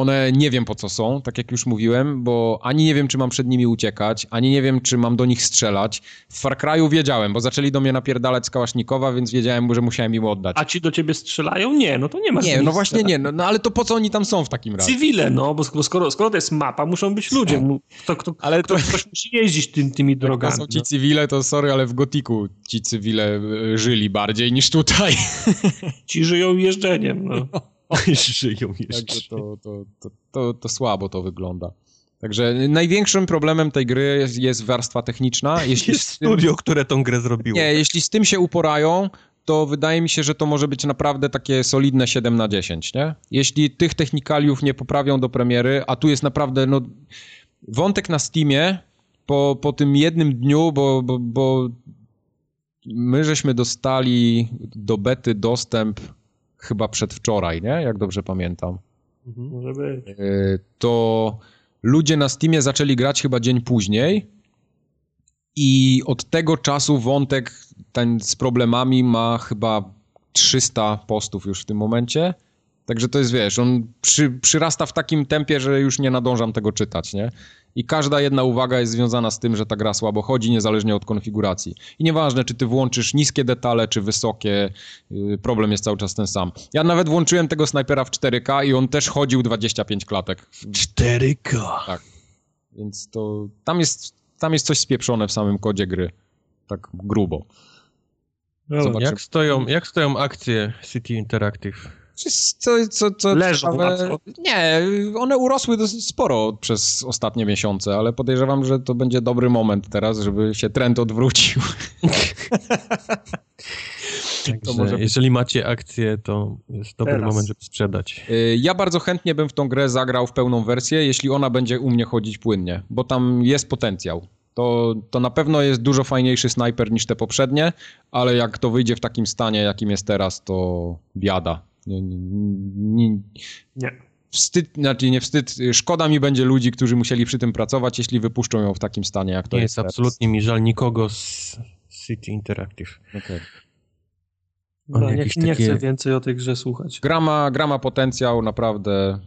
one nie wiem po co są, tak jak już mówiłem, bo ani nie wiem, czy mam przed nimi uciekać, ani nie wiem, czy mam do nich strzelać. W Far Cry'u wiedziałem, bo zaczęli do mnie napierdalać z Kałasznikowa, więc wiedziałem, że musiałem im oddać. A ci do ciebie strzelają? Nie, no to nie ma Nie, no właśnie nie, no, no ale to po co oni tam są w takim razie? Cywile, no, bo sk- skoro, skoro to jest mapa, muszą być ludzie. Kto, kto, Ale to- ktoś, musi jeździć tym, tymi Jak to drogami. są ci no. cywile, to sorry, ale w Gotiku ci cywile y, żyli bardziej niż tutaj. Ci żyją jeżdżeniem. No. Żyją jeszcze. Także to, to, to, to, to słabo to wygląda. Także największym problemem tej gry jest, jest warstwa techniczna. Jeśli Jest studio, które tą grę zrobiło. Nie, jeśli z tym się uporają, to wydaje mi się, że to może być naprawdę takie solidne 7 na 10, nie? Jeśli tych technikaliów nie poprawią do premiery, a tu jest naprawdę, no, wątek na Steamie po, po tym jednym dniu, bo, bo, bo my żeśmy dostali do bety dostęp chyba przedwczoraj, nie? Jak dobrze pamiętam. Mhm. Może być. Y, to ludzie na Steamie zaczęli grać chyba dzień później i od tego czasu wątek ten z problemami ma chyba 300 postów już w tym momencie. Także to jest, wiesz, on przy, przyrasta w takim tempie, że już nie nadążam tego czytać, nie? I każda jedna uwaga jest związana z tym, że ta gra słabo chodzi, niezależnie od konfiguracji. I nieważne, czy ty włączysz niskie detale, czy wysokie, yy, problem jest cały czas ten sam. Ja nawet włączyłem tego snajpera w 4K i on też chodził 25 klatek. 4K. Tak. Więc to tam jest, tam jest coś spieprzone w samym kodzie gry. Tak grubo. No. Jak stoją, jak stoją akcje City Interactive? Co, co, co Leżą ciekawe. Nie, one urosły dosyć sporo przez ostatnie miesiące, ale podejrzewam, że to będzie dobry moment teraz, żeby się trend odwrócił. Także może jeżeli macie akcje, to jest dobry Teraz. moment, żeby sprzedać. Y, Ja bardzo chętnie bym w tą grę zagrał w pełną wersję, jeśli ona będzie u mnie chodzić płynnie, bo tam jest potencjał. To, to na pewno jest dużo fajniejszy snajper niż te poprzednie, ale jak to wyjdzie w takim stanie, jakim jest teraz, to biada. Nie, nie, nie, Nie. wstyd, znaczy nie wstyd, szkoda mi będzie ludzi, którzy musieli przy tym pracować, jeśli wypuszczą ją w takim stanie, jak to Nie jest jest absolutnie mi żal nikogo z City Interactive. On No, nie, nie takie- chcę więcej o tej grze słuchać. Gra, ma, gra ma potencjał, naprawdę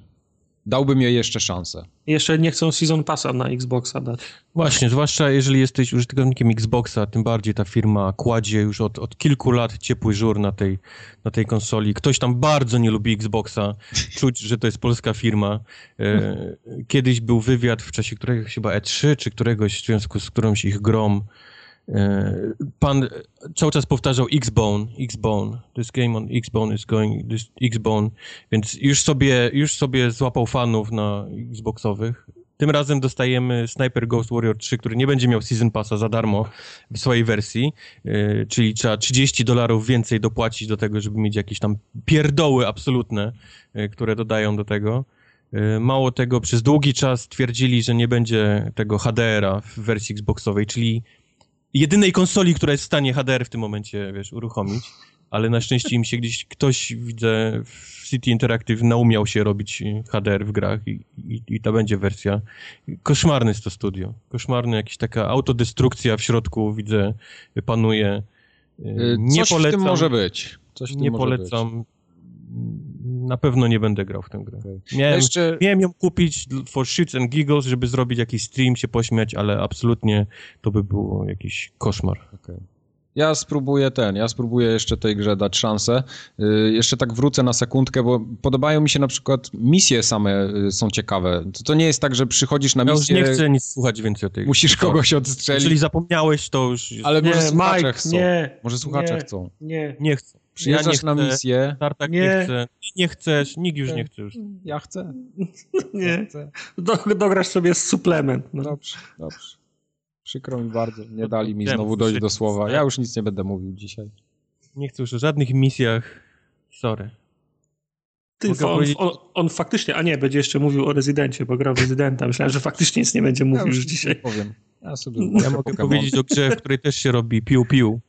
dałbym jej jeszcze szansę. Jeszcze nie chcą Season Passa na Xboxa dać. Właśnie, zwłaszcza jeżeli jesteś użytkownikiem Xboxa, tym bardziej ta firma kładzie już od, od kilku lat ciepły żur na tej, na tej konsoli. Ktoś tam bardzo nie lubi Xboxa, czuć, że to jest polska firma. E, kiedyś był wywiad w czasie któregoś chyba E3, czy któregoś w związku z którąś ich grom. Pan cały czas powtarzał X-Bone, X-Bone, this game on X-Bone is going, this X-Bone, więc już sobie, już sobie złapał fanów na Xboxowych. Tym razem dostajemy Sniper Ghost Warrior 3, który nie będzie miał Season Passa za darmo w swojej wersji, yy, czyli trzeba 30 dolarów więcej dopłacić do tego, żeby mieć jakieś tam pierdoły absolutne, yy, które dodają do tego. E, mało tego, przez długi czas twierdzili, że nie będzie tego HDR-a w wersji Xboxowej, czyli jedynej konsoli, która jest w stanie HDR w tym momencie, wiesz, uruchomić, ale na szczęście im się gdzieś ktoś, widzę, w City Interactive naumiał się robić HDR w grach i, i, i ta będzie wersja. Koszmarny jest to studio. Koszmarny, jakaś taka autodestrukcja w środku, widzę, panuje. E, nie Coś polecam, w tym może być. Coś nie polecam. Być. Na pewno nie będę grał w tę grę. Okay. Miałem, Jeszcze... miałem ją kupić for shits and giggles, żeby zrobić jakiś stream, się pośmiać, ale absolutnie to by było jakiś koszmar. Okay. Ja spróbuję ten, ja spróbuję jeszcze tej grze dać szansę. Yy, jeszcze tak wrócę na sekundkę, bo podobają mi się na przykład misje same yy, są ciekawe. To, to nie jest tak, że przychodzisz na misję... Ja już nie chcę nic słuchać więcej o tej Musisz kogoś odstrzelić. Jeżeli zapomniałeś, to już... Ale nie, może słuchacze Mike, chcą. Nie, może słuchacze nie, chcą. Nie, nie chcę. Przyjeżdżasz ja na misję. Tartak nie. nie chce. Nie chcesz, nikt już nie chce. Już. Ja chcę. nie. Ja chcę. Do, dograsz sobie z suplement. No. Dobrze, dobrze. Przykro mi bardzo, nie dali mi znowu dojść do słowa. Ja już nic nie będę mówił dzisiaj. Nie chcę już o żadnych misjach. Sorry. Ty, on, powiedzieć... on, on, faktycznie, a nie, będzie jeszcze mówił o rezydencie, bo grał rezydenta. Myślałem, że faktycznie nic nie będzie mówił ja już, już dzisiaj. Powiem. Ja, sobie ja mogę powiedzieć o grze, w której też się robi piu-piu.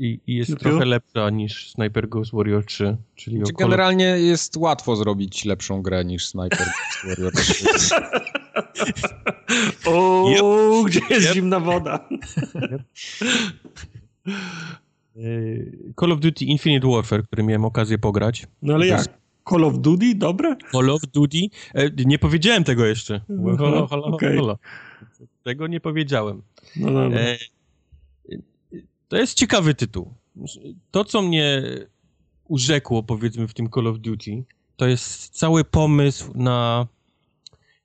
I, I, jest piu, trochę lepsza niż Sniper Ghost Warrior 3. Czyli znaczy, generalnie jest łatwo zrobić lepszą grę niż Sniper Ghost Warrior 3. o, yep. gdzie jest yep. zimna woda? Yep. Call of Duty Infinite Warfare, który miałem okazję pograć. No ale jak? Call of Duty? Dobre? Call of Duty? E, nie powiedziałem tego jeszcze. Holo, holo, okay. holo. Tego nie powiedziałem. No dobra. E, to jest ciekawy tytuł. To, co mnie urzekło, powiedzmy, w tym Call of Duty, to jest cały pomysł na,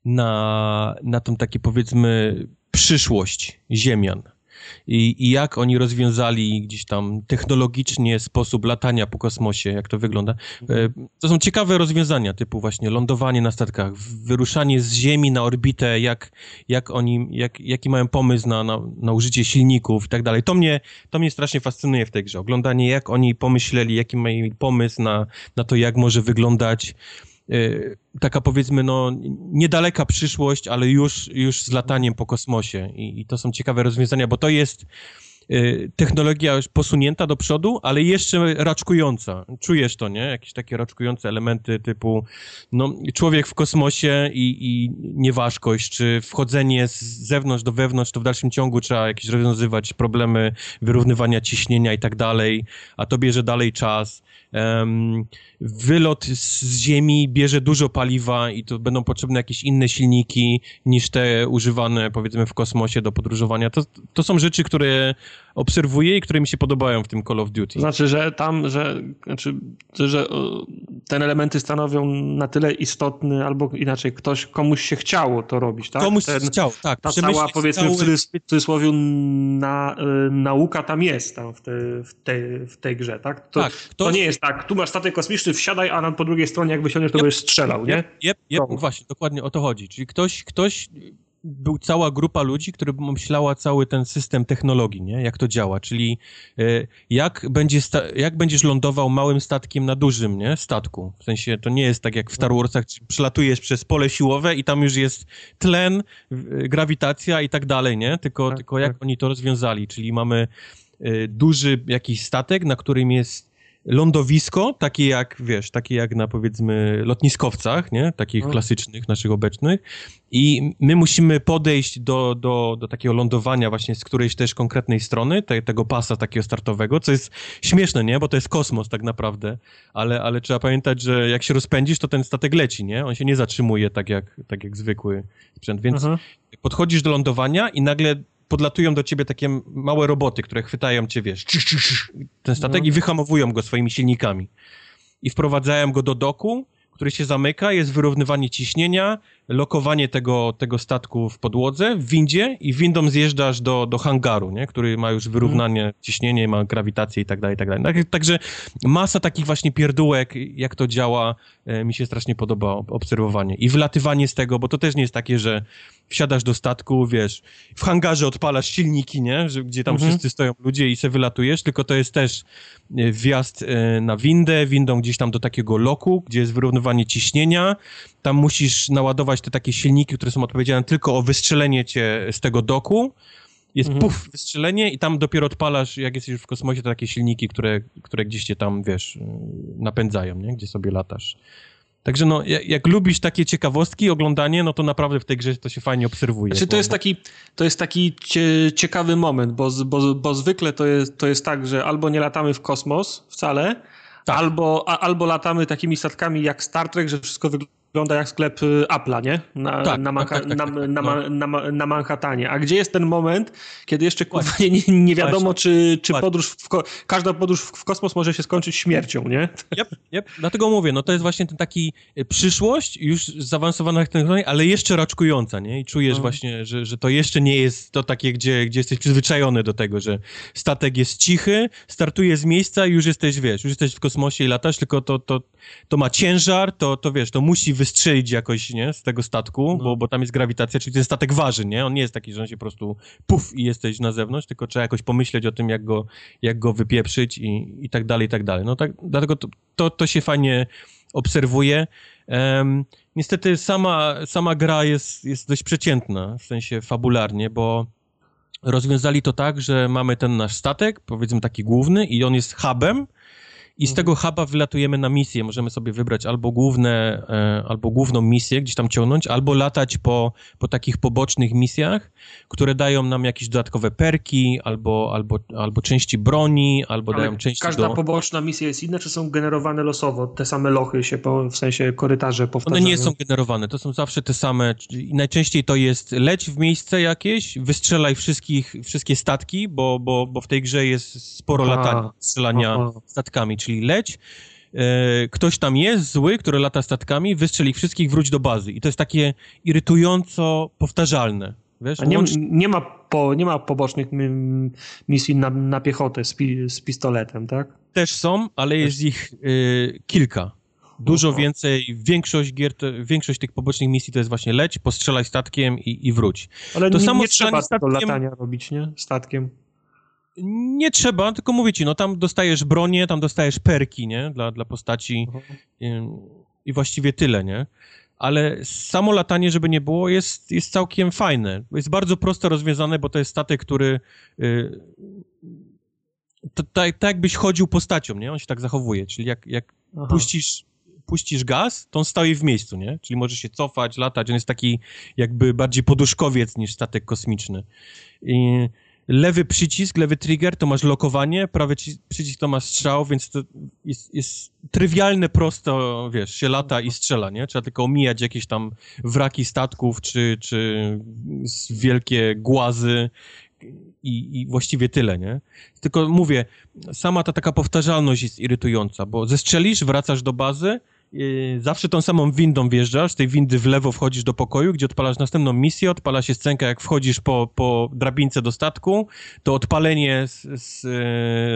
na, na tą takie, powiedzmy, przyszłość Ziemian i, i jak oni rozwiązali gdzieś tam technologicznie sposób latania po kosmosie, jak to wygląda. E, to są ciekawe rozwiązania, typu właśnie lądowanie na statkach, wyruszanie z Ziemi na orbitę, jak, jak oni, jak, jaki mają pomysł na, na, na użycie silników i tak dalej. To mnie, to mnie strasznie fascynuje w tej grze. Oglądanie, jak oni pomyśleli, jaki mają pomysł na, na to, jak może wyglądać taka powiedzmy, no, niedaleka przyszłość, ale już, już z lataniem po kosmosie. I, i to są ciekawe rozwiązania, bo to jest y, technologia już posunięta do przodu, ale jeszcze raczkująca. Czujesz to, nie? Jakieś takie raczkujące elementy typu no, człowiek w kosmosie i, i nieważkość, czy wchodzenie z zewnątrz do wewnątrz, to w dalszym ciągu trzeba jakieś rozwiązywać problemy wyrównywania ciśnienia i tak dalej, a to bierze dalej czas um, wylot z Ziemi bierze dużo paliwa i to będą potrzebne jakieś inne silniki niż te używane powiedzmy w kosmosie do podróżowania. To, to są rzeczy, które obserwuję i które mi się podobają w tym Call of Duty. Znaczy, że tam, że, znaczy, że te elementy stanowią na tyle istotny, albo inaczej, ktoś, komuś się chciało to robić, tak? Komuś Ten, chciał, tak. Ta cała, powiedzmy, cały... w cudzysłowie na, y, nauka tam jest tam w, te, w, tej, w tej grze, tak? To, tak ktoś... to nie jest tak, tu masz statek kosmiczny, wsiadaj, a po drugiej stronie jakby się to yep. będziesz strzelał, nie? Jep, yep, yep, właśnie, dokładnie o to chodzi. Czyli ktoś, ktoś był cała grupa ludzi, która myślała cały ten system technologii, nie? jak to działa, czyli y, jak, będzie jak będziesz lądował małym statkiem na dużym nie? statku. W sensie to nie jest tak jak w Star Warsach, przelatujesz przez pole siłowe i tam już jest tlen, grawitacja i tak dalej, nie? Tylko, tak, tylko jak tak. oni to rozwiązali, czyli mamy y, duży jakiś statek, na którym jest lądowisko, takie jak, wiesz, takie jak na powiedzmy lotniskowcach, nie? Takich no. klasycznych, naszych obecnych. I my musimy podejść do, do, do takiego lądowania właśnie z którejś też konkretnej strony, te, tego pasa takiego startowego, co jest śmieszne, nie? Bo to jest kosmos tak naprawdę, ale, ale trzeba pamiętać, że jak się rozpędzisz, to ten statek leci, nie? On się nie zatrzymuje tak jak, tak jak zwykły sprzęt, więc mhm. podchodzisz do lądowania i nagle podlatują do ciebie takie małe roboty, które chwytają cię, wiesz, ten statek no. i wyhamowują go swoimi silnikami. I wprowadzają go do doku, który się zamyka, jest wyrównywanie ciśnienia, lokowanie tego, tego statku w podłodze, w windzie i windą zjeżdżasz do, do hangaru, nie? który ma już wyrównanie mm. ciśnienia, ma grawitację i tak dalej, i tak dalej. Tak, także masa takich właśnie pierdółek, jak to działa, e, mi się strasznie podoba obserwowanie. I wylatywanie z tego, bo to też nie jest takie, że wsiadasz do statku, wiesz, w hangarze odpalasz silniki, nie? Że, gdzie tam mhm. wszyscy stoją ludzie i se wylatujesz, tylko to jest też e, wjazd e, na windę, windą gdzieś tam do takiego loku, gdzie jest wyrównywanie ciśnienia, tam musisz naładować te takie silniki, które są odpowiedzialne tylko o wystrzelenie cię z tego doku. Jest Mhm. puf, wystrzelenie i tam dopiero odpalasz, jak jesteś już w kosmosie, to takie silniki, które, które gdzieś cię tam, wiesz, napędzają, nie? Gdzie sobie latasz. Także no, jak, jak lubisz takie ciekawostki, oglądanie, no to naprawdę w tej grze to się fajnie obserwuje. Znaczy, to jest taki, to jest taki cie, ciekawy moment, bo, bo, bo zwykle to jest, to jest tak, że albo nie latamy w kosmos wcale, Tak. albo, a, albo latamy takimi statkami jak Star Trek, że wszystko wygląda jak sklep y, Apple'a, nie? Na, Tak, na, tak, Manha- tak, tak, na, tak, no. Na, Ma- na Manhattanie. A gdzie jest ten moment, kiedy jeszcze kurwa, nie, nie, wiadomo, czy, czy Właśnie. podróż w każda podróż w, kosmos może się skończyć śmiercią, nie? Yep, yep. Dlatego mówię, no to jest właśnie ten taki y, przyszłość, już zaawansowana technologia, ale jeszcze raczkująca, nie? I czujesz No. właśnie, że, że to jeszcze nie jest to takie, gdzie, gdzie jesteś przyzwyczajony do tego, że statek jest cichy, startuje z miejsca i już jesteś, wiesz, już jesteś w kosmosie i latasz, tylko to, to, to ma ciężar, to, to wiesz, to musi wystrzelić jakoś, nie? Z tego statku, No. bo, bo tam jest grawitacja, czyli ten statek waży, nie? On nie jest taki, że on się po prostu puf i jesteś na zewnątrz, tylko trzeba jakoś pomyśleć o tym, jak go, jak go wypieprzyć i, i tak dalej, i tak dalej. No tak, dlatego to, to, to się fajnie obserwuje. Em, niestety sama, sama gra jest, jest dość przeciętna, w sensie fabularnie, bo rozwiązali to tak, że mamy ten nasz statek, powiedzmy taki główny i on jest hubem i z Mhm. tego huba wylatujemy na misję. Możemy sobie wybrać albo główne, e, albo główną misję, gdzieś tam ciągnąć, albo latać po, po takich pobocznych misjach, które dają nam jakieś dodatkowe perki, albo, albo, albo części broni, albo Ale dają części każda do... poboczna misja jest inna, czy są generowane losowo? Te same lochy się, po, w sensie korytarze powtarzają? One nie są generowane, to są zawsze te same. I najczęściej to jest leć w miejsce jakieś, wystrzelaj wszystkich, wszystkie statki, bo, bo, bo w tej grze jest sporo latania, strzelania Aha. statkami, czyli leć. E, ktoś tam jest zły, który lata statkami, wystrzeli ich wszystkich, wróć do bazy. I to jest takie irytująco powtarzalne. Wiesz, A nie, nie, ma po, nie ma pobocznych misji na, na piechotę z, pi, z pistoletem, tak? też są, ale jest ich y, kilka. Dużo więcej, większość gier, to, większość tych pobocznych misji to jest właśnie leć, postrzelaj statkiem i, i wróć. Ale To nie, samo nie trzeba statkiem- latania robić, nie? Statkiem. Nie trzeba, tylko mówię ci, no tam dostajesz bronię, tam dostajesz perki, nie? Dla, dla postaci ym, i właściwie tyle, nie? Ale samo latanie, żeby nie było, jest, jest całkiem fajne. Jest bardzo prosto rozwiązane, bo to jest statek, który y, tak, tak jakbyś chodził postacią, nie? On się tak zachowuje, czyli jak, jak Aha. puścisz, puścisz gaz, to on stoi w miejscu, nie? Czyli może się cofać, latać, on jest taki jakby bardziej poduszkowiec niż statek kosmiczny. I lewy przycisk, lewy trigger to masz lokowanie, prawy ci- przycisk to masz strzał, więc to jest, jest trywialne, prosto, wiesz, się lata i strzela, nie? Trzeba tylko omijać jakieś tam wraki statków, czy, czy wielkie głazy i, i właściwie tyle, nie? Tylko mówię, sama ta taka powtarzalność jest irytująca, bo zestrzelisz, wracasz do bazy, yy, zawsze tą samą windą wjeżdżasz, z tej windy w lewo wchodzisz do pokoju, gdzie odpalasz następną misję, odpala się scenka, jak wchodzisz po, po drabince do statku, to odpalenie z, z, yy,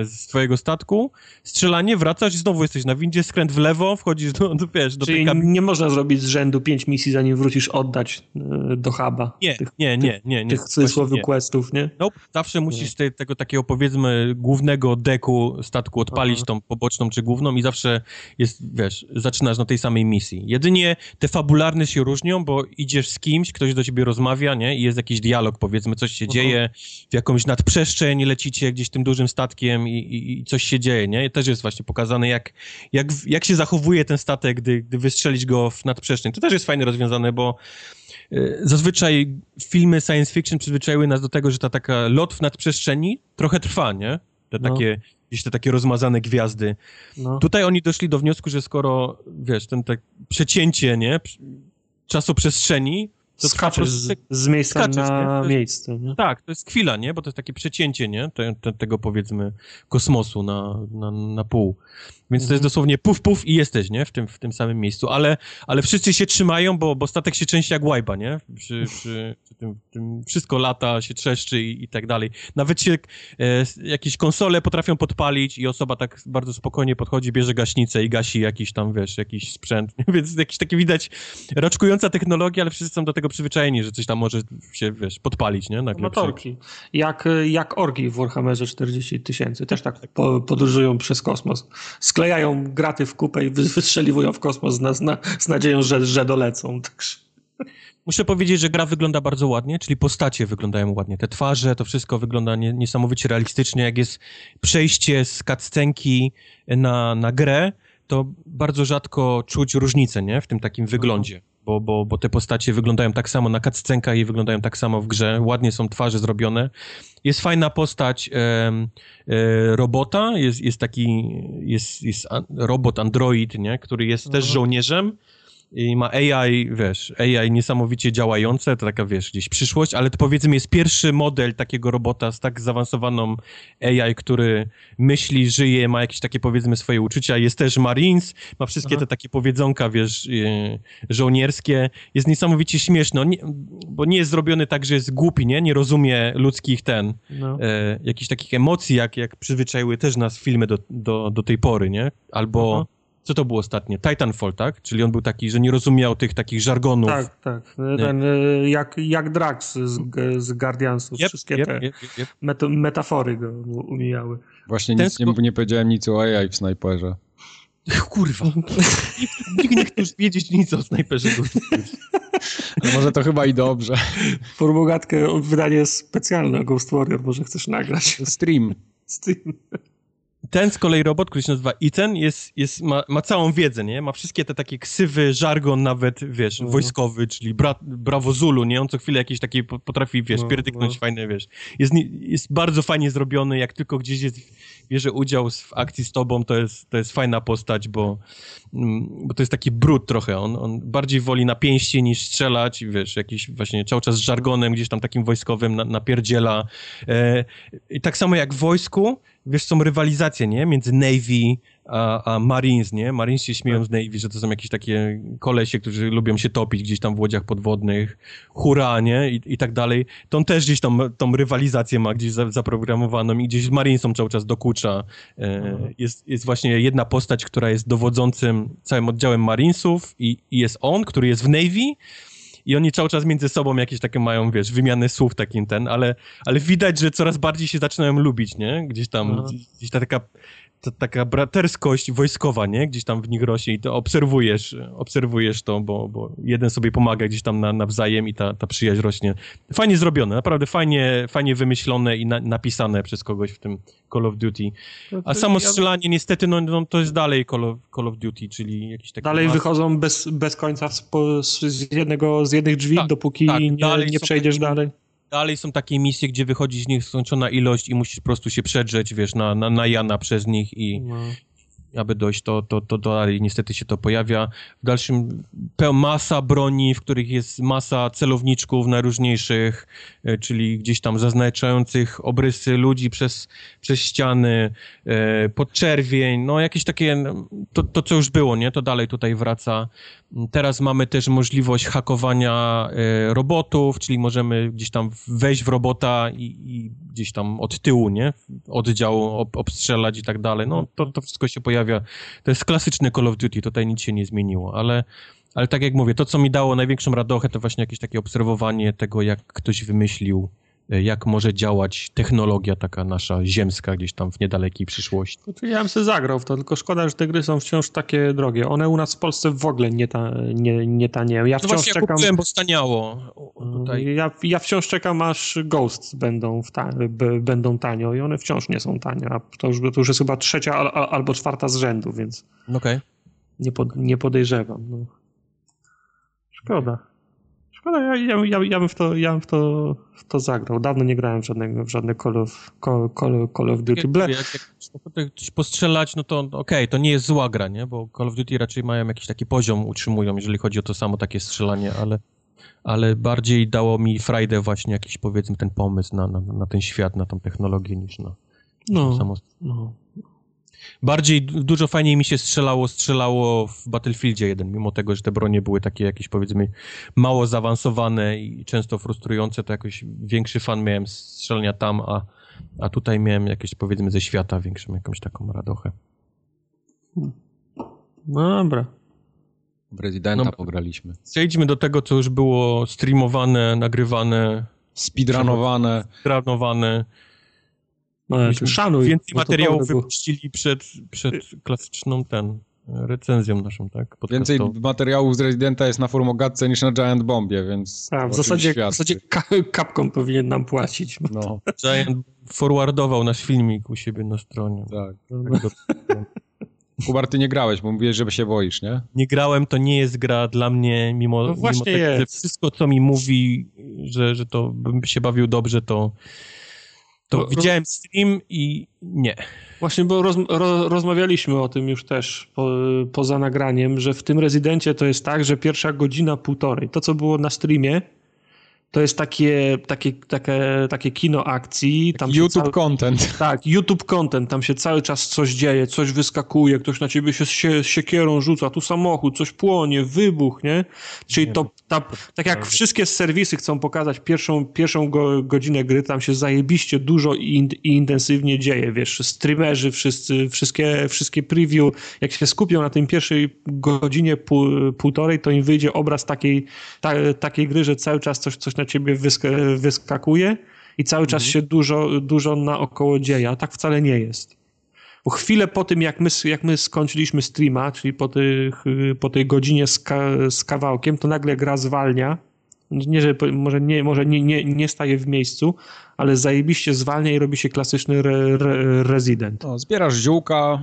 z twojego statku, strzelanie, wracasz i znowu jesteś na windzie, skręt w lewo, wchodzisz do, do wiesz, do tej Czyli kabiny. nie można zrobić z rzędu pięć misji, zanim wrócisz oddać y, do huba. Nie, tych, nie, nie, nie, nie. tych cudzysłowie nie. questów, nie? Nope. Zawsze musisz te, tego takiego powiedzmy głównego deku statku odpalić, Aha. tą poboczną czy główną i zawsze jest, wiesz, na tej samej misji. Jedynie te fabularne się różnią, bo idziesz z kimś, ktoś do ciebie rozmawia, nie? I jest jakiś dialog, powiedzmy, coś się Aha. dzieje, w jakąś nadprzestrzeń lecicie gdzieś tym dużym statkiem i, i, i coś się dzieje, nie? I też jest właśnie pokazane, jak, jak, jak się zachowuje ten statek, gdy, gdy wystrzelić go w nadprzestrzeń. To też jest fajnie rozwiązane, bo y, Zazwyczaj filmy science fiction przyzwyczaiły nas do tego, że ta taka lot w nadprzestrzeni trochę trwa, nie? Te No. takie, gdzieś te takie rozmazane gwiazdy. No. Tutaj oni doszli do wniosku, że skoro, wiesz, ten tak przecięcie, nie? Czasoprzestrzeni, to Skaczesz z, z miejsca skaczesz, na miejsce, nie? tak, to jest chwila, nie? Bo to jest takie przecięcie, nie? Te, te, tego powiedzmy kosmosu na, na, na pół. Więc to Mhm. jest dosłownie puf, puf i jesteś, nie? W tym, w tym samym miejscu. Ale, ale wszyscy się trzymają, bo, bo statek się części jak łajba, nie? Przy, przy, przy tym, tym wszystko lata, się trzeszczy i, i tak dalej. Nawet się e, jakieś konsole potrafią podpalić i osoba tak bardzo spokojnie podchodzi, bierze gaśnicę i gasi jakiś tam, wiesz, jakiś sprzęt. Więc jakiś taki widać raczkująca technologia, ale wszyscy są do tego przyzwyczajeni, że coś tam może się, wiesz, podpalić, nie? Nagle Motorki. Jak, jak orgi w Warhammerze 40 tysięcy. Też tak po, podróżują przez kosmos. Sklejają graty w kupę i wystrzeliwują w kosmos z, z, nadzieją, że, że dolecą. Także... Muszę powiedzieć, że gra wygląda bardzo ładnie, czyli postacie wyglądają ładnie. Te twarze, to wszystko wygląda nie, niesamowicie realistycznie. Jak jest przejście z cutscenki na, na grę, to bardzo rzadko czuć różnicę, nie? W tym takim wyglądzie. Bo, bo, bo te postacie wyglądają tak samo na cutscenkach i wyglądają tak samo w grze. Ładnie są twarze zrobione. Jest fajna postać e, e, robota, jest, jest taki, jest, jest robot android, nie? Który jest też żołnierzem i ma AI, wiesz, AI niesamowicie działające, to taka, wiesz, gdzieś przyszłość, ale to powiedzmy jest pierwszy model takiego robota z tak zaawansowaną AI, który myśli, żyje, ma jakieś takie, powiedzmy, swoje uczucia. Jest też Marines, ma wszystkie Aha. te takie powiedzonka, wiesz, yy, żołnierskie. Jest niesamowicie śmieszny, nie, bo nie jest zrobiony tak, że jest głupi, nie? Nie rozumie ludzkich ten, no. e, jakichś takich emocji, jak, jak przyzwyczaiły też nas filmy do, do, do tej pory, nie? Albo... Aha co to było ostatnie? Titanfall, tak? Czyli on był taki, że nie rozumiał tych takich żargonów. Tak, tak. Ten, jak, jak Drax z, z Guardiansów. Yep, Wszystkie yep, te yep, met metafory go umijały. Właśnie nic, nie, nie powiedziałem nic o AI w Snajperze. Kurwa. Nikt nie chce już wiedzieć nic o Snajperze. No może to chyba i dobrze. Formogatkę wydanie specjalne Ghost Warrior może chcesz nagrać. Stream. Stream ten z kolei robot, który się nazywa Ethan, jest, jest, ma, ma całą wiedzę, nie? Ma wszystkie te takie ksywy, żargon nawet, wiesz, no. wojskowy, czyli bra, Bravo Zulu, nie? On co chwilę jakieś takie potrafi, wiesz, no, pierdyknąć no. fajne, wiesz. Jest, jest bardzo fajnie zrobiony, jak tylko gdzieś jest, bierze udział w akcji z tobą, to jest, to jest fajna postać, bo, mm, bo to jest taki brud trochę. On, on bardziej woli na pięści niż strzelać, wiesz, jakiś właśnie cały czas z żargonem gdzieś tam takim wojskowym na, napierdziela. E, I tak samo jak w wojsku, wiesz, są rywalizacje, nie? Między Navy a, a Marines, nie? Marines się śmieją tak. z Navy, że to są jakieś takie kolesie, którzy lubią się topić gdzieś tam w łodziach podwodnych, hura, nie? I, i tak dalej. To on też gdzieś tam tą rywalizację ma gdzieś za, zaprogramowaną i gdzieś Marinesom cały czas dokucza. E, mhm. jest, jest właśnie jedna postać, która jest dowodzącym całym oddziałem Marinesów i, i jest on, który jest w Navy, i oni cały czas między sobą jakieś takie mają, wiesz, wymiany słów takim ten, ale, ale widać, że coraz bardziej się zaczynają lubić, nie? Gdzieś tam, gdzieś ta taka taka braterskość wojskowa, nie? Gdzieś tam w nich rośnie i to obserwujesz, obserwujesz to, bo, bo jeden sobie pomaga gdzieś tam na, nawzajem i ta, ta przyjaźń rośnie. Fajnie zrobione, naprawdę fajnie, fajnie wymyślone i na, napisane przez kogoś w tym Call of Duty. No A samo strzelanie niestety, no, no, to jest dalej Call of, Call of Duty, czyli jakiś taki... Dalej mas... wychodzą bez, bez końca z, z, jednego, z jednych drzwi, tak, dopóki tak, nie, nie przejdziesz dalej dalej są takie misje, gdzie wychodzi z nich skończona ilość i musisz po prostu się przedrzeć, wiesz, na, na, na Jana przez nich i, no aby dojść, to, to, to dalej niestety się to pojawia. W dalszym masa broni, w których jest masa celowniczków najróżniejszych, czyli gdzieś tam zaznaczających obrysy ludzi przez, przez ściany, e, podczerwień, no jakieś takie, to, to co już było, nie? To dalej tutaj wraca. Teraz mamy też możliwość hakowania e, robotów, czyli możemy gdzieś tam wejść w robota i, i gdzieś tam od tyłu, nie? Oddział ob, obstrzelać i tak dalej. No to, to wszystko się pojawia. To jest klasyczny Call of Duty, tutaj nic się nie zmieniło, ale, ale tak jak mówię, to co mi dało największą radochę, to właśnie jakieś takie obserwowanie tego, jak ktoś wymyślił jak może działać technologia taka nasza ziemska gdzieś tam w niedalekiej przyszłości. No ja bym sobie zagrał w to, tylko szkoda, że te gry są wciąż takie drogie. One u nas w Polsce w ogóle nie, ta, nie, nie tanieją. Ja no wciąż właśnie czekam... Ja bo staniało tutaj. Ja, ja wciąż czekam, aż Ghosts będą, ta, będą tanio i one wciąż nie są tanie. A to już, to już jest chyba trzecia al, albo czwarta z rzędu, więc okay. nie, pod, nie podejrzewam. No. Szkoda. Szkoda, ja, ja, ja, ja, bym, w to, ja bym w, to, w to zagrał. Dawno nie grałem w żadnego, w żadne Call of, Call, Call, Call of Duty. Jak, jak, jak coś postrzelać, no to okej, okay, to nie jest zła gra, nie? Bo Call of Duty raczej mają jakiś taki poziom, utrzymują, jeżeli chodzi o to samo takie strzelanie, ale, ale bardziej dało mi frajdę właśnie jakiś, powiedzmy, ten pomysł na, na, na ten świat, na tą technologię niż na, no, samo... No bardziej, dużo fajniej mi się strzelało, strzelało w Battlefieldzie 1, mimo tego, że te bronie były takie jakieś powiedzmy mało zaawansowane i często frustrujące, to jakoś większy fan miałem strzelania tam, a, a tutaj miałem jakieś powiedzmy ze świata większą jakąś taką radochę. No dobra. W Residenta No. pograliśmy. Przejdźmy do tego, co już było streamowane, nagrywane, Speedrunowane. tranowane. No, Myśmy szanuj. Więcej to materiałów wypuścili przed, przed klasyczną ten recenzją naszą, tak? Więcej podcastową. materiałów z Residenta jest na Formogatce niż na Giant Bombie, więc... A, w zasadzie, w zasadzie Capcom powinien nam płacić. No, Giant forwardował nasz filmik u siebie na stronie. tak. Tak do- Kubar, ty nie grałeś, bo mówiłeś, żeby się boisz, nie? nie grałem, to nie jest gra dla mnie, mimo, No właśnie mimo tego, że wszystko, co mi mówi, że, że to bym się bawił dobrze, to, to Bo- widziałem stream i nie. Właśnie, bo roz, ro, rozmawialiśmy o tym już też po, poza nagraniem, że w tym rezydencie to jest tak, że pierwsza godzina, półtorej, to co było na streamie, to jest takie, takie, takie, takie kino akcji. Tam się YouTube cały- content. Tak, YouTube content, tam się cały czas coś dzieje, coś wyskakuje, ktoś na ciebie się, się siekierą rzuca, tu samochód, coś płonie, wybuch, nie? Czyli Nie, to, ta, tak jak wszystkie serwisy chcą pokazać pierwszą, pierwszą go, godzinę gry, tam się zajebiście dużo i, in, i intensywnie dzieje, wiesz, streamerzy wszyscy, wszystkie, wszystkie preview, jak się skupią na tym pierwszej godzinie, pół, półtorej, to im wyjdzie obraz takiej, ta, takiej gry, że cały czas coś, coś na ciebie wysk wyskakuje i cały czas się dużo, dużo naokoło dzieje, a tak wcale nie jest. Bo chwilę po tym, jak my, jak my skończyliśmy streama, czyli po, tych, po tej godzinie z, ka, z kawałkiem, to nagle gra zwalnia. Nie, że może, nie, może nie, nie, nie staje w miejscu, ale zajebiście zwalnia i robi się klasyczny re, re, rezydent. No, zbierasz ziółka,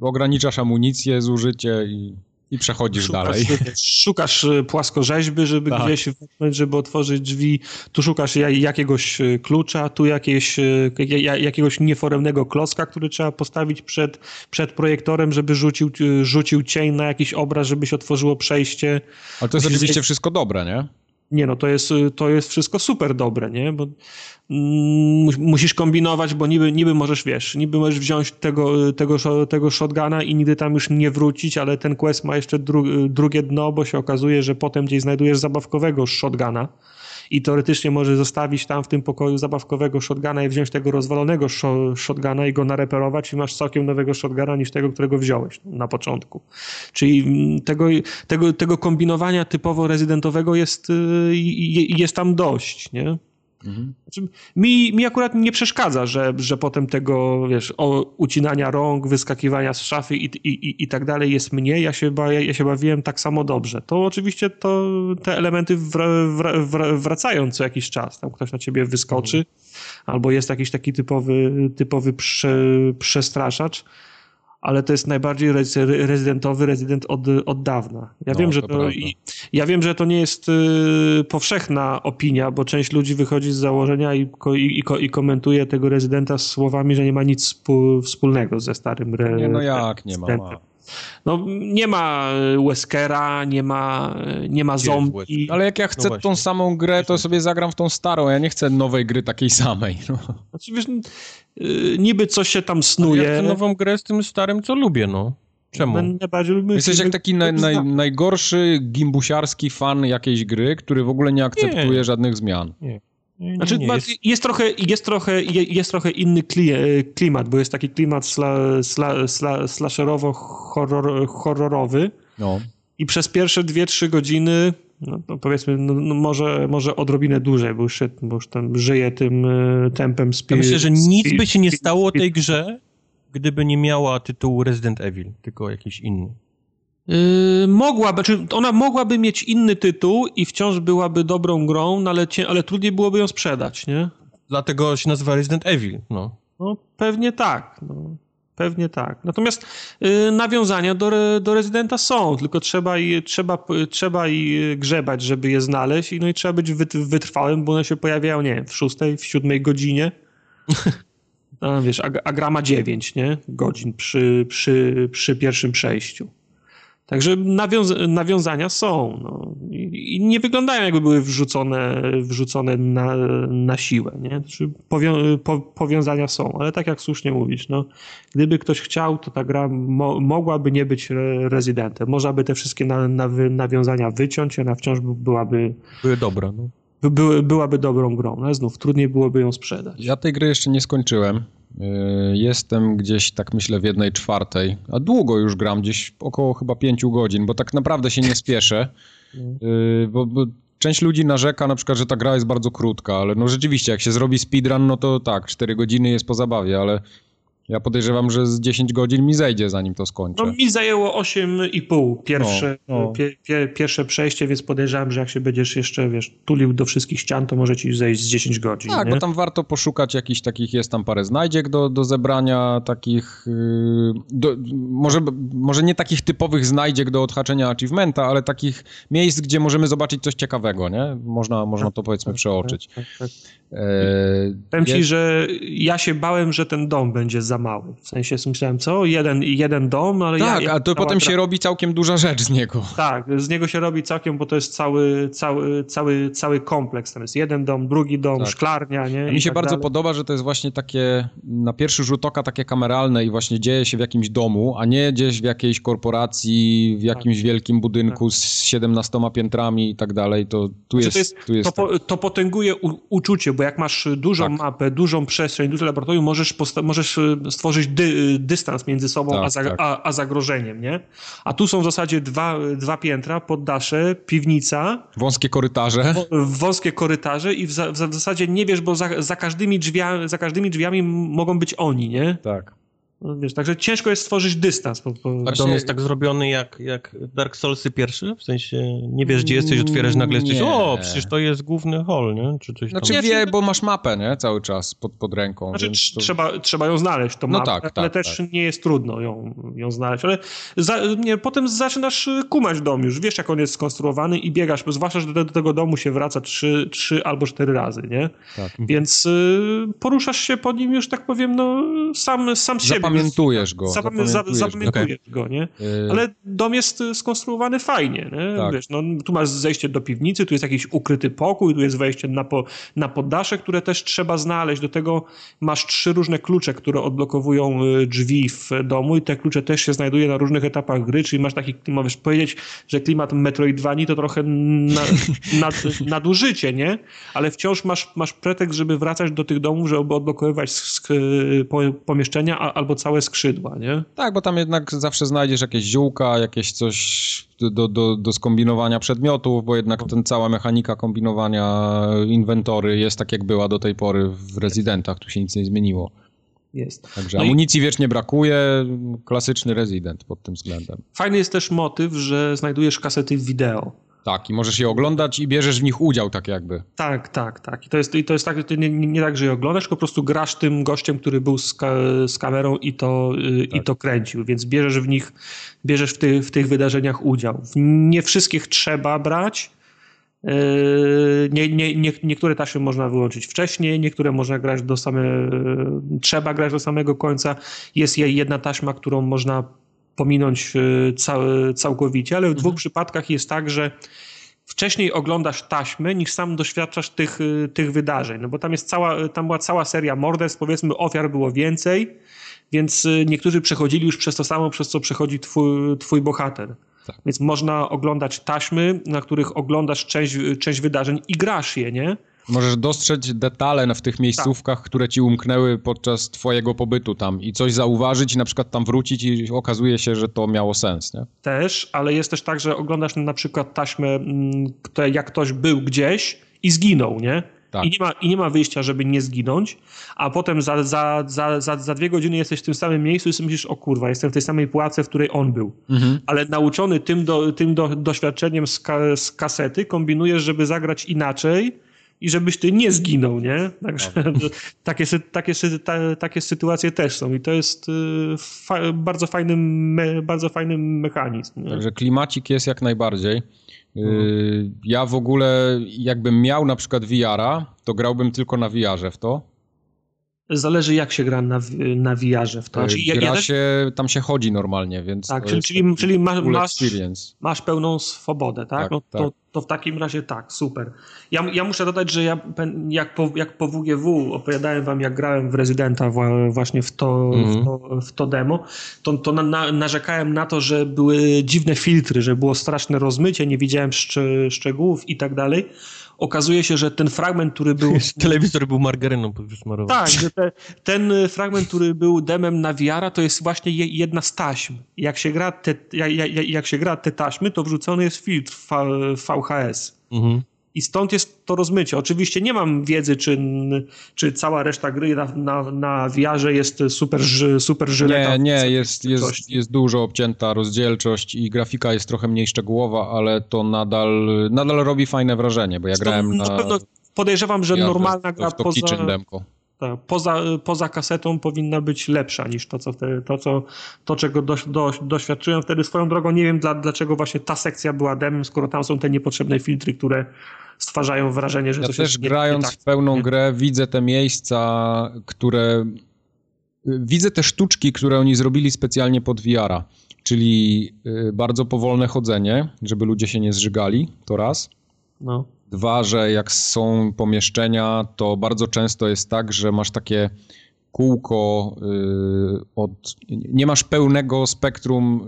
ograniczasz amunicję, zużycie i, i przechodzisz dalej. Szukasz e, płaskorzeźby, żeby Tak. gdzieś wepchnąć, żeby otworzyć drzwi. Tu szukasz ja- jakiegoś e, klucza, tu jakieś, ja- ja- jakiegoś nieforemnego klocka, który trzeba postawić przed, przed projektorem, żeby rzucił, rzucił cień na jakiś obraz, żeby się otworzyło przejście. Ale to jest oczywiście wszystko dobre, nie? Nie no, to jest, to jest wszystko super dobre, nie? Bo mm, mus- musisz kombinować, bo niby, niby możesz, wiesz, niby możesz wziąć tego, tego, tego shotguna i nigdy tam już nie wrócić, ale ten quest ma jeszcze dru, drugie dno, bo się okazuje, że potem gdzieś znajdujesz zabawkowego shotguna i teoretycznie możesz zostawić tam w tym pokoju zabawkowego shotguna i wziąć tego rozwalonego sho- shotguna i go nareperować i masz całkiem nowego shotguna niż tego, którego wziąłeś na początku. Czyli mm, tego, tego, tego kombinowania typowo rezydentowego jest, y, jest tam dość, nie? Mhm. Znaczy, mi, mi akurat nie przeszkadza, że, że potem tego, wiesz, o, ucinania rąk, wyskakiwania z szafy i, i, i, i tak dalej jest mniej. Ja się, ba, ja się bawiłem tak samo dobrze. To oczywiście to, te elementy wra, wra, wra, wracają co jakiś czas. Tam ktoś na ciebie wyskoczy, albo jest jakiś taki typowy, typowy prze, przestraszacz. Ale to jest najbardziej rez- rezydentowy rezydent od, od dawna. Ja No, wiem, że to to, i, ja wiem, że to nie jest y, powszechna opinia, bo część ludzi wychodzi z założenia i, ko, i, i, ko, i komentuje tego rezydenta słowami, że nie ma nic wspólnego ze starym re, Nie, no jak nie ma? ma. No, nie ma Weskera, nie ma, nie ma zombie. Ale jak ja chcę właśnie. tą samą grę, to sobie zagram w tą starą. Ja nie chcę nowej gry takiej samej. No. Znaczy, wiesz, y, niby coś się tam Ja snuje. chcę nową grę z tym starym, co lubię, no. Czemu? Lubimy Jesteś jak taki naj, naj, najgorszy gimbusiarski fan jakiejś gry, który w ogóle nie akceptuje Nie. żadnych zmian. Nie, nie, Znaczy, nie, jest, jest... trochę, jest, trochę, je- jest trochę inny kli- klimat, bo jest taki klimat sla, sla, sla, slasherowo-horrorowy No. i przez pierwsze 2-3 godziny, no, no powiedzmy, no, no może, może odrobinę dłużej, bo już, się, bo już tam żyje tym e, tempem spi- ja myślę, że nic spi- by się nie stało spi- tej grze, gdyby nie miała tytułu Resident Evil, tylko jakiś inny. Yy, mogłaby, czy ona mogłaby mieć inny tytuł i wciąż byłaby dobrą grą, no ale, ale trudniej byłoby ją sprzedać, nie? Dlatego się nazywa Resident Evil, no. No, pewnie tak. No, pewnie tak. Natomiast y, nawiązania do, do rezydenta są, tylko trzeba i, trzeba, trzeba i grzebać, żeby je znaleźć, i, no i trzeba być wyt, wytrwałym, bo one się pojawiają, nie wiem, w szóstej, w siódmej godzinie. A, wiesz, a, a gra ma dziewięć, nie? Godzin przy, przy, przy pierwszym przejściu. Także nawiąz- nawiązania są. No. I, nie wyglądają jakby były wrzucone, wrzucone na, na siłę. Nie? Znaczy, powią- po, powiązania są, ale tak jak słusznie mówisz, no, gdyby ktoś chciał, to ta gra mo- mogłaby nie być re- rezydentem. Można by te wszystkie na, na, nawiązania wyciąć, ona wciąż by- byłaby, Były dobre, no. by, byłaby dobrą grą. No, ale znów trudniej byłoby ją sprzedać. Ja tej gry jeszcze nie skończyłem. Yy, jestem gdzieś, tak myślę, w jednej czwartej, a długo już gram, gdzieś około chyba pięciu godzin, bo tak naprawdę się nie spieszę, yy, bo, bo część ludzi narzeka na przykład, że ta gra jest bardzo krótka, ale no rzeczywiście, jak się zrobi speedrun, no to tak, 4 godziny jest po zabawie, ale ja podejrzewam, że z 10 godzin mi zejdzie, zanim to skończę. No mi zajęło 8,5 pierwsze, No, no. Pie, pie, pierwsze przejście, więc podejrzewam, że jak się będziesz jeszcze, wiesz, tulił do wszystkich ścian, to może ci zejść z 10 godzin, Tak, nie? bo tam warto poszukać jakichś takich, jest tam parę znajdziek do, do zebrania, takich, yy, do, może, może nie takich typowych znajdziek do odhaczenia achievementa, ale takich miejsc, gdzie możemy zobaczyć coś ciekawego, nie? Można, można to powiedzmy przeoczyć. Tak, tak. E, Powiem ci, jest- że ja się bałem, że ten dom będzie za mały. W sensie myślałem, co? Jeden, jeden dom, ale. Tak, ja a to potem się robi całkiem duża rzecz z niego. Tak, z niego się robi całkiem, bo to jest cały, cały, cały, cały kompleks. Tam jest jeden dom, drugi dom, Tak. szklarnia, nie? A mi się tak bardzo dalej. podoba, że to jest właśnie takie na pierwszy rzut oka takie kameralne i właśnie dzieje się w jakimś domu, a nie gdzieś w jakiejś korporacji, w jakimś wielkim budynku z 17 piętrami i tak dalej. To tu Znaczy, jest, to, tu jest to, po, to potęguje u, uczucie, bo jak masz dużą Tak. mapę, dużą przestrzeń, duże laboratorium, możesz, możesz y, stworzyć dy, dystans między sobą Tak, a, za, tak. a, a zagrożeniem, nie? A tu są w zasadzie dwa, dwa piętra, poddasze, piwnica, wąskie korytarze. wo- wąskie korytarze i w, za, w zasadzie nie wiesz, bo za, za, każdymi drzwiami, za każdymi drzwiami mogą być oni, nie? Tak. No, wiesz, także ciężko jest stworzyć dystans. Po, po, A dom jest tak zrobiony jak, jak Dark Soulsy pierwszy? W sensie nie wiesz, gdzie jesteś, otwierasz nagle jesteś, Nie. o, przecież to jest główny hall, nie? Czy coś Znaczy tam. wie, bo masz mapę, nie? Cały czas pod, pod ręką. Znaczy, to... trzeba, trzeba ją znaleźć, to No mapę, tak, ale tak, też nie jest trudno ją, ją znaleźć. Ale za, nie, potem zaczynasz y, kumać dom już, wiesz jak on jest skonstruowany i biegasz, bo zwłaszcza, że do, do tego domu się wraca trzy, trzy albo cztery razy, nie? Tak. Więc y, poruszasz się po nim już, tak powiem, no sam, sam z siebie. Zapamiętujesz go. Zapamię, za, zapamiętujesz zapamiętujesz go, nie? Yy, Ale dom jest y, skonstruowany fajnie, nie? Tak. Wiesz, no, tu masz zejście do piwnicy, tu jest jakiś ukryty pokój, tu jest wejście na, po, na poddasze, które też trzeba znaleźć. Do tego masz trzy różne klucze, które odblokowują y, drzwi w domu i te klucze też się znajduje na różnych etapach gry, czyli masz taki, możesz powiedzieć, że klimat Metroidvanii to trochę na, nad, nadużycie, nie? Ale wciąż masz, masz pretekst, żeby wracać do tych domów, żeby odblokowywać pomieszczenia albo całe skrzydła, nie? Tak, bo tam jednak zawsze znajdziesz jakieś ziółka, jakieś coś do, do, do, skombinowania przedmiotów, bo jednak ten cała mechanika kombinowania inwentory jest tak, jak była do tej pory w Residentach, tu się nic nie zmieniło. Jest. Także No i- amunicji wiecznie brakuje, klasyczny Resident pod tym względem. Fajny jest też motyw, że znajdujesz kasety wideo. Tak, i możesz je oglądać i bierzesz w nich udział tak jakby. Tak, tak, tak. I to jest, i to jest tak, nie, nie, tak, że je oglądasz, tylko po prostu grasz tym gościem, który był z, ka, z kamerą i to, y, i to kręcił, więc bierzesz w nich, bierzesz w, ty, w tych wydarzeniach udział. W nie wszystkich trzeba brać. Yy, Nie, nie, nie, niektóre taśmy można wyłączyć wcześniej, niektóre można grać do same, trzeba grać do samego końca. Jest je- jedna taśma, którą można pominąć yy, cał, całkowicie, ale w dwóch przypadkach jest tak, że wcześniej oglądasz taśmy, niż sam doświadczasz tych, y, tych wydarzeń. No bo tam jest cała, tam była cała seria morderstw, powiedzmy ofiar było więcej, więc niektórzy przechodzili już przez to samo, przez co przechodzi twój, twój bohater. Tak. Więc można oglądać taśmy, na których oglądasz część, część wydarzeń i grasz je, nie? Możesz dostrzec detale w tych miejscówkach, które ci umknęły podczas twojego pobytu tam i coś zauważyć i na przykład tam wrócić i okazuje się, że to miało sens, nie? Też, ale jest też tak, że oglądasz na przykład taśmę, mm, które jak ktoś był gdzieś i zginął, nie? Tak. I, nie ma, I nie ma wyjścia, żeby nie zginąć, a potem za, za, za, za, za dwie godziny jesteś w tym samym miejscu i sobie myślisz, o kurwa, jestem w tej samej pułapce, w której on był. Ale nauczony tym, do, tym do, doświadczeniem z, ka, z kasety, kombinujesz, żeby zagrać inaczej i żebyś ty nie zginął, nie? Także takie, sy- takie, sy- ta, takie sytuacje też są i to jest y, fa, bardzo, fajny me, bardzo fajny mechanizm. Nie? Także klimacik jest jak najbardziej. Yy, Ja w ogóle, jakbym miał na przykład VR-a, to grałbym tylko na VR-ze w to. Zależy jak się gra na, na VR-ze w to. Znaczy, ja, Gra ja też, się, tam się chodzi normalnie, więc tak, to czyli, czyli, czyli masz, masz, masz pełną swobodę, tak? Tak, no, to, tak. to w takim razie tak, super. Ja, ja muszę dodać, że ja jak po, jak po WGW opowiadałem wam, jak grałem w Rezydenta właśnie w to, mhm. w to, w to, demo, to, to na, na, narzekałem na to, że były dziwne filtry, że było straszne rozmycie, nie widziałem szcz, szczegółów i tak dalej okazuje się, że ten fragment, który był... Telewizor był margaryną wysmarowany. Tak, że te, ten fragment, który był demem na wiara, to jest właśnie jedna z taśm. Jak się gra te, jak, jak, jak się gra te taśmy, to wrzucony jest filtr VHS. Mhm. I stąd jest to rozmycie. Oczywiście nie mam wiedzy, czy, czy cała reszta gry na, na, na VR jest super, super żyleta. Nie, nie, jest, jest, jest dużo obcięta rozdzielczość i grafika jest trochę mniej szczegółowa, ale to nadal, nadal robi fajne wrażenie, bo ja grałem na... na pewno podejrzewam, że normalna gra to, to poza... Demko. Tak, poza, poza kasetą powinna być lepsza niż to, co to, co, to czego do, do, doświadczyłem wtedy. Swoją drogą nie wiem, dla, dlaczego właśnie ta sekcja była demem, skoro tam są te niepotrzebne filtry, które stwarzają wrażenie, że ja coś też jest grając nie, nie tak, w pełną grę widzę te miejsca, które... Widzę te sztuczki, które oni zrobili specjalnie pod VR-a, czyli y, bardzo powolne chodzenie, żeby ludzie się nie zżygali, to raz. No. Dwa, że jak są pomieszczenia, to bardzo często jest tak, że masz takie kółko y, od... Nie masz pełnego spektrum,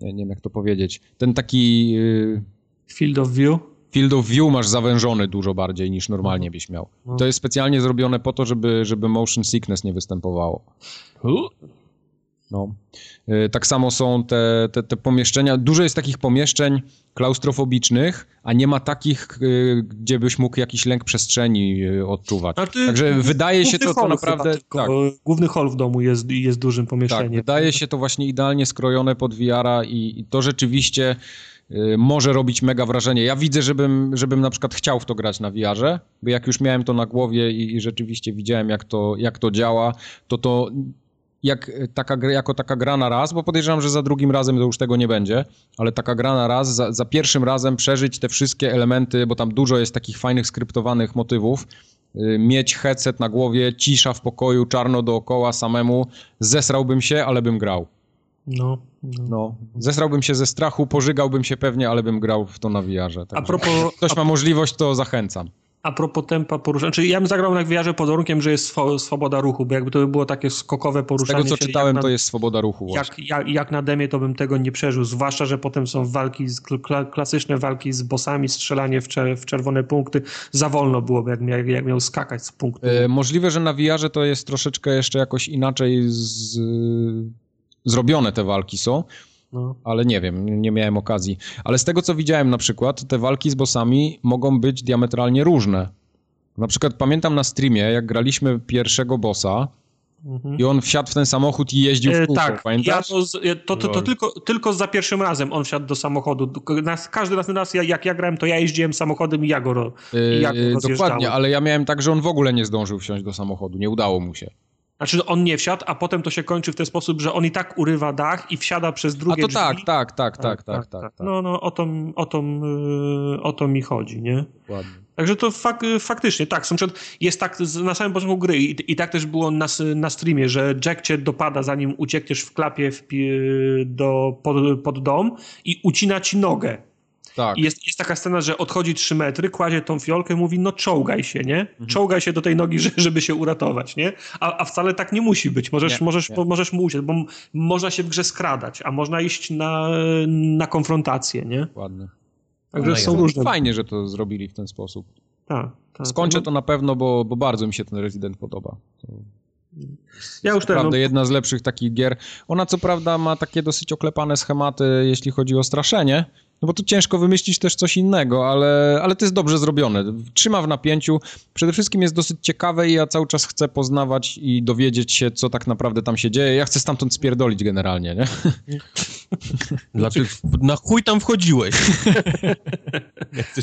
y, nie, nie, wiem jak to powiedzieć, ten taki... Y, Field of view? Field of view masz zawężony dużo bardziej niż normalnie mhm. byś miał. No. To jest specjalnie zrobione po to, żeby, żeby motion sickness nie występowało. No. Y, tak samo są te, te, te, pomieszczenia. Dużo jest takich pomieszczeń klaustrofobicznych, a nie ma takich, y, gdzie byś mógł jakiś lęk przestrzeni y, odczuwać. Ty, Także wydaje się to, to naprawdę... tak. Główny hall w domu jest, jest dużym pomieszczeniem. Tak, wydaje się to właśnie idealnie skrojone pod VR-a i, i to rzeczywiście może robić mega wrażenie. Ja widzę, żebym, żebym na przykład chciał w to grać na VR-ze, bo jak już miałem to na głowie i, i rzeczywiście widziałem, jak to, jak to działa, to to jak taka, jako taka gra na raz, bo podejrzewam, że za drugim razem to już tego nie będzie, ale taka gra na raz, za, za pierwszym razem przeżyć te wszystkie elementy, bo tam dużo jest takich fajnych skryptowanych motywów, y, mieć headset na głowie, cisza w pokoju, czarno dookoła samemu, zesrałbym się, ale bym grał. No, no. no. Zesrałbym się ze strachu, pożygałbym się pewnie, ale bym grał w to na VR-ze. A propos... Ktoś ma możliwość, to zachęcam. A propos tempa poruszania, czyli ja bym zagrał na gwiarze pod warunkiem, że jest swoboda ruchu, bo jakby to by było takie skokowe poruszanie Z tego, co czytałem, na, to jest swoboda ruchu jak, jak, jak, na demie, to bym tego nie przeżył, zwłaszcza, że potem są walki, z, klasyczne walki z bossami, strzelanie w, cze, w czerwone punkty. Za wolno byłoby, jak, jak, jak miał skakać z punktu. E, możliwe, że na VR to jest troszeczkę jeszcze jakoś inaczej z, zrobione te walki są, no. Ale nie wiem, nie miałem okazji. Ale z tego, co widziałem na przykład, te walki z bossami mogą być diametralnie różne. Na przykład pamiętam na streamie, jak graliśmy pierwszego bossa, Mhm. I on wsiadł w ten samochód i jeździł w e, kółko, tak, pamiętasz? Ja to, to, to, to, tylko, tylko za pierwszym razem on wsiadł do samochodu. Każdy raz, raz jak ja grałem, to ja jeździłem samochodem i ja go, yy, ja go Dokładnie, ale ja miałem tak, że on w ogóle nie zdążył wsiąść do samochodu, nie udało mu się. Znaczy on nie wsiadł, a potem to się kończy w ten sposób, że on i tak urywa dach i wsiada przez drugie A to tak, tak, tak, tak, tak, tak, No, no o to, o to, o to mi chodzi, nie? Ładnie. Także to fak, faktycznie, tak, jest tak na samym początku gry i, i tak też było na, na streamie, że Jack cię dopada zanim uciekniesz w klapie w, do, pod, pod dom i ucina ci nogę. Tak. I jest, jest taka scena, że odchodzi 3 metry, kładzie tą fiolkę i mówi, no czołgaj się, nie? Mhm. Czołgaj się do tej nogi, żeby się uratować, nie? A, a wcale tak nie musi być. Możesz, nie, możesz, nie. możesz mu uciec, bo można się w grze skradać, a można iść na, na konfrontację, nie? Ładnie. Także no są różne. Fajnie, że to zrobili w ten sposób. Tak. Ta, Skończę no- to na pewno, bo, bo bardzo mi się ten Resident podoba. To... Ja już naprawdę no... jedna z lepszych takich gier. Ona co prawda ma takie dosyć oklepane schematy, jeśli chodzi o straszenie, no bo tu ciężko wymyślić też coś innego, ale, ale to jest dobrze zrobione. Trzyma w napięciu. Przede wszystkim jest dosyć ciekawe i ja cały czas chcę poznawać i dowiedzieć się, co tak naprawdę tam się dzieje. Ja chcę stamtąd spierdolić generalnie, nie? Dlaczego? Na chuj tam wchodziłeś?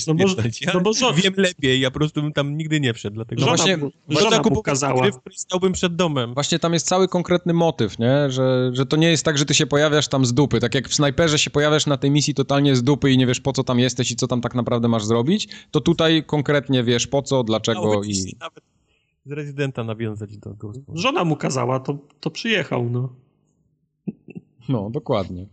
No bo, ja no bo żona... wiem lepiej, ja po prostu bym tam nigdy nie wszedł. Dlatego no właśnie, żona mu kazała. Stałbym przed domem. Właśnie tam jest cały konkretny motyw, nie? Że, że to nie jest tak, że ty się pojawiasz tam z dupy. Tak jak w Snajperze się pojawiasz na tej misji totalnie z dupy i nie wiesz po co tam jesteś i co tam tak naprawdę masz zrobić, to tutaj konkretnie wiesz po co, dlaczego no, i... Nawet z rezydenta nawiązać do Ghost Żona mu kazała, to, to przyjechał, no. No, dokładnie.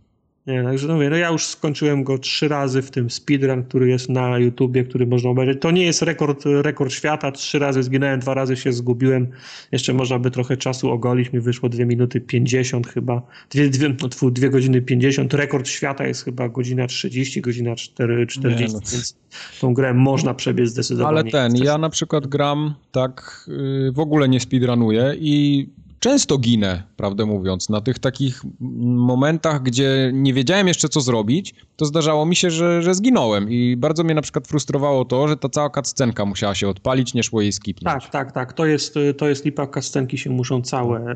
Nie, także no mówię, no ja już skończyłem go trzy razy w tym speedrun, który jest na YouTubie, który można obejrzeć. To nie jest rekord, rekord świata, trzy razy zginąłem, dwa razy się zgubiłem. Jeszcze można by trochę czasu ogolić, mi wyszło 2 minuty 50 chyba, dwie, dwie, no, dwie godziny 50. Rekord świata jest chyba godzina 30, godzina 4, 40, nie, no. więc tą grę można przebiec zdecydowanie. Ale ten, ja na przykład gram tak, yy, w ogóle nie speedrunuję i często ginę, prawdę mówiąc, na tych takich momentach, gdzie nie wiedziałem jeszcze co zrobić, to zdarzało mi się, że, że zginąłem i bardzo mnie na przykład frustrowało to, że ta cała cutscenka musiała się odpalić, nie szło jej skipnąć. Tak, tak, tak, to jest, to jest lipa, cutscenki się muszą całe,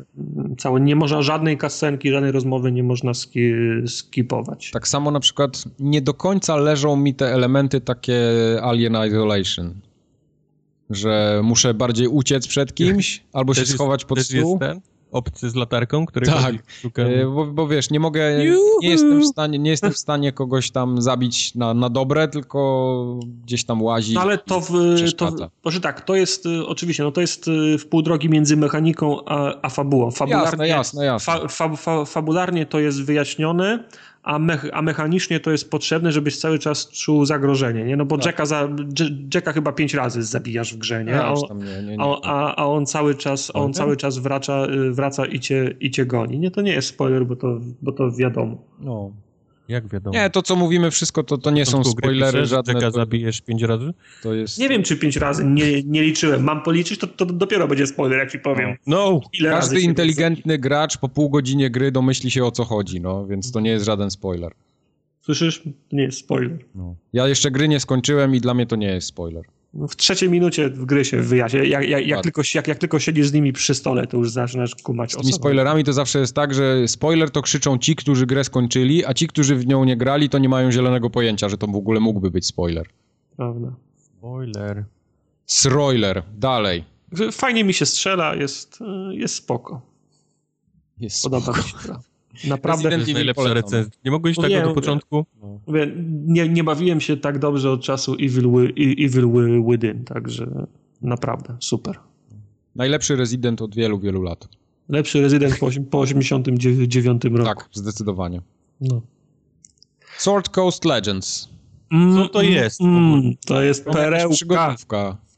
całe, nie można żadnej cutscenki, żadnej rozmowy nie można ski, skipować. Tak samo na przykład nie do końca leżą mi te elementy takie Alien Isolation że muszę bardziej uciec przed kimś, albo się schować pod stół. Jest ten? Obcy z latarką, który tak, e, bo, bo, wiesz, nie mogę, nie jestem, w stanie, nie jestem w stanie kogoś tam zabić na, na dobre, tylko gdzieś tam łazi. No ale to, w, to proszę tak, to jest y, oczywiście, no to jest y, w pół drogi między mechaniką a, a fabułą. Fabularnie, jasne, jasne, jasne. Fa, fa, fa, fabularnie to jest wyjaśnione, a, mech, a mechanicznie to jest potrzebne, żebyś cały czas czuł zagrożenie, nie? No bo tak. Jacka, za, Jacka chyba pięć razy zabijasz w grze, nie? A, on, nie, nie, nie. a, a on cały czas, on cały czas wraca, y, wraca i cię, i cię goni. Nie, to nie jest spoiler, bo to, bo to wiadomo. No. Jak wiadomo. Nie, to co mówimy wszystko, to, to nie są spoilery piszesz, żadne. Jacka zabijesz pięć razy? To jest... Nie wiem, czy pięć razy, nie, nie liczyłem. Mam policzyć, to, to dopiero będzie spoiler, jak ci powiem. No, Ile każdy inteligentny gracz po pół godzinie gry domyśli się o co chodzi, no, więc to nie jest żaden spoiler. Słyszysz? To nie jest spoiler. No. Ja jeszcze gry nie skończyłem i dla mnie to nie jest spoiler. W trzeciej minucie w gry się wyjaśnia. Jak, jak, jak, tylko, jak, jak tylko siedzisz z nimi przy stole, to już zaczynasz kumać. Z tymi spoilerami to zawsze jest tak, że spoiler to krzyczą ci, którzy grę skończyli, a ci, którzy w nią nie grali, to nie mają zielonego pojęcia, że to w ogóle mógłby być spoiler. Prawda. Spoiler. Sroiler. Dalej. Fajnie mi się strzela, jest, jest spoko. Jest Podoba spoko. mi się Naprawdę. To jest najlepsza recenzja. Nie mogłeś tak do początku? No. Mówię, nie, nie bawiłem się tak dobrze od czasu Evil, Evil Within, także naprawdę super. Najlepszy rezydent od wielu, wielu lat. Lepszy rezydent po, po 89 roku. Tak, zdecydowanie. No. Sword Coast Legends. Mm, Co to jest? Mm, to jest perełka.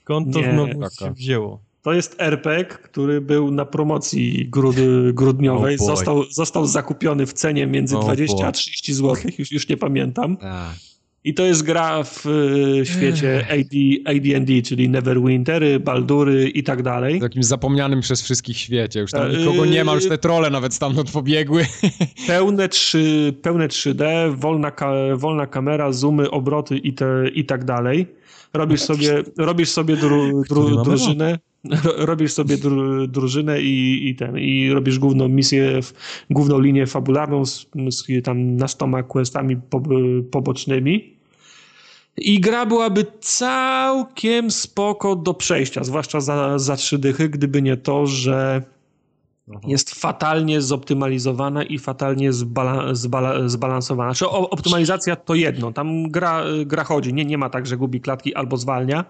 Skąd to nie, znowu się wzięło? To jest RPG, który był na promocji grud grudniowej. Oh został, został zakupiony w cenie między oh 20 boy. a 30 zł, już, już nie pamiętam. Ah. I to jest gra w y, świecie AD&D, czyli Neverwintery, Baldury i tak dalej. Takim zapomnianym przez wszystkich świecie. Już tam nikogo nie ma, już te trole nawet stamtąd pobiegły. Pełne, 3, pełne 3D, wolna, ka wolna kamera, zoomy, obroty i, te, i tak dalej. Robisz sobie, robisz sobie dru, dru, drużynę robisz sobie dru, drużynę i, i, ten, i robisz główną misję, główną linię fabularną z, z tam nastoma questami po, pobocznymi. I gra byłaby całkiem spoko do przejścia, zwłaszcza za, za trzy dychy, gdyby nie to, że jest fatalnie zoptymalizowana i fatalnie zbala, zbala, zbalansowana. Znaczy, optymalizacja to jedno, tam gra, gra chodzi, nie, nie ma tak, że gubi klatki albo zwalnia,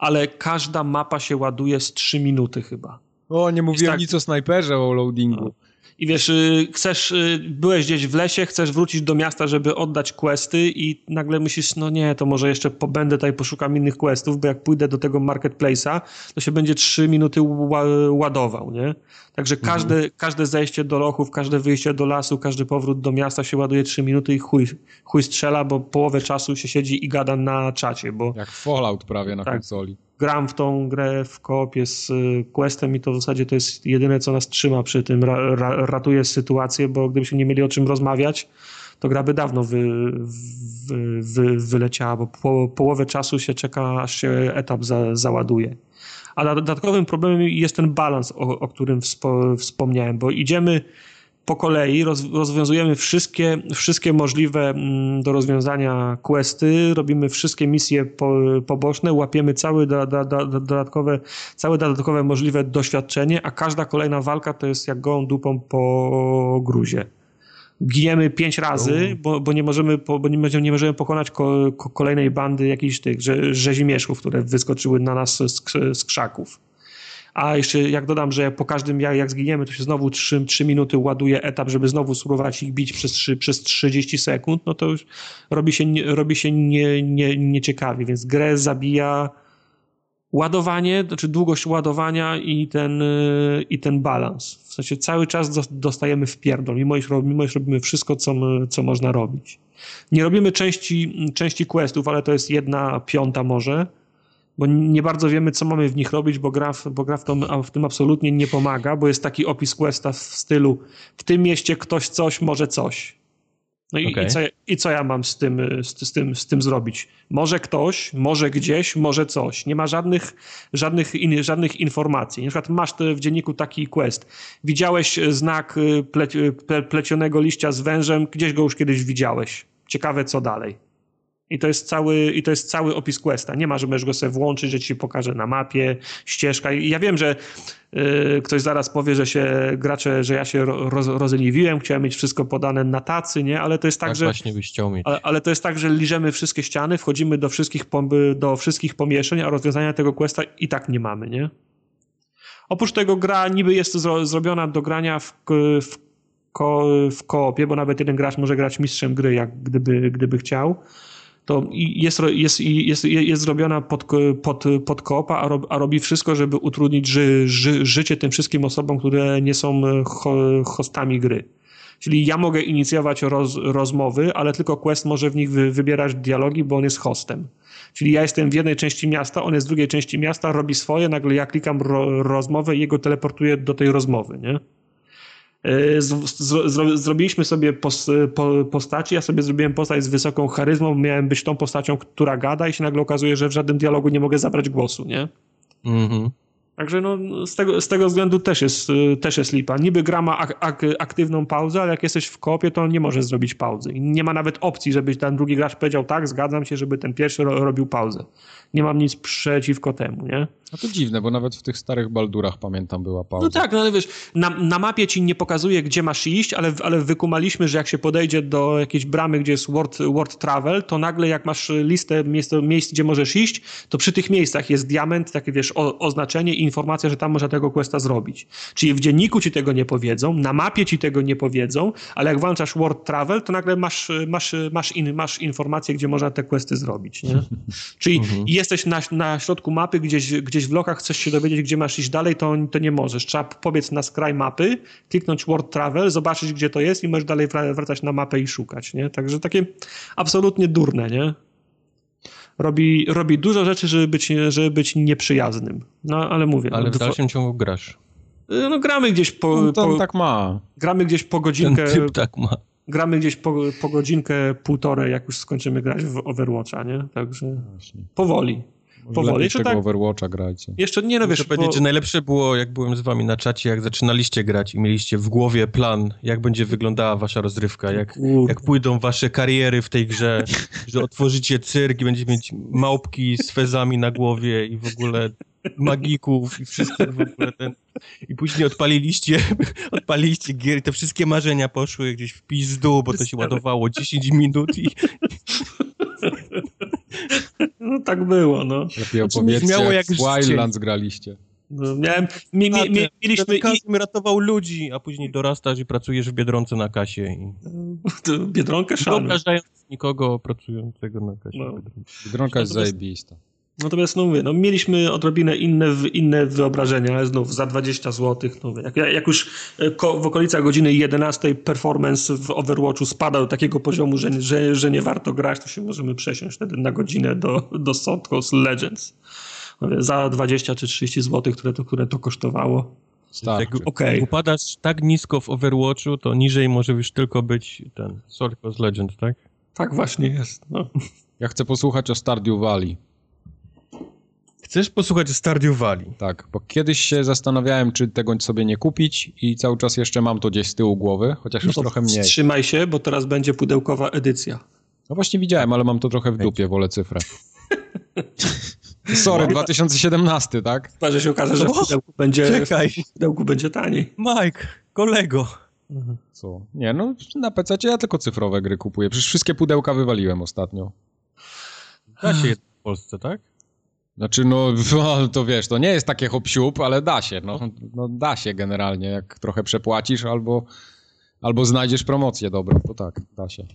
ale każda mapa się ładuje z 3 minuty chyba. O, nie mówiłem tak... nic o snajperze, o loadingu. I wiesz, y, chcesz, y, byłeś gdzieś w lesie, chcesz wrócić do miasta, żeby oddać questy i nagle myślisz, no nie, to może jeszcze pobędę tutaj, poszukam innych questów, bo jak pójdę do tego marketplace'a, to się będzie 3 minuty ładował, nie? Także mhm. każde, mhm. każde zejście do lochów, każde wyjście do lasu, każdy powrót do miasta się ładuje 3 minuty i chuj, chuj strzela, bo połowę czasu się siedzi i gada na czacie, bo... Jak Fallout prawie na tak, konsoli. Gram w tą grę w koopie z y, Questem i to w zasadzie to jest jedyne, co nas trzyma przy tym, ra, ra, ratuje sytuację, bo gdybyśmy nie mieli o czym rozmawiać, to gra by dawno wy, wy, wy, wyleciała, bo po, połowę czasu się czeka, aż się etap za, załaduje. A dodatkowym problemem jest ten balans, o, o którym wspo, wspomniałem, bo idziemy po kolei, roz, rozwiązujemy wszystkie, wszystkie możliwe mm, do rozwiązania questy, robimy wszystkie misje po, poboczne, łapiemy całe, da, da, da, dodatkowe, całe dodatkowe możliwe doświadczenie, a każda kolejna walka to jest jak gołą dupą po gruzie. Giniemy pięć razy, bo, bo, nie, możemy, bo nie, możemy, nie możemy pokonać ko, ko, kolejnej bandy jakichś tych rzezimieszków, które wyskoczyły na nas z, z krzaków. A jeszcze jak dodam, że po każdym jak, jak zginiemy, to się znowu 3, 3 minuty ładuje etap, żeby znowu spróbować ich bić przez, 3, przez 30 sekund, no to już robi się, robi się nie, nie, nieciekawie, więc grę zabija ładowanie, znaczy długość ładowania i ten, i ten balans. W sensie cały czas dostajemy w pierdol, mimo iż, mimo iż robimy wszystko, co, co można robić. Nie robimy części, części questów, ale to jest jedna piąta może, bo nie bardzo wiemy, co mamy w nich robić, bo gra, w, bo gra w, tom, w tym absolutnie nie pomaga, bo jest taki opis questa w stylu w tym mieście ktoś coś, może coś. No i, okay. i, co, i co ja mam z tym, z, z, tym, z tym zrobibyć? Może ktoś, może gdzieś, może coś. Nie ma żadnych, żadnych, in, żadnych informacji. Na przykład masz w dzienniku taki quest. Widziałeś znak y, ple, plecionego liścia z wężem, gdzieś go już kiedyś widziałeś. Ciekawe, co dalej. I to jest cały, i to jest cały opis questa. Nie ma, że możesz go sobie włączyć, że ci pokaże na mapie, ścieżka. I ja wiem, że y, ktoś zaraz powie, że się gracze, że ja się roz, rozleniwiłem, chciałem mieć wszystko podane na tacy, nie? Ale to jest tak, tak że... właśnie byś chciał mieć. Ale, ale, to jest tak, że liżemy wszystkie ściany, wchodzimy do wszystkich, do wszystkich pomieszczeń, a rozwiązania tego questa i tak nie mamy, nie? Oprócz tego gra niby jest zro, zrobiona do grania w, w, ko, w koopie, bo nawet jeden gracz może grać mistrzem gry, jak gdyby, gdyby chciał to jest, jest, jest, jest zrobiona pod, pod, pod koopa, a, rob, a robi wszystko, żeby utrudnić ży, ży, życie tym wszystkim osobom, które nie są ho, hostami gry. Czyli ja mogę inicjować roz, rozmowy, ale tylko Quest może w nich wy, wybierać dialogi, bo on jest hostem. Czyli ja jestem w jednej części miasta, on jest w drugiej części miasta, robi swoje, nagle ja klikam ro, rozmowę i jego teleportuję do tej rozmowy, nie? E, zrobiliśmy sobie pos, po, postaci, ja sobie zrobiłem postać z wysoką charyzmą, miałem być tą postacią, która gada i się nagle okazuje, że w żadnym dialogu nie mogę zabrać głosu, nie? Mhm. Także no, z, tego, z tego względu też jest, też jest lipa. Niby gra ma ak ak aktywną pauzę, ale jak jesteś w kopie, to nie możesz zrobić pauzy. I nie ma nawet opcji, żeby ten drugi gracz powiedział tak, zgadzam się, żeby ten pierwszy ro robił pauzę. Nie mam nic przeciwko temu, nie? No to dziwne, bo nawet w tych starych Baldurach pamiętam była pauza. No tak, no ale wiesz, na, na mapie ci nie pokazuje, gdzie masz iść, ale, ale wykumaliśmy, że jak się podejdzie do jakiejś bramy, gdzie jest World, world Travel, to nagle jak masz listę miejsc, miejsc, gdzie możesz iść, to przy tych miejscach jest diament, takie wiesz, o, oznaczenie i informacja, że tam można tego questa zrobić. Czyli w dzienniku ci tego nie powiedzą, na mapie ci tego nie powiedzą, ale jak włączasz World Travel, to nagle masz, masz, masz, in, masz informację, gdzie można te questy zrobić, nie? Czyli mhm. Jesteś na, na środku mapy, gdzieś, gdzieś w lokach, chcesz się dowiedzieć, gdzie masz iść dalej, to, to nie możesz. Trzeba pobiec na skraj mapy, kliknąć World Travel, zobaczyć, gdzie to jest i możesz dalej wracać na mapę i szukać, nie? Także takie absolutnie durne, nie? Robi, robi dużo rzeczy, żeby być, żeby być nieprzyjaznym. No, ale mówię. Ale no, w dalszym ciągu grasz. No gramy gdzieś po... No, po, tak ma. Gramy gdzieś po godzinkę... Ten typ tak ma gramy gdzieś po, po godzinkę, półtorej, jak już skończymy grać w Overwatcha, nie? Także powoli. Powoli. Jeszcze tego tak, Overwatcha grajcie. Jeszcze nie no wiesz, Muszę bo... powiedzieć, że najlepsze było, jak byłem z wami na czacie, jak zaczynaliście grać i mieliście w głowie plan, jak będzie wyglądała wasza rozrywka, jak, jak pójdą wasze kariery w tej grze, że otworzycie cyrk i będziecie mieć małpki z fezami na głowie i w ogóle magików i wszystko w ogóle ten... I później odpaliliście, odpaliliście gier i te wszystkie marzenia poszły gdzieś w pizdu, bo to się ładowało 10 minut i... No tak było, no. Lepiej opowiedzcie, znaczy, jak, jak Wildlands graliście. No, miałem, mi, mi, mi, mieliśmy... Każdy ratował ludzi, a później dorastasz i pracujesz w Biedronce na kasie. I... Biedronkę szanu. Nie nikogo pracującego na kasie. No. Biedronka jest zajebista. Natomiast no mówię, no mieliśmy odrobinę inne, inne wyobrażenia, ale znów za 20 zł. No, jak, jak już e, w okolicach godziny 11 performance w Overwatchu spada do takiego poziomu, że, że, że nie warto grać, to się możemy przesiąść wtedy na godzinę do, do Coast Legends. Za 20 czy 30 zł, które to, które to kosztowało. Tak, jak okay. upadasz tak nisko w Overwatchu, to niżej może już tylko być ten Coast Legends, tak? Tak właśnie jest. No. Ja chcę posłuchać o Stardew Valley. Chcesz posłuchać Stardew Valley? Tak, bo kiedyś się zastanawiałem, czy tego sobie nie kupić i cały czas jeszcze mam to gdzieś z tyłu głowy, chociaż już no trochę mniej. Trzymaj się, bo teraz będzie pudełkowa edycja. No właśnie widziałem, ale mam to trochę w dupie, wolę cyfrę. Sorry, 2017, tak? Chyba, że się okaże, że w pudełku będzie, Czekaj. W pudełku będzie taniej. Mike, kolego. Co? Nie, no na PC ja tylko cyfrowe gry kupuję. Przecież wszystkie pudełka wywaliłem ostatnio. Da się w Polsce, tak? Znaczy, no, to wiesz, to nie jest takie hop ale da się, no, no da się generalnie, jak trochę przepłacisz albo, albo znajdziesz promocję dobrą, to tak, da się.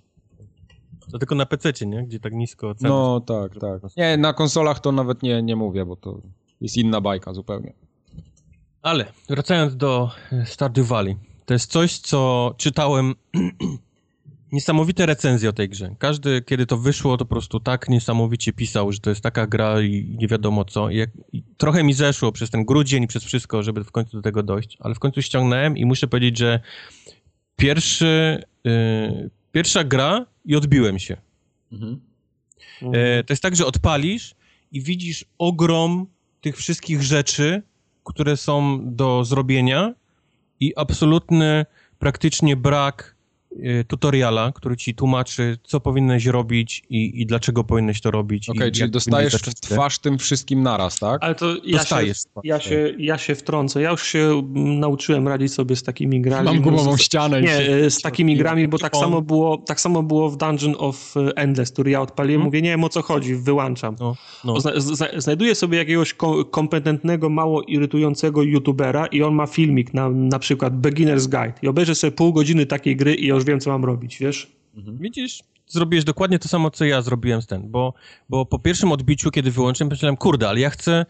To tylko na PC, nie? Gdzie tak nisko ceny. No tak, tak. Nie, na konsolach to nawet nie, nie mówię, bo to jest inna bajka zupełnie. Ale wracając do Stardew Valley. To jest coś, co czytałem niesamowite recenzje o tej grze. Każdy, kiedy to wyszło, to po prostu tak niesamowicie pisał, że to jest taka gra i nie wiadomo co. I jak, i trochę mi zeszło przez ten grudzień i przez wszystko, żeby w końcu do tego dojść, ale w końcu ściągnąłem i muszę powiedzieć, że pierwszy, yy, pierwsza gra i odbiłem się. Mhm. Yy, to jest tak, że odpalisz i widzisz ogrom tych wszystkich rzeczy, które są do zrobienia i absolutny praktycznie brak tutoriala, który ci tłumaczy, co powinieneś robić i, i dlaczego powinieneś to robić. Okej, okay, czyli dostajesz w twarz tym wszystkim naraz, tak? Ale to ja dostajesz. Się, ja, się, ja się wtrącę. Ja już się nauczyłem radzić sobie z takimi grami. Mam gumową ścianę. Nie, się... z takimi grami, bo tak samo, było, tak samo było w Dungeon of Endless, który ja odpaliłem. Hmm? Mówię, nie wiem o co chodzi, wyłączam. No, no. Zna, znajduję sobie jakiegoś kompetentnego, mało irytującego youtubera i on ma filmik na, na przykład Beginner's Guide i obejrzę sobie pół godziny takiej gry i już wiem, co mam robić, wiesz? Mhm. Widzisz, zrobiłeś dokładnie to samo, co ja zrobiłem z ten, bo, bo po pierwszym odbiciu, kiedy wyłączyłem, myślałem, kurde, ale ja chcę,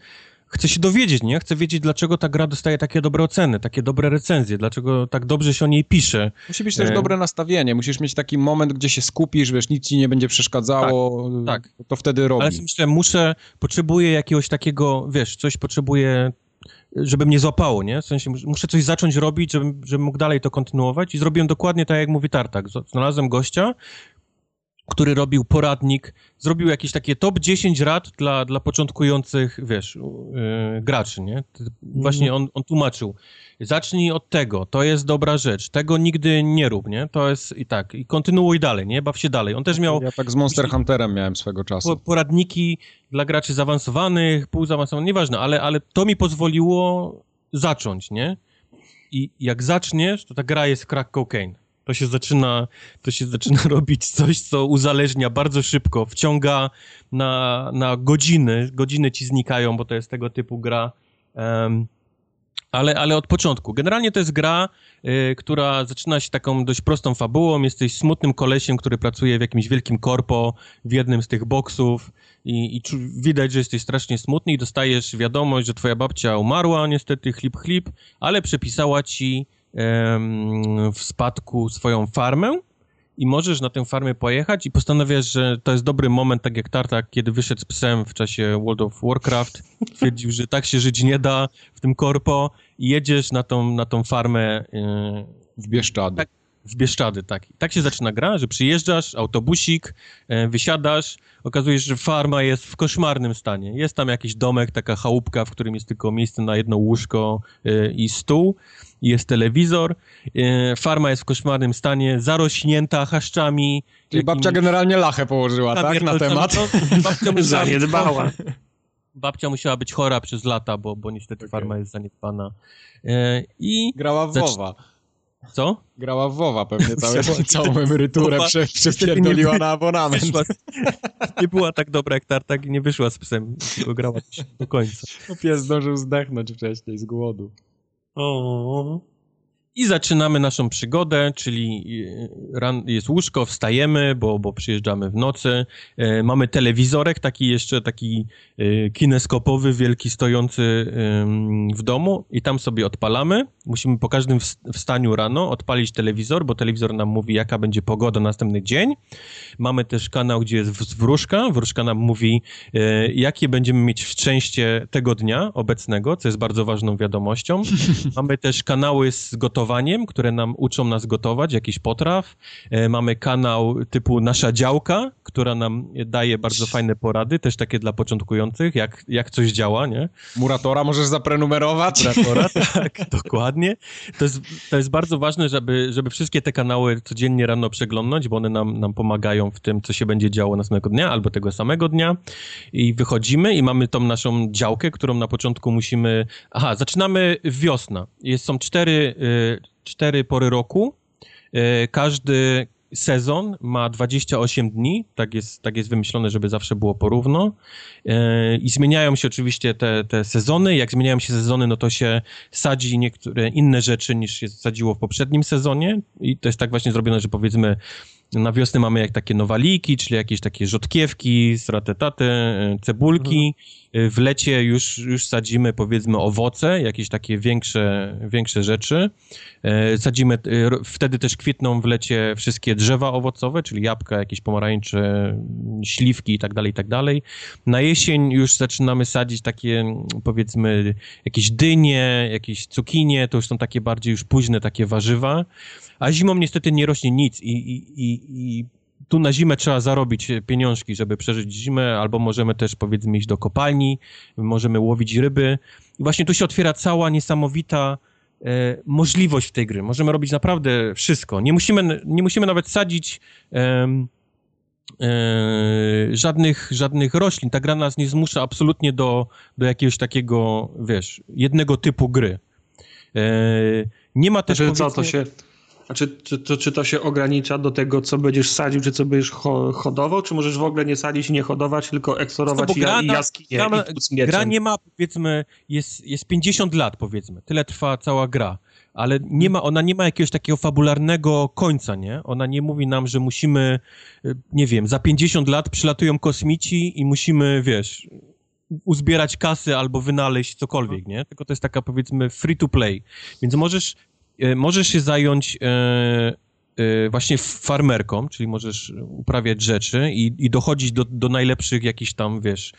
chcę się dowiedzieć, nie? Chcę wiedzieć, dlaczego ta gra dostaje takie dobre oceny, takie dobre recenzje, dlaczego tak dobrze się o niej pisze. Musi być też e... dobre nastawienie, musisz mieć taki moment, gdzie się skupisz, wiesz, nic ci nie będzie przeszkadzało, tak, tak. to wtedy robisz. Ale myślę, muszę, potrzebuję jakiegoś takiego, wiesz, coś potrzebuję żeby mnie złapało, nie? W sensie muszę coś zacząć robić, żebym, żebym mógł dalej to kontynuować i zrobiłem dokładnie tak, jak mówi Tartak. Znalazłem gościa, który robił poradnik, zrobił jakieś takie top 10 rad dla, dla początkujących, wiesz, yy, graczy, nie? Właśnie on, on tłumaczył, zacznij od tego, to jest dobra rzecz, tego nigdy nie rób, nie? To jest i tak, i kontynuuj dalej, nie? Baw się dalej. On też miał... Ja tak z Monster Hunterem miałem swego czasu. Poradniki dla graczy zaawansowanych, półzaawansowanych, nieważne, ale, ale to mi pozwoliło zacząć, nie? I jak zaczniesz, to ta gra jest crack cocaine. To się zaczyna, to się zaczyna robić coś, co uzależnia bardzo szybko, wciąga na, na godziny, godziny ci znikają, bo to jest tego typu gra. Um, ale, ale od początku. Generalnie to jest gra, y, która zaczyna się taką dość prostą fabułą. Jesteś smutnym kolesiem, który pracuje w jakimś wielkim korpo, w jednym z tych boksów i, i widać, że jesteś strasznie smutny i dostajesz wiadomość, że twoja babcia umarła, niestety chlip chlip, ale przepisała ci w spadku swoją farmę i możesz na tę farmę pojechać i postanawiasz, że to jest dobry moment, tak jak Tartak, kiedy wyszedł z psem w czasie World of Warcraft, twierdził, że tak się żyć nie da w tym korpo i jedziesz na tą, na tą farmę yy, w Bieszczady. Tak, w Bieszczady, tak. tak się zaczyna gra, że przyjeżdżasz, autobusik, yy, wysiadasz, okazuje się, że farma jest w koszmarnym stanie. Jest tam jakiś domek, taka chałupka, w którym jest tylko miejsce na jedno łóżko yy, i stół jest telewizor, e, farma jest w koszmarnym stanie, zarośnięta chaszczami. Czyli babcia generalnie lachę położyła, tak, na temat? To, babcia musiała Zaniedbała. Babcia musiała być chora przez lata, bo, bo niestety okay. farma jest zaniedbana. E, I Grała w WoWa. Co? Grała w WoWa pewnie całe, całą emeryturę prze, przepierdoliła nie, na abonament. Wyszła, nie była tak dobra jak Tartak i nie wyszła z psem, tylko grała do końca. No pies zdążył zdechnąć wcześniej z głodu. O. I zaczynamy naszą przygodę, czyli e, jest łóżko, wstajemy, bo, bo przyjeżdżamy w nocy. E, mamy telewizorek, taki jeszcze taki e, kineskopowy, wielki, stojący w domu i tam sobie odpalamy. Musimy po każdym wstaniu rano odpalić telewizor, bo telewizor nam mówi, jaka będzie pogoda następny dzień. Mamy też kanał, gdzie jest wróżka. Wróżka nam mówi, jakie będziemy mieć szczęście tego dnia obecnego, co jest bardzo ważną wiadomością. Mamy też kanały z gotowością gotowaniem, które nam uczą nas gotować, jakiś potraw. E, mamy kanał typu Nasza Działka, która nam daje bardzo fajne porady, też takie dla początkujących, jak, jak coś działa, nie? Muratora możesz zaprenumerować. Muratora, tak, dokładnie. To jest, to jest bardzo ważne, żeby, żeby wszystkie te kanały codziennie rano przeglądnąć, bo one nam, nam pomagają w tym, co się będzie działo następnego dnia albo tego samego dnia. I wychodzimy i mamy tą naszą działkę, którą na początku musimy... Aha, zaczynamy wiosna. Jest, są cztery y, cztery pory roku. E, każdy sezon ma 28 dni, tak jest, tak jest wymyślone, żeby zawsze było porówno. E, I zmieniają się oczywiście te, te sezony. Jak zmieniają się sezony, no to się sadzi niektóre inne rzeczy niż się sadziło w poprzednim sezonie. I to jest tak właśnie zrobione, że powiedzmy na wiosnę mamy jak takie nowaliki, czyli jakieś takie rzodkiewki, stratetaty, e, cebulki. Mhm. W lecie już, już sadzimy powiedzmy owoce, jakieś takie większe, większe rzeczy. E, sadzimy, e, wtedy też kwitną w lecie wszystkie drzewa owocowe, czyli jabłka, jakieś pomarańcze, śliwki i tak dalej, i tak dalej. Na jesień już zaczynamy sadzić takie powiedzmy jakieś dynie, jakieś cukinie, to już są takie bardziej już późne takie warzywa. A zimą niestety nie rośnie nic i, i, i, i tu na zimę trzeba zarobić pieniążki, żeby przeżyć zimę, albo możemy też powiedzmy iść do kopalni, możemy łowić ryby. I właśnie tu się otwiera cała niesamowita e, możliwość w tej gry. Możemy robić naprawdę wszystko. Nie musimy, nie musimy nawet sadzić e, e, żadnych, żadnych roślin. Ta gra nas nie zmusza absolutnie do, do jakiegoś takiego, wiesz, jednego typu gry. E, nie ma też. Znaczy, co to się a czy, czy, to, czy to się ogranicza do tego, co będziesz sadził, czy co będziesz ho, hodował, czy możesz w ogóle nie sadzić i nie hodować, tylko eksplorować gra, i jaskinie gra, i gra nie ma, powiedzmy, jest, jest 50 lat, powiedzmy. Tyle trwa cała gra. Ale nie ma, ona nie ma jakiegoś takiego fabularnego końca, nie? Ona nie mówi nam, że musimy, y, nie wiem, za 50 lat przylatują kosmici i musimy, wiesz, uzbierać kasy albo wynaleźć cokolwiek, nie? Tylko to jest taka, powiedzmy, free to play. Więc możesz możesz się zająć Y, właśnie farmerką, czyli możesz uprawiać rzeczy i, i dochodzić do, do najlepszych jakichś tam, wiesz,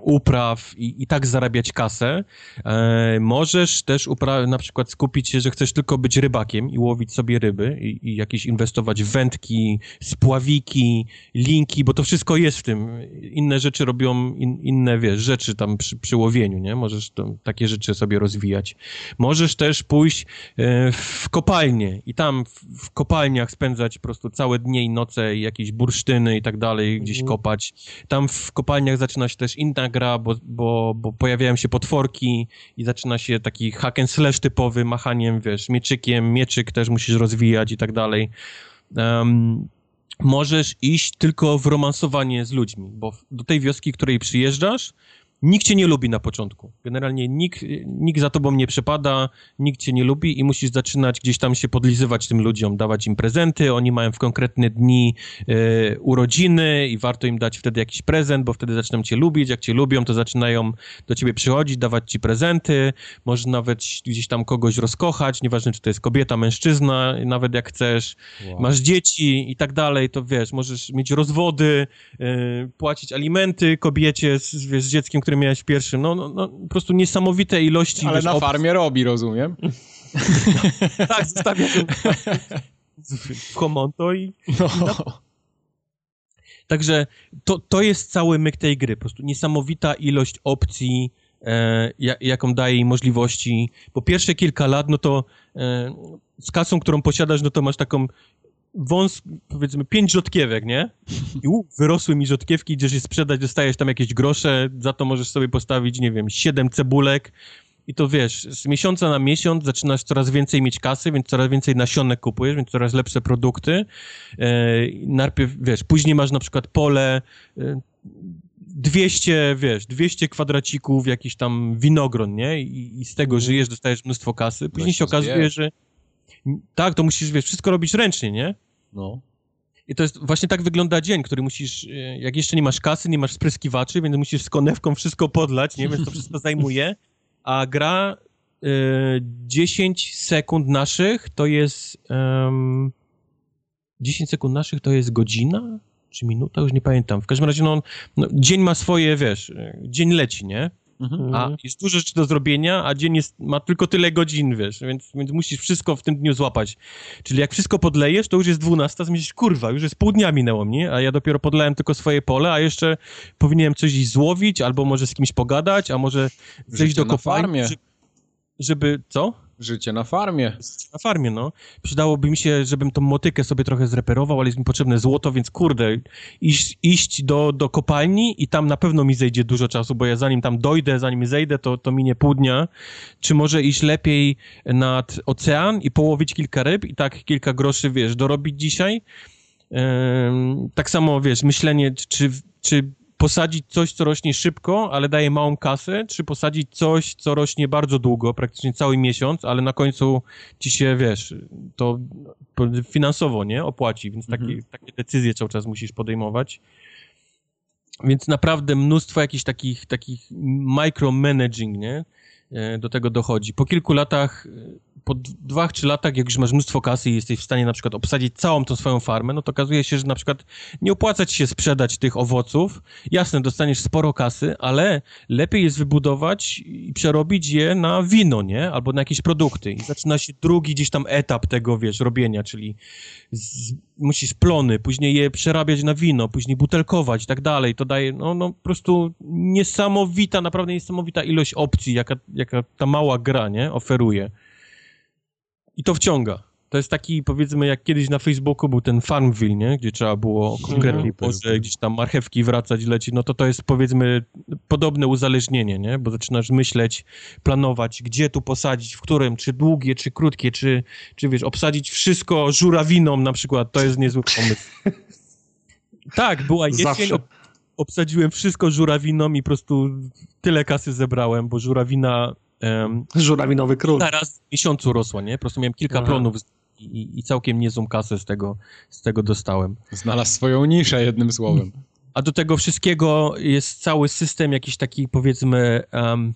upraw i, i tak zarabiać kasę. E, możesz też upra- na przykład skupić się, że chcesz tylko być rybakiem i łowić sobie ryby i, i jakieś inwestować w wędki, spławiki, linki, bo to wszystko jest w tym. Inne rzeczy robią in, inne, wiesz, rzeczy tam przy, przy łowieniu, nie? Możesz to, takie rzeczy sobie rozwijać. Możesz też pójść e, w kopalnię i tam w kopalniach spędzać po prostu całe dnie i noce i jakieś bursztyny i tak dalej, gdzieś mhm. kopać. Tam w kopalniach zaczyna się też inna gra, bo, bo, bo pojawiają się potworki i zaczyna się taki hack and slash typowy, machaniem, wiesz, mieczykiem, mieczyk też musisz rozwijać i tak dalej. Um, możesz iść tylko w romansowanie z ludźmi, bo do tej wioski, której przyjeżdżasz, nikt cię nie lubi na początku. Generalnie nikt, nikt za tobą nie przepada, nikt cię nie lubi i musisz zaczynać gdzieś tam się podlizywać tym ludziom, dawać im prezenty. Oni mają w konkretne dni e, urodziny i warto im dać wtedy jakiś prezent, bo wtedy zaczną cię lubić. Jak cię lubią, to zaczynają do ciebie przychodzić, dawać ci prezenty. Możesz nawet gdzieś tam kogoś rozkochać, nieważne czy to jest kobieta, mężczyzna, nawet jak chcesz. Wow. Masz dzieci i tak dalej, to wiesz, możesz mieć rozwody, e, płacić alimenty kobiecie z, wiesz, z dzieckiem, który miałeś pierwszym. No, no, no po prostu niesamowite ilości. Ale wiesz, na farmie robi, rozumiem. tak, zostawia w Homonto i... No. Także to, to jest cały myk tej gry. Po prostu niesamowita ilość opcji, e, jaką daje i możliwości. Po pierwsze kilka lat, no to e, z kasą, którą posiadasz, no to masz taką wąs, powiedzmy, pięć rzodkiewek, nie? I u, wyrosły mi rzodkiewki, idziesz je sprzedać, dostajesz tam jakieś grosze, za to możesz sobie postawić, nie wiem, siedem cebulek i to wiesz, z miesiąca na miesiąc zaczynasz coraz więcej mieć kasy, więc coraz więcej nasionek kupujesz, więc coraz lepsze produkty. E, najpierw, wiesz, później masz na przykład pole, e, 200, wiesz, 200 kwadracików, jakiś tam winogron, nie? I, i z tego mhm. żyjesz, dostajesz mnóstwo kasy. Później się okazuje, że tak, to musisz, wiesz, wszystko robić ręcznie, nie? No. I to jest, właśnie tak wygląda dzień, który musisz, e, jak jeszcze nie masz kasy, nie masz spryskiwaczy, więc musisz z konewką wszystko podlać, nie? Więc to wszystko zajmuje. A gra y, e, 10 sekund naszych to jest... Um, 10 sekund naszych to jest godzina? Czy minuta? Już nie pamiętam. W każdym razie, no, no dzień ma swoje, wiesz, e, dzień leci, nie? Mhm. A jest dużo rzeczy do zrobienia, a dzień jest, ma tylko tyle godzin, wiesz, więc, więc musisz wszystko w tym dniu złapać. Czyli jak wszystko podlejesz, to już jest 12, to myślisz, kurwa, już jest pół dnia minęło mnie, a ja dopiero podlałem tylko swoje pole, a jeszcze powinienem coś złowić, albo może z kimś pogadać, a może zejść do kopalni, żeby, żeby, co? Życie na farmie. Na farmie, no. Przydałoby mi się, żebym tą motykę sobie trochę zreperował, ale jest mi potrzebne złoto, więc kurde, iść, iść do, do kopalni i tam na pewno mi zejdzie dużo czasu, bo ja zanim tam dojdę, zanim zejdę, to, to minie pół dnia. Czy może iść lepiej nad ocean i połowić kilka ryb i tak kilka groszy, wiesz, dorobić dzisiaj? tak samo, wiesz, myślenie, czy, czy posadzić coś, co rośnie szybko, ale daje małą kasę, czy posadzić coś, co rośnie bardzo długo, praktycznie cały miesiąc, ale na końcu ci się, wiesz, to finansowo, nie, opłaci, więc takie, mhm. takie decyzje cały czas musisz podejmować. Więc naprawdę mnóstwo jakichś takich, takich micromanaging, nie, e, do tego dochodzi. Po kilku latach po dwóch, trzy latach, jak już masz mnóstwo kasy i jesteś w stanie na przykład obsadzić całą tą swoją farmę, no to okazuje się, że na przykład nie opłaca ci się sprzedać tych owoców. Jasne, dostaniesz sporo kasy, ale lepiej jest wybudować i przerobić je na wino, nie? Albo na jakieś produkty. I zaczyna się drugi gdzieś tam etap tego, wiesz, robienia, czyli z, musisz plony, później je przerabiać na wino, później butelkować i tak dalej. To daje, no, no po prostu niesamowita, naprawdę niesamowita ilość opcji, jaka, jaka ta mała gra, nie? Oferuje. I to wciąga. To jest taki, powiedzmy, jak kiedyś na Facebooku był ten Farmville, nie? Gdzie trzeba było konkretnie mm, porze, gdzieś tam marchewki wracać, leci, no to to jest, powiedzmy, podobne uzależnienie, nie? Bo zaczynasz myśleć, planować, gdzie tu posadzić, w którym, czy długie, czy krótkie, czy, czy wiesz, obsadzić wszystko żurawiną na przykład, to jest niezły pomysł. tak, była jesień, ob obsadziłem wszystko żurawiną i po prostu tyle kasy zebrałem, bo żurawina Um, Żurawinowy król. Teraz w miesiącu rosła, nie? Po prostu miałem kilka Aha. plonów i, i całkiem niezłą kasę z tego, z tego dostałem. Znalazł swoją niszę, jednym słowem. A do tego wszystkiego jest cały system jakiś taki, powiedzmy, um,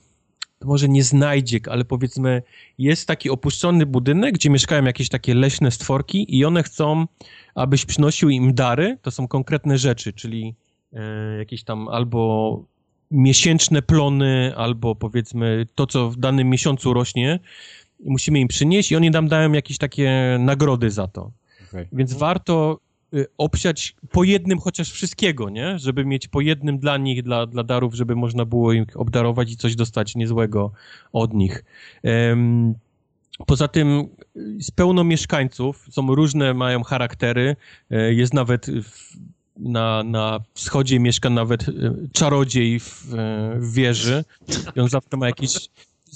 może nie znajdziek, ale powiedzmy, jest taki opuszczony budynek, gdzie mieszkają jakieś takie leśne stworki i one chcą, abyś przynosił im dary, to są konkretne rzeczy, czyli e, jakieś tam albo miesięczne plony albo powiedzmy to, co w danym miesiącu rośnie, musimy im przynieść i oni nam dają jakieś takie nagrody za to. Okay. Więc warto y, obsiać po jednym chociaż wszystkiego, nie? Żeby mieć po jednym dla nich, dla, dla darów, żeby można było ich obdarować i coś dostać niezłego od nich. Um, Poza tym jest pełno mieszkańców, są różne, mają charaktery. E, jest nawet na, na wschodzie mieszka nawet e, czarodziej w, e, w wieży i on zawsze ma jakieś...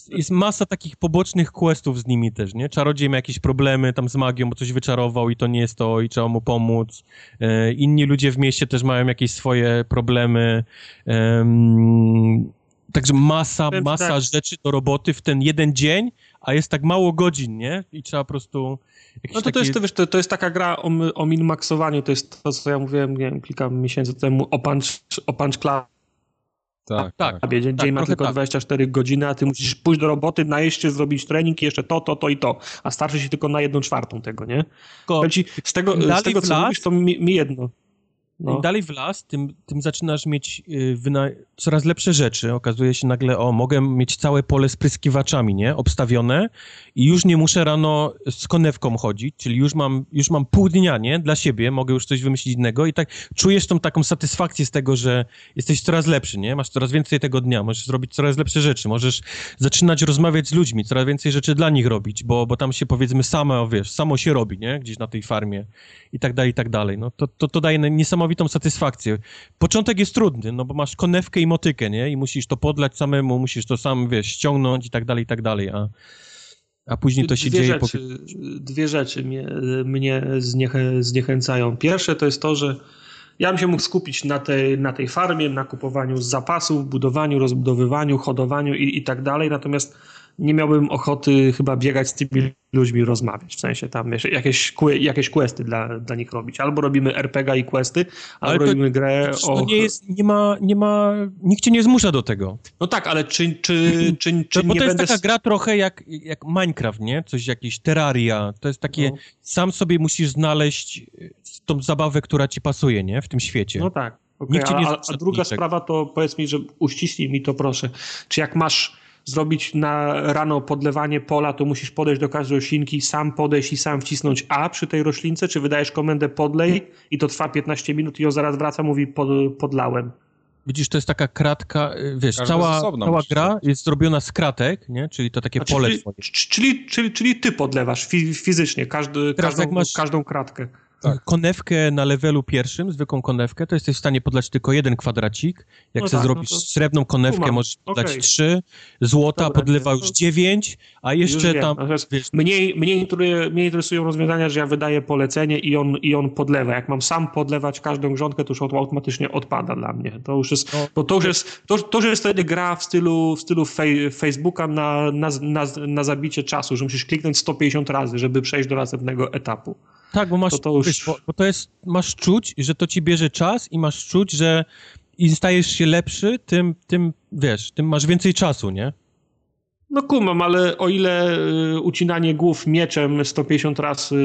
Jest masa takich pobocznych questów z nimi też, nie? Czarodziej ma jakieś problemy tam z magią, bo coś wyczarował i to nie jest to i trzeba mu pomóc. E, inni ludzie w mieście też mają jakieś swoje problemy. Także masa, masa tak. rzeczy do roboty w ten jeden dzień, a jest tak mało godzin, nie? I trzeba po prostu no to, takie... to, jest, to, wiesz, to, to, jest taka gra o, o min-maksowaniu, to jest to, co ja mówiłem nie wiem, kilka miesięcy temu o Punch, o punch Club. Tak, tak. tak dzień tak, ma tylko tak. 24 godziny, a ty musisz pójść do roboty, najeść się, zrobić trening i jeszcze to, to, to i to. A starczy się tylko na jedną czwartą tego, nie? Tylko ci, z tego, z tego co mówisz, to mi, mi jedno. No. Im dalej w las, tym, tym zaczynasz mieć y, coraz lepsze rzeczy. Okazuje się nagle, o, mogę mieć całe pole z pryskiwaczami, nie? Obstawione i już nie muszę rano z konewką chodzić, czyli już mam, już mam pół dnia, nie? Dla siebie, mogę już coś wymyślić innego i tak czujesz tą taką satysfakcję z tego, że jesteś coraz lepszy, nie? Masz coraz więcej tego dnia, możesz zrobić coraz lepsze rzeczy, możesz zaczynać rozmawiać z ludźmi, coraz więcej rzeczy dla nich robić, bo, bo tam się powiedzmy samo, wiesz, samo się robi, nie? Gdzieś na tej farmie i tak dalej, i tak dalej. No to, to, to daje niesamowitą satysfakcję. Początek jest trudny, no bo masz konewkę i motykę, nie? I musisz to podlać samemu, musisz to sam, wiesz, ściągnąć i tak dalej, i tak dalej, a... A później to się dwie dzieje. Rzeczy, po... Dwie rzeczy mnie, mnie zniechę, zniechęcają. Pierwsze to jest to, że ja bym się mógł skupić na tej, na tej farmie, na kupowaniu zapasów, budowaniu, rozbudowywaniu, hodowaniu i, i tak dalej. Natomiast nie miałbym ochoty chyba biegać z tymi ludźmi rozmawiać, w sensie tam jakieś, jakieś questy dla, dla nich robić. Albo robimy RPG i questy, albo ale robimy grę to, o... nie, jest, nie, ma, nie ma, nikt cię nie zmusza do tego. No tak, ale czy, czy, czy, czy bo nie to jest taka gra trochę jak, jak Minecraft, nie? Coś, jakieś Terraria. To jest takie, no. sam sobie musisz znaleźć tą zabawę, która ci pasuje, nie? W tym świecie. No tak. Okay, a, a, a druga sprawa to powiedz mi, że uściśnij mi to proszę. Czy jak masz zrobić na rano podlewanie pola, to musisz podejść do każdej roślinki, sam podejść i sam wcisnąć A przy tej roślince, czy wydajesz komendę podlej i to trwa 15 minut i on zaraz wraca, mówi pod, podlałem. Widzisz, to jest taka kratka, wiesz, cała, cała gra jest zrobiona z kratek, nie? Czyli to takie Znaczy, pole czyli, czyli, czyli, czyli ty podlewasz fi, fizycznie każdy, Teraz każdą, masz- każdą kratkę. Tak. Konewkę na levelu pierwszym, zwykłą konewkę, to jesteś w stanie podlać tylko jeden kwadracik. Jak No chcesz tak, zrobić no to- srebrną konewkę, możesz podlać Okej. trzy, złota Dobra, podlewa już dziewięć, a jeszcze tam, Natomiast wiesz, Mnie, mnie, interesuje, mnie interesują rozwiązania, że ja wydaję polecenie i on, i on podlewa. Jak mam sam podlewać każdą grządkę, to już auto- automatycznie odpada dla mnie. To już jest, No. bo to już jest, to, to już jest wtedy gra w stylu, w stylu fej, Facebooka na, na, na, na zabicie czasu, że musisz kliknąć 150 razy, żeby przejść do następnego etapu. Tak, bo masz, to to już- wiesz, bo, bo to jest, masz czuć, że to ci bierze czas i masz czuć, że im stajesz się lepszy, tym, tym, wiesz, tym masz więcej czasu, nie? No kumam, ale o ile y, ucinanie głów mieczem 150 razy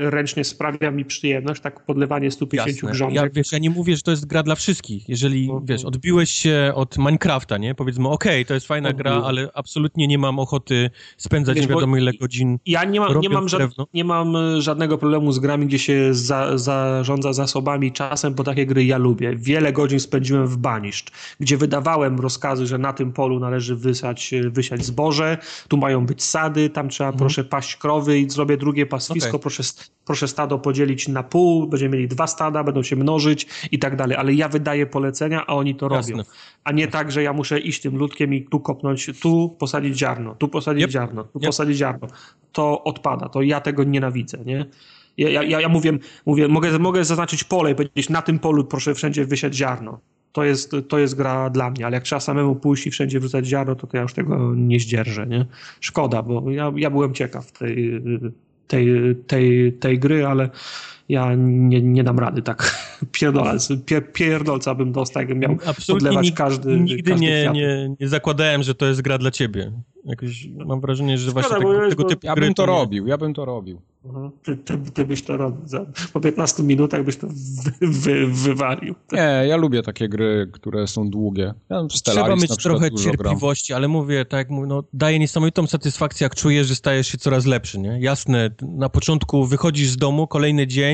ręcznie sprawia mi przyjemność, tak podlewanie 150 Jasne. grządek. Ja, wiesz, ja nie mówię, że to jest gra dla wszystkich. Jeżeli, Mhm. wiesz, odbiłeś się od Minecrafta, nie? Powiedzmy, okej, to jest fajna gra, Odbiłem. ale absolutnie nie mam ochoty spędzać Wiesz, nie wiadomo ile godzin. Ja nie mam, nie, mam nie mam y, żadnego problemu z grami, gdzie się za, zarządza zasobami, czasem, bo takie gry ja lubię. Wiele godzin spędziłem w Banished, gdzie wydawałem rozkazy, że na tym polu należy wysać, y, wysiać zboże, tu mają być sady, tam trzeba proszę paść krowy i zrobię drugie pastwisko, Okej. proszę, proszę stado podzielić na pół, będziemy mieli dwa stada, będą się mnożyć i tak dalej, ale ja wydaję polecenia, a oni to Jasne. robią. A nie tak, że ja muszę iść tym ludkiem i tu kopnąć, tu posadzić ziarno, tu posadzić Yep. ziarno, tu Yep. posadzić ziarno. To odpada, to ja tego nienawidzę, nie? Ja, ja, ja, ja mówię, mówię mogę, mogę zaznaczyć pole i powiedzieć, na tym polu proszę wszędzie wysiać ziarno. To jest, to jest gra dla mnie, ale jak trzeba samemu pójść i wszędzie wrzucać ziarno, to, to ja już tego nie zdzierżę, nie? Szkoda, bo ja, ja byłem ciekaw tej, tej, tej, tej gry, ale ja nie, nie dam rady tak pierdolec, pier, pierdolca bym dostał, jakbym miał Absolutnie podlewać nig- każdy nigdy każdy nie, nie, nie zakładałem, że to jest gra dla ciebie. Jakoś mam wrażenie, że Szkoda, właśnie tego, tego typu Ja bym to nie- robił, ja bym to robił. Mhm. Ty, ty, ty byś to robił. Za, po 15 minutach byś to wy, wy, wywalił. Nie, ja lubię takie gry, które są długie. Ja Trzeba mieć trochę dużo gram. cierpliwości, ale mówię, tak jak mówię, no, daje niesamowitą satysfakcję, jak czujesz, że stajesz się coraz lepszy, nie? Jasne, na początku wychodzisz z domu, kolejny dzień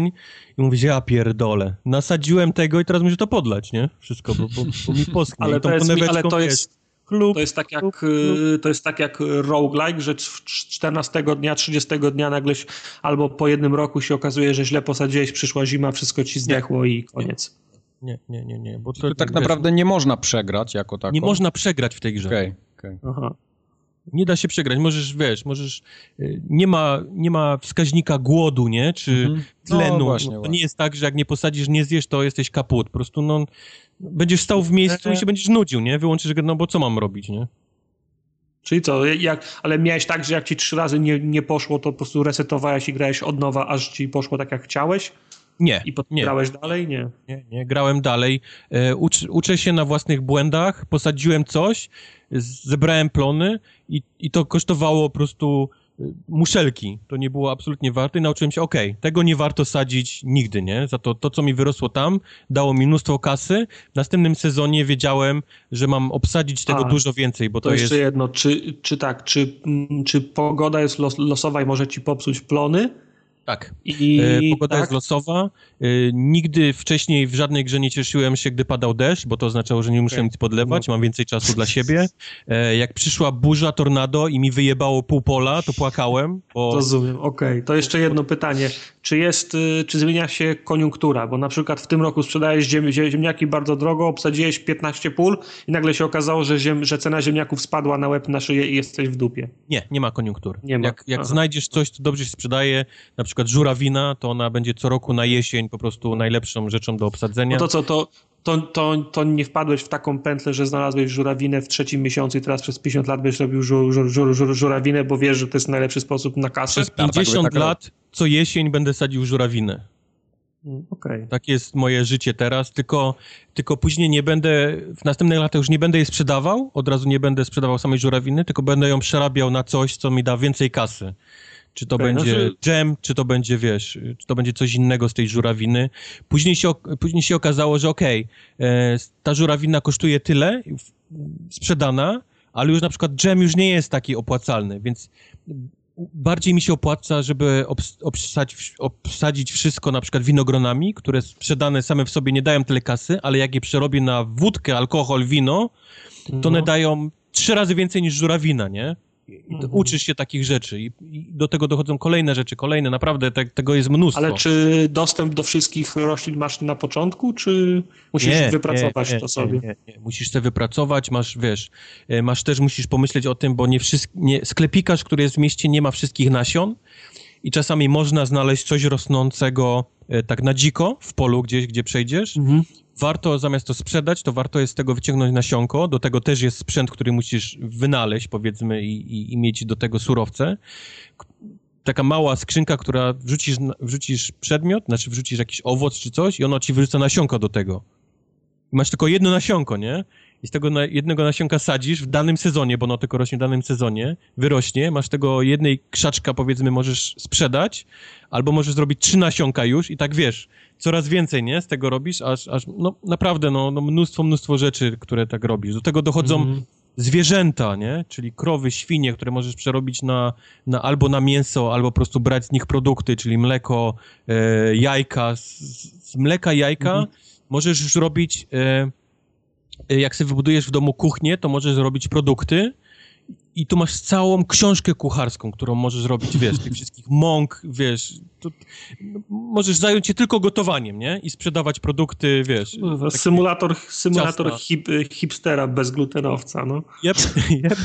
i mówisz, ja pierdolę, nasadziłem tego i teraz muszę to podlać, nie? Wszystko, bo, bo, bo mi poschnie. Ale to jest, ale to jest, klub, to jest tak jak, klub, klub. y, to jest tak jak roguelike, że w 14 dnia, 30 dnia nagle albo po jednym roku się okazuje, że źle posadziłeś, przyszła zima, wszystko ci zdechło i koniec. Nie, nie, nie, nie, bo to, Tu tak wiesz, naprawdę nie można przegrać jako tako. nie można przegrać w tej grze. Okej, okej. Aha. Nie da się przegrać. Możesz, wiesz, możesz. y, Nie ma, nie ma wskaźnika głodu, nie? Czy Mhm. No, tlenu. właśnie, No, to właśnie. nie jest tak, że jak nie posadzisz, nie zjesz, to jesteś kaput. Po prostu, no. Będziesz stał w miejscu i się będziesz nudził, nie? Wyłączysz no bo co mam robić, nie? Czyli co, jak, ale miałeś tak, że jak ci trzy razy nie, nie poszło, to po prostu resetowałeś i grałeś od nowa, aż ci poszło tak jak chciałeś Nie. i potem nie. grałeś dalej? Nie. Nie, nie, grałem dalej. E, ucz, uczę się na własnych błędach, posadziłem coś, zebrałem plony i, i to kosztowało po prostu e, muszelki. To nie było absolutnie warte i nauczyłem się, okej, tego nie warto sadzić nigdy, nie? Za to, to, co mi wyrosło tam, dało mi mnóstwo kasy. W następnym sezonie wiedziałem, że mam obsadzić tego A, dużo więcej, bo To, to, jeszcze jest... jedno, czy, czy tak, czy, mm, czy pogoda jest los, losowa i może ci popsuć plony? Tak. I E, Pogoda tak? jest losowa. E, Nigdy wcześniej w żadnej grze nie cieszyłem się, gdy padał deszcz, bo to oznaczało, że nie muszę Okej. nic podlewać, No. mam więcej czasu dla siebie. E, Jak przyszła burza, tornado i mi wyjebało pół pola, to płakałem, bo Rozumiem, okej. To jeszcze jedno pytanie. Czy jest, y, czy zmienia się koniunktura? Bo na przykład w tym roku sprzedajesz ziem, zie- ziemniaki bardzo drogo, obsadziłeś 15 pól i nagle się okazało, że, ziem, że cena ziemniaków spadła na łeb na szyję i jesteś w dupie. nie, nie ma koniunktury. Nie ma. Jak, jak znajdziesz coś, co dobrze się sprzedaje, na przykład żurawina, to ona będzie co roku na jesień po prostu najlepszą rzeczą do obsadzenia. No to co, to, to, to, to nie wpadłeś w taką pętlę, że znalazłeś żurawinę w trzecim miesiącu i teraz przez 50 lat będziesz robił żur, żur, żur, żur, żurawinę, bo wiesz, że to jest najlepszy sposób na kasę? Przez tak, 50 tak, tak. lat co jesień będę sadził żurawinę. Mm, Okej. Tak jest moje życie teraz, tylko, tylko później nie będę, w następnych latach już nie będę jej sprzedawał, od razu nie będę sprzedawał samej żurawiny, tylko będę ją przerabiał na coś, co mi da więcej kasy. Czy to Okej, będzie znaczy- dżem, czy to będzie, wiesz, czy to będzie coś innego z tej żurawiny. Później się, później się okazało, że okej, e, ta żurawina kosztuje tyle, sprzedana, ale już na przykład dżem już nie jest taki opłacalny, więc bardziej mi się opłaca, żeby obsadzić, obsadzić wszystko na przykład winogronami, które sprzedane same w sobie nie dają tyle kasy, ale jak je przerobię na wódkę, alkohol, wino, to no. one dają trzy razy więcej niż żurawina, nie? Mhm. Uczysz się takich rzeczy i, i, do tego dochodzą kolejne rzeczy, kolejne, naprawdę te, tego jest mnóstwo. Ale czy dostęp do wszystkich roślin masz na początku, czy musisz nie, wypracować nie, to sobie? Nie, nie, musisz to wypracować, masz, wiesz, e, masz też, musisz pomyśleć o tym, bo nie wszystkie, nie, sklepikarz, który jest w mieście, nie ma wszystkich nasion i czasami można znaleźć coś rosnącego e, tak na dziko w polu gdzieś, gdzie przejdziesz, mhm warto zamiast to sprzedać, to warto jest z tego wyciągnąć nasionko. Do tego też jest sprzęt, który musisz wynaleźć, powiedzmy, i, i, i mieć do tego surowce. Taka mała skrzynka, która wrzucisz, wrzucisz przedmiot, znaczy wrzucisz jakiś owoc czy coś i ono ci wyrzuca nasionko do tego. Masz tylko jedno nasionko, nie? I z tego jednego nasionka sadzisz w danym sezonie, bo ono tylko rośnie w danym sezonie, wyrośnie, masz tego jednej krzaczka powiedzmy możesz sprzedać, albo możesz zrobić trzy nasionka już i tak wiesz, coraz więcej, nie, z tego robisz, aż, aż no naprawdę, no, no mnóstwo, mnóstwo rzeczy, które tak robisz. Do tego dochodzą mm. zwierzęta, nie, czyli krowy, świnie, które możesz przerobić na, na albo na mięso, albo po prostu brać z nich produkty, czyli mleko, e, jajka, z, z mleka jajka mm. możesz już robić... E, jak sobie wybudujesz w domu kuchnię, to możesz zrobić produkty i tu masz całą książkę kucharską, którą możesz robić, wiesz, tych wszystkich mąk, wiesz, to, no, możesz zająć się tylko gotowaniem, nie? I sprzedawać produkty, wiesz. No, symulator symulator hip, hipstera bezglutenowca, no. Yep, yep.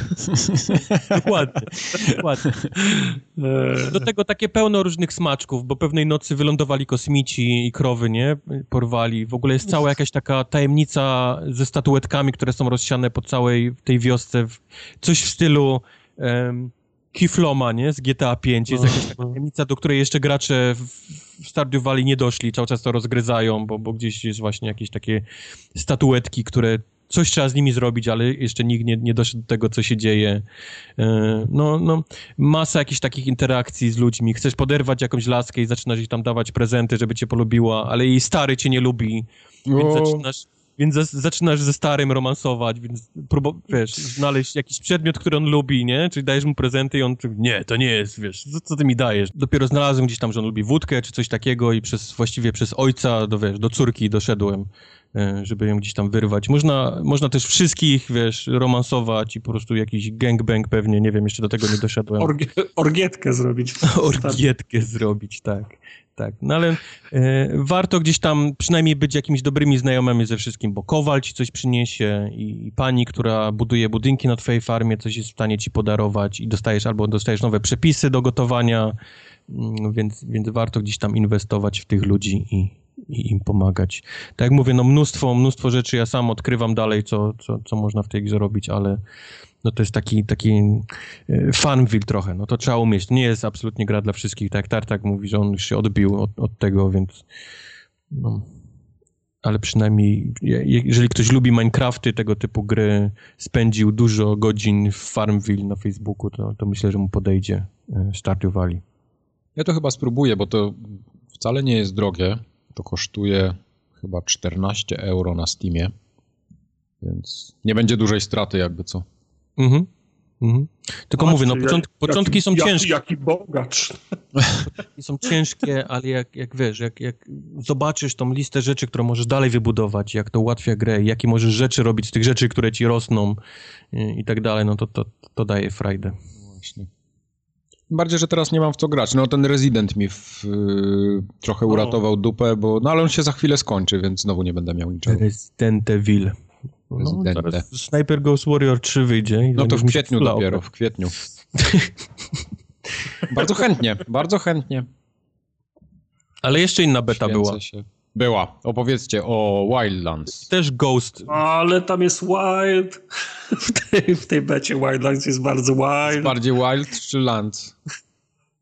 dokładnie, dokładnie. E. Do tego takie pełno różnych smaczków, bo pewnej nocy wylądowali kosmici i krowy, nie? Porwali. W ogóle jest cała jakaś taka tajemnica ze statuetkami, które są rozsiane po całej tej wiosce. Coś w stylu... Um, Kifloma, nie? Z GTA 5. Jest no, jakaś taka no. tajemnica, do której jeszcze gracze w Stardew Valley nie doszli. Cały czas to rozgryzają, bo, bo gdzieś jest właśnie jakieś takie statuetki, które coś trzeba z nimi zrobić, ale jeszcze nikt nie, nie doszedł do tego, co się dzieje. E, no, no, masa jakichś takich interakcji z ludźmi. Chcesz poderwać jakąś laskę i zaczynasz ich tam dawać prezenty, żeby cię polubiła, ale jej stary cię nie lubi, więc zaczynasz więc zaczynasz ze starym romansować, więc próbo, wiesz, znaleźć jakiś przedmiot, który on lubi, nie? Czyli dajesz mu prezenty i on, nie, to nie jest, wiesz, co, co ty mi dajesz? Dopiero znalazłem gdzieś tam, że on lubi wódkę czy coś takiego i przez, właściwie przez ojca do, wiesz, do córki doszedłem, żeby ją gdzieś tam wyrwać. Można, można też wszystkich, wiesz, romansować i po prostu jakiś gangbang pewnie, nie wiem, jeszcze do tego nie doszedłem. Orgie, orgietkę zrobić. orgietkę zrobić, tak tak. No ale e, warto gdzieś tam przynajmniej być jakimiś dobrymi znajomymi ze wszystkim, bo kowal ci coś przyniesie i, i, pani, która buduje budynki na twojej farmie, coś jest w stanie ci podarować i dostajesz albo dostajesz nowe przepisy do gotowania, mm, więc, więc warto gdzieś tam inwestować w tych ludzi i, i im pomagać. Tak jak mówię, no mnóstwo, mnóstwo rzeczy ja sam odkrywam dalej, co, co, co można w tej grze robić, ale no to jest taki, taki e, fanville trochę, no to trzeba umieć. Nie jest absolutnie gra dla wszystkich, tak jak Tartak mówi, że on już się odbił od, od tego, więc no. Ale przynajmniej, jeżeli ktoś lubi Minecrafty, tego typu gry, spędził dużo godzin w Farmville na Facebooku, to, to myślę, że mu podejdzie e, Stardew Valley. Ja to chyba spróbuję, bo to wcale nie jest drogie. To kosztuje chyba 14 euro na Steamie, więc nie będzie dużej straty jakby co. Mhm. Mhm. Tylko mówię, no początki, początki są jaki, ciężkie. Jaki bogacz. Początki są ciężkie, ale jak, jak wiesz, jak, jak zobaczysz tą listę rzeczy, którą możesz dalej wybudować, jak to ułatwia grę, jakie możesz rzeczy robić z tych rzeczy, które ci rosną i, i tak dalej, no to, to, to daje frajdę. Właśnie. Bardziej, że teraz nie mam w co grać. No ten Resident mi w, y, trochę uratował dupę, bo no ale on się za chwilę skończy, więc znowu nie będę miał niczego. Resident Evil. No, Sniper Ghost Warrior 3 wyjdzie. no to w kwietniu dopiero, w kwietniu. bardzo chętnie, bardzo chętnie. Ale jeszcze inna beta Święcę była. Się. Była. Opowiedzcie o Wildlands. Też Ghost. Ale tam jest Wild. W tej, w tej becie Wildlands jest bardzo wild. Jest bardziej Wild czy Land?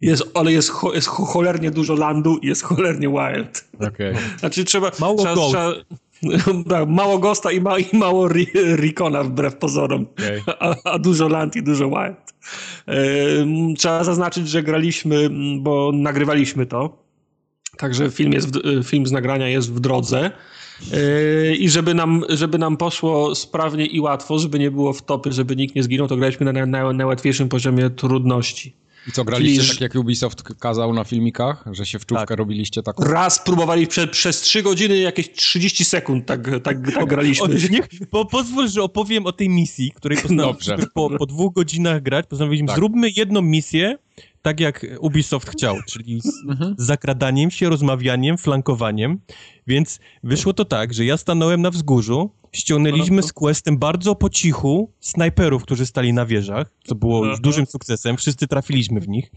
Jest, ale jest, jest cholernie dużo landu i jest cholernie wild. Okej. Okay. Znaczy trzeba... Mało trzeba, trzeba, tak, mało Ghosta i, ma, i mało Rikona wbrew pozorom, okay. a, a, dużo Land i dużo Wild. Trzeba zaznaczyć, że graliśmy, bo nagrywaliśmy to, także film, jest w, film z nagrania jest w drodze. Yy, I żeby nam, żeby nam poszło sprawnie i łatwo, żeby nie było wtopy, żeby nikt nie zginął, to graliśmy na, na najłatwiejszym poziomie trudności. I co, graliście Czyli... tak jak Ubisoft kazał na filmikach, że się wczówkę tak. robiliście taką? Raz próbowali prze, przez 3 godziny jakieś 30 sekund tak, tak, tak graliśmy. O, niech, po, pozwól, że opowiem o tej misji, której postanowiliśmy po, po dwóch godzinach grać, postanowiliśmy, tak. zróbmy jedną misję, tak jak Ubisoft chciał, czyli z, mhm. zakradaniem się, rozmawianiem, flankowaniem. Więc wyszło to tak, że ja stanąłem na wzgórzu, ściągnęliśmy z questem bardzo po cichu snajperów, którzy stali na wieżach, co było już dużym sukcesem, wszyscy trafiliśmy w nich.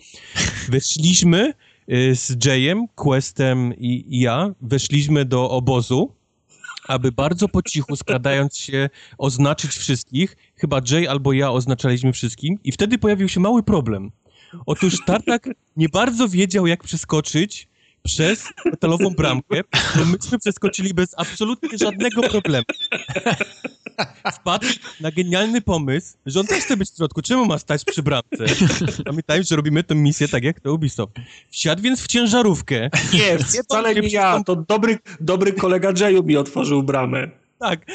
Weszliśmy y, z Jayem, questem i, i ja, weszliśmy do obozu, aby bardzo po cichu, skradając się, oznaczyć wszystkich. Chyba Jay albo ja oznaczaliśmy wszystkim i wtedy pojawił się mały problem. Otóż Tartak nie bardzo wiedział, jak przeskoczyć przez metalową bramkę, myśmy przeskoczyli bez absolutnie żadnego problemu. Wpadł na genialny pomysł, że on też chce być w środku. Czemu ma stać przy bramce? Pamiętajmy, że robimy tę misję tak jak to Ubisoft. Wsiadł więc w ciężarówkę. Nie, wcale nie ja. To dobry, dobry kolega Jayu mi otworzył bramę. Tak.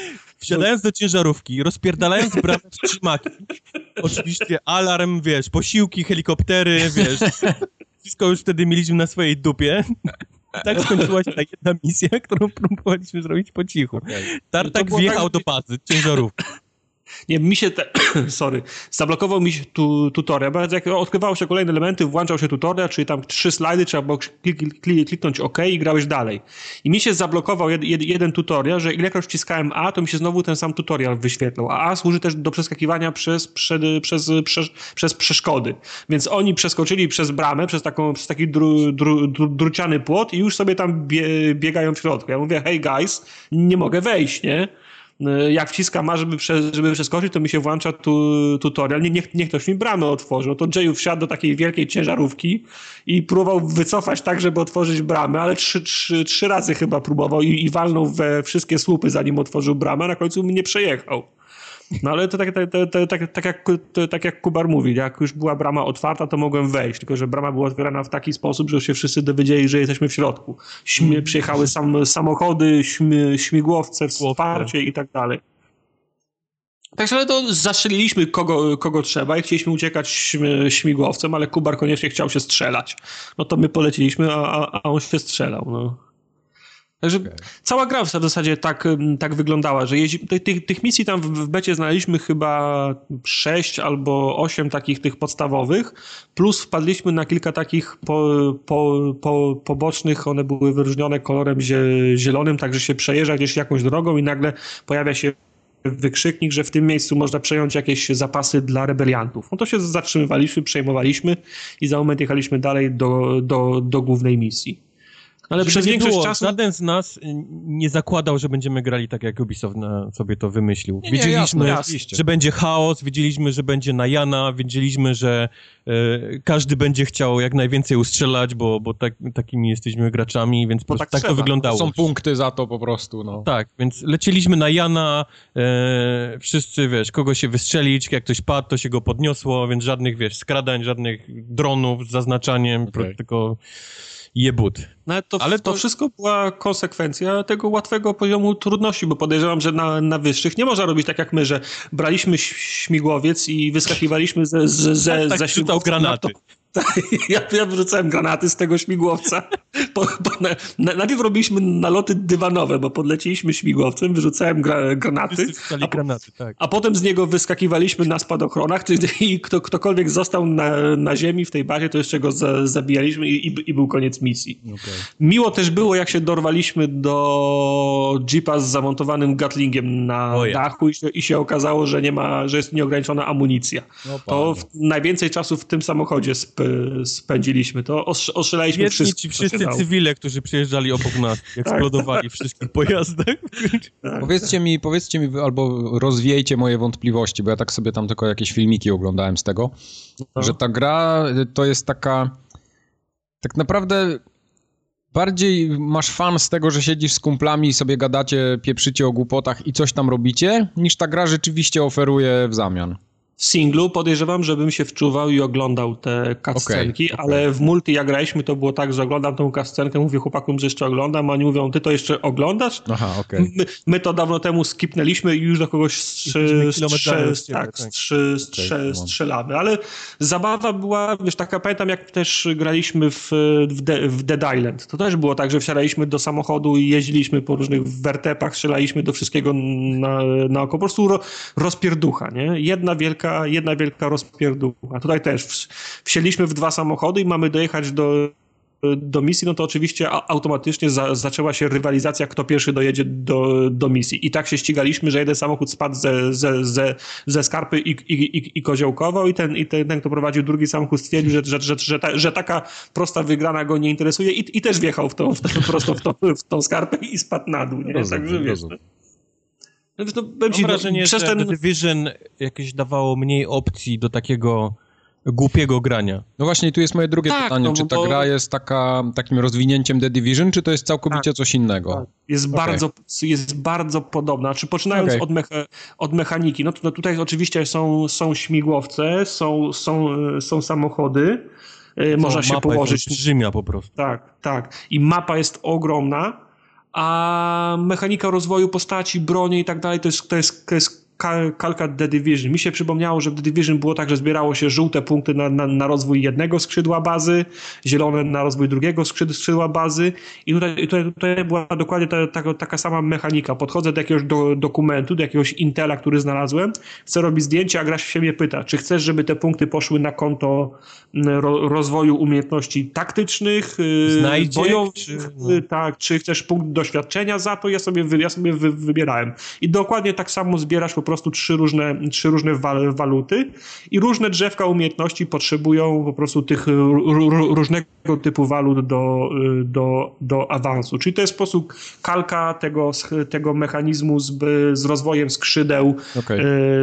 Wsiadając do ciężarówki, rozpierdalając bramę w trzymaki. Oczywiście alarm, wiesz, posiłki, helikoptery, wiesz. Wszystko już wtedy mieliśmy na swojej dupie. Tak skończyła się ta jedna misja, którą próbowaliśmy zrobić po cichu. Okay. Tartak no wjechał tak... do bazy ciężarówki. Nie, mi się, te, sorry, zablokował mi się tu, tutorial, bo jak odkrywało się kolejne elementy, włączał się tutorial, czyli tam trzy slajdy, trzeba było klik, klik, kliknąć OK i grałeś dalej. I mi się zablokował jed, jed, jeden tutorial, że ilekroć wciskałem A, to mi się znowu ten sam tutorial wyświetlał. A A służy też do przeskakiwania przez, przed, przez, przez, przez przeszkody. Więc oni przeskoczyli przez bramę, przez, taką, przez taki dru, dru, dru, druciany płot i już sobie tam bie, biegają w środku. Ja mówię, hey guys, nie mogę wejść, nie? Y, jak wciskam A, żeby, prze, żeby przeskoczyć, to mi się włącza tu, tutorial. Nie, niech, niech ktoś mi bramę otworzył. To Jayu wsiadł do takiej wielkiej ciężarówki i próbował wycofać tak, żeby otworzyć bramę, ale trzy, trzy, trzy razy chyba próbował i, i walnął we wszystkie słupy, zanim otworzył bramę, na końcu mnie przejechał. No ale to tak, tak, tak, tak, tak, jak, tak jak Kubar mówi, jak już była brama otwarta, to mogłem wejść, tylko że brama była otwierana w taki sposób, że się wszyscy dowiedzieli, że jesteśmy w środku. Śmie, mm. przyjechały sam, samochody, śmi, śmigłowce, wsparcie i tak dalej. Także ale to zastrzeliliśmy kogo, kogo trzeba i chcieliśmy uciekać śmigłowcem, ale Kubar koniecznie chciał się strzelać. No to my poleciliśmy, a, a on się strzelał. No. Także okay. cała gra w zasadzie tak, tak wyglądała, że jeździ, tych, tych misji tam w, becie znaleźliśmy chyba sześć albo osiem takich tych podstawowych, plus wpadliśmy na kilka takich po, po, po, pobocznych, one były wyróżnione kolorem zielonym, także się przejeżdża gdzieś jakąś drogą i nagle pojawia się wykrzyknik, że w tym miejscu można przejąć jakieś zapasy dla rebeliantów. No to się zatrzymywaliśmy, przejmowaliśmy i za moment jechaliśmy dalej do, do, do głównej misji. Ale przez większość było, czasu... Żaden z nas nie zakładał, że będziemy grali tak, jak Ubisoft sobie to wymyślił. Nie, nie, wiedzieliśmy, jasne, że będzie chaos, wiedzieliśmy, że będzie na Jana, wiedzieliśmy, że e, każdy będzie chciał jak najwięcej ustrzelać, bo, bo tak, takimi jesteśmy graczami, więc po tak, tak to wyglądało. Są punkty za to po prostu, no. Tak, więc leciliśmy na Jana, e, wszyscy, wiesz, kogo się wystrzelić, jak ktoś padł, to się go podniosło, więc żadnych, wiesz, skradań, żadnych dronów z zaznaczaniem, okay. tylko jebut. No, ale to, ale to, to wszystko była konsekwencja tego łatwego poziomu trudności, bo podejrzewam, że na, na wyższych nie można robić tak jak my, że braliśmy śmigłowiec i wyskakiwaliśmy ze, ze, ze, tak, tak, ze śmigłowca. granaty. Ja, ja wrzucałem granaty z tego śmigłowca. Po, po, na, najpierw robiliśmy naloty dywanowe, bo podleciliśmy śmigłowcem, wyrzucałem gra, granaty, a, granaty tak. a potem z niego wyskakiwaliśmy na spadochronach i kto, ktokolwiek został na, na ziemi w tej bazie, to jeszcze go za, zabijaliśmy i, i, i, był koniec misji. Okay. Miło też było, jak się dorwaliśmy do jeepa z zamontowanym gatlingiem na dachu i się, i się, okazało, że nie ma, że jest nieograniczona amunicja. No, to w, najwięcej czasu w tym samochodzie sp spędziliśmy. To ostrzelaliśmy wszystko. ci wszyscy cywile, którzy przyjeżdżali obok nas, tak. eksplodowali w wszystkich pojazdach. Tak, powiedzcie mi, powiedzcie mi, albo rozwiejcie moje wątpliwości, bo ja tak sobie tam tylko jakieś filmiki oglądałem z tego, no. że ta gra to jest taka tak naprawdę bardziej masz fan z tego, że siedzisz z kumplami i sobie gadacie, pieprzycie o głupotach i coś tam robicie, niż ta gra rzeczywiście oferuje w zamian. W singlu podejrzewam, żebym się wczuwał i oglądał te cutscenki, okay, okay. ale w multi jak graliśmy to było tak, że oglądam tą cutscenkę, mówię chłopakom, że jeszcze oglądam, a oni mówią, ty to jeszcze oglądasz? Aha, okej. Okay. My, my, to dawno temu skipnęliśmy i już do kogoś strzy, strze, tak, tak. Strzy, strze, strzelamy, ale zabawa była, wiesz, taka pamiętam jak też graliśmy w, w, De, w Dead Island, to też było tak, że wsiadaliśmy do samochodu i jeździliśmy po różnych wertepach, strzelaliśmy do wszystkiego na, na oko, po prostu ro, rozpierducha, nie? Jedna wielka jedna wielka rozpierducha. Tutaj też wsiedliśmy w dwa samochody i mamy dojechać do, do misji, no to oczywiście automatycznie za, zaczęła się rywalizacja, kto pierwszy dojedzie do, do misji. I tak się ścigaliśmy, że jeden samochód spadł ze, ze, ze, ze skarpy i, i, i, i koziołkował i ten, i ten, ten, kto prowadził drugi samochód stwierdził, że, że, że, że, ta, że taka prosta wygrana go nie interesuje i, i też wjechał w tą, w tą, prosto w tą, w tą skarpę i spadł na dół. Nie? Rozumiem, Także wiesz, no. No, no, Mam ci, wrażenie, że ten... The Division jakieś dawało mniej opcji do takiego głupiego grania. No właśnie, tu jest moje drugie tak, pytanie. No, czy ta bo... gra jest taka, takim rozwinięciem The Division, czy to jest całkowicie tak, coś innego? Tak. Jest, okay. bardzo, jest bardzo podobna. Czy poczynając okay. od, mecha, od mechaniki, no, to, no tutaj oczywiście są, są śmigłowce, są, są, są samochody, no, można się położyć. Rzymia po prostu. Tak, tak. I mapa jest ogromna a mechanika rozwoju postaci, broni i tak dalej, to jest, to jest, to jest kalka The Division. Mi się przypomniało, że w The Division było tak, że zbierało się żółte punkty na, na, na rozwój jednego skrzydła bazy, zielone na rozwój drugiego skrzydła bazy i tutaj, tutaj, tutaj była dokładnie ta, ta, taka sama mechanika. Podchodzę do jakiegoś do, dokumentu, do jakiegoś Intela, który znalazłem, chcę robić zdjęcie, a gra się mnie pyta, czy chcesz, żeby te punkty poszły na konto ro, rozwoju umiejętności taktycznych, y, Znajdzie, bojowych, czy, no. Y, tak, czy chcesz punkt doświadczenia za to, ja sobie, ja sobie wy, wybierałem. I dokładnie tak samo zbierasz po prostu prostu trzy różne, trzy różne waluty i różne drzewka umiejętności potrzebują po prostu tych różnego typu walut do, do, do awansu. Czyli to jest sposób kalka tego, tego mechanizmu z, z rozwojem skrzydeł okay.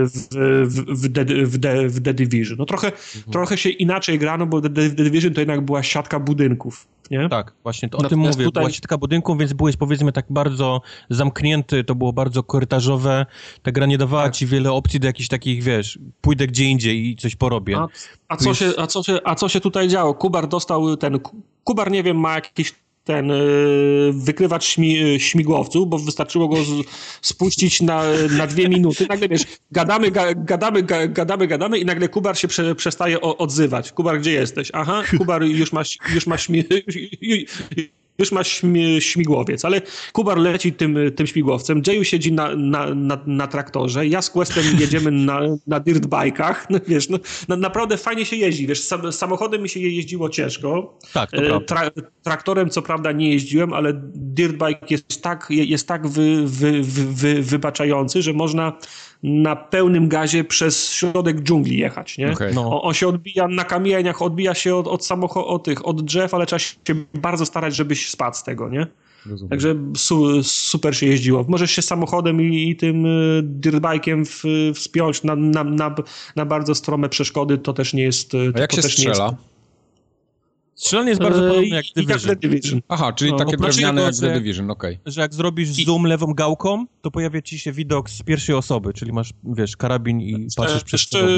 W, w, w, The, w, The, w The Division. No trochę, mhm. trochę się inaczej grano, bo The, The Division to jednak była siatka budynków. Nie? Tak, właśnie to o tym mówię. Tutaj... Była siatka budynków, więc byłeś powiedzmy tak bardzo zamknięty, to było bardzo korytarzowe. Ta gra nie dawała tak. ci wiele opcji do jakichś takich, wiesz, pójdę gdzie indziej i coś porobię. A, a co, się, a, co, się, a co się tutaj działo? Kubar dostał ten... Kubar, nie wiem, ma jakiś ten y, wykrywacz śmi, y, śmigłowców, bo wystarczyło go z, spuścić na, na dwie minuty. Nagle wiesz, gadamy, ga, gadamy, ga, gadamy, gadamy i nagle Kubar się prze, przestaje o, odzywać. Kubar, gdzie jesteś? Aha, Kubar już ma, już ma śmi, już ma śmigłowiec, ale Kubar leci tym, tym śmigłowcem, Jayu siedzi na, na, na, na, traktorze, ja z Questem jedziemy na, na dirtbike'ach, no, wiesz, no, no, naprawdę fajnie się jeździ, wiesz, sam, samochodem mi się jeździło ciężko, tak, e, Tra, traktorem co prawda nie jeździłem, ale dirtbike jest tak, jest tak wy, wy, wy, wybaczający, że można na pełnym gazie przez środek dżungli jechać, nie? Okay. No. On się odbija na kamieniach, odbija się od, od samochodów, tych, od drzew, ale trzeba się bardzo starać, żebyś spadł z tego, nie? Rozumiem. Także su, super się jeździło. Możesz się samochodem i, i tym y, dirtbike'iem wspiąć na, na, na, na, bardzo strome przeszkody, to też nie jest... A jak się strzela? Strzelanie jest bardzo podobne jak Division. Jak Division. Aha, czyli no, takie drewniane jak The Division, okej. Okay. Że jak zrobisz zoom lewą gałką, to pojawia ci się widok z pierwszej osoby, czyli masz, wiesz, karabin i patrzysz przez Szczer,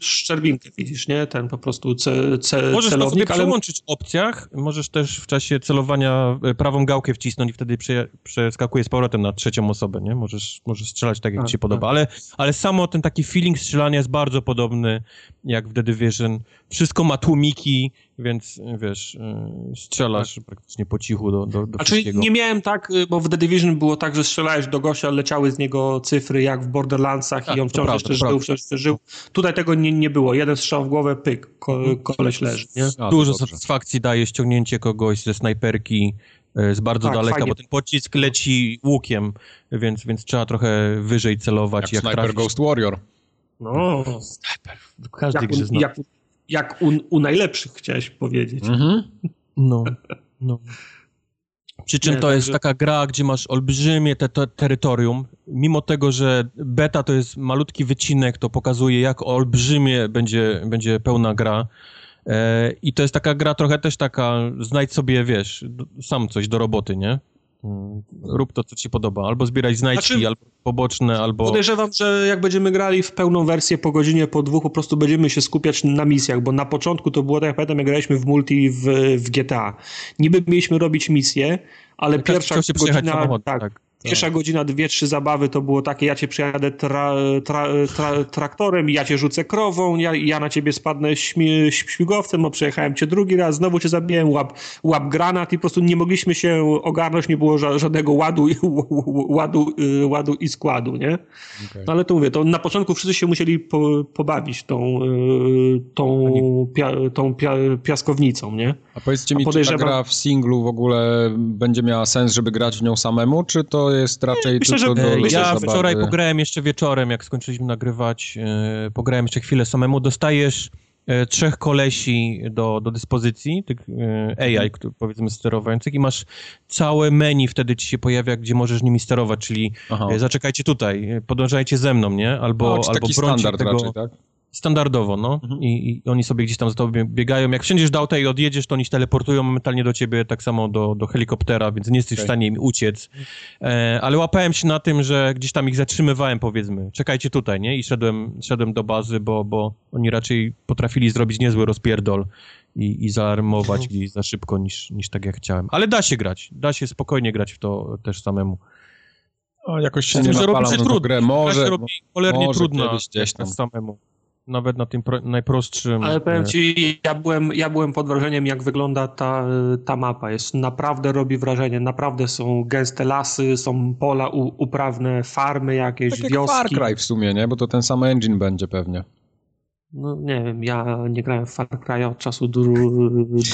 Szczerbinkę widzisz, nie? Ten po prostu ce, ce, możesz celownik. Możesz ale... przełączyć w opcjach, możesz też w czasie celowania e, prawą gałkę wcisnąć i wtedy prze, przeskakuje z powrotem na trzecią osobę, nie? Możesz, możesz strzelać tak, jak ci się podoba, ale, ale samo ten taki feeling strzelania jest bardzo podobny jak w The Division. Wszystko ma tłumiki, więc wiesz, y, strzelasz tak. praktycznie po cichu do, do, do wszystkiego. nie miałem tak, y, bo w The Division było tak, że strzelałeś do gościa, leciały z niego cyfry jak w Borderlandsach tak, i on wciąż prawda, jeszcze żył, wciąż jeszcze żył. Tutaj tego nie, nie było. Jeden strzał w głowę, pyk, ko, mhm. koleś leży. Nie? A, Dużo satysfakcji daje ściągnięcie kogoś ze snajperki y, z bardzo tak, daleka, fajnie. bo ten pocisk leci łukiem, więc, więc trzeba trochę wyżej celować. Jak, jak Sniper trafić. Ghost Warrior. No, Sniper. Każdy jak, grze zna. Jak, jak u, u najlepszych chciałeś powiedzieć. Mhm. No, no. Przy czym nie, to jest taka gra, gdzie masz olbrzymie te, te, terytorium. Mimo tego, że beta to jest malutki wycinek, to pokazuje, jak olbrzymie będzie, będzie pełna gra. E, I to jest taka gra trochę też taka, znajdź sobie, wiesz, sam coś do roboty, nie? Mm, Rób to, co ci podoba. Albo zbieraj znajdźki, Znaczy- albo poboczne, albo... Podejrzewam, że jak będziemy grali w pełną wersję po godzinie, po dwóch, po prostu będziemy się skupiać na misjach, bo na początku to było, tak jak pamiętam, jak graliśmy w multi w, w GTA. Niby mieliśmy robić misję, ale Każdy pierwsza godzina... samochodem, tak, tak. Pierwsza godzina, dwie, trzy zabawy to było takie, ja cię przejadę tra, tra, tra, traktorem, ja cię rzucę krową, ja, ja na ciebie spadnę śmi, śmigłowcem, bo przejechałem cię drugi raz, znowu cię zabiłem, łap, łap granat i po prostu nie mogliśmy się ogarnąć, nie było ża żadnego ładu, i- ładu, y, ładu i składu, nie? Okej. No ale to mówię, to na początku wszyscy się musieli po, pobawić tą, y, tą, pia, tą pia, piaskownicą, nie? A powiedzcie mi, A czy ta gra w singlu w ogóle będzie miała sens, żeby grać w nią samemu, czy to jest raczej myślę, tylko że- do myślę, Ja zabawy? wczoraj pograłem jeszcze wieczorem, jak skończyliśmy nagrywać, e, pograłem jeszcze chwilę samemu. Dostajesz e, trzech kolesi do, do dyspozycji, tych e, AI, który, powiedzmy sterowania,cych i masz całe menu wtedy ci się pojawia, gdzie możesz nimi sterować, czyli zaczekajcie tutaj, podążajcie ze mną, nie? Albo, czy albo taki standard tego... raczej, tak? Standardowo, no. Mhm. I, I oni sobie gdzieś tam za tobą biegają. Jak wsiądziesz do auta i odjedziesz, to oni się teleportują momentalnie do ciebie, tak samo do, do helikoptera, więc nie jesteś w Okej. stanie im uciec. E, ale łapałem się na tym, że gdzieś tam ich zatrzymywałem, powiedzmy. Czekajcie tutaj, nie? I szedłem, szedłem do bazy, bo, bo oni raczej potrafili zrobić niezły rozpierdol i, i zaalarmować Mhm. gdzieś za szybko niż, niż tak jak chciałem. Ale da się grać. Da się spokojnie grać w to też samemu. O, jakoś się Z nie tym, że robi się trudno. grę. Może, się robi cholernie może kiedyś gdzieś tam. samemu. Nawet na tym pro, najprostszym... Ale powiem e, ci, ja byłem, ja byłem pod wrażeniem, jak wygląda ta, ta mapa. Jest naprawdę robi wrażenie. Naprawdę są gęste lasy, są pola u, uprawne, farmy jakieś, tak jak wioski. Far Cry w sumie, nie? Bo to ten sam engine będzie pewnie. No nie wiem, ja nie grałem w Far Cry od czasu dru,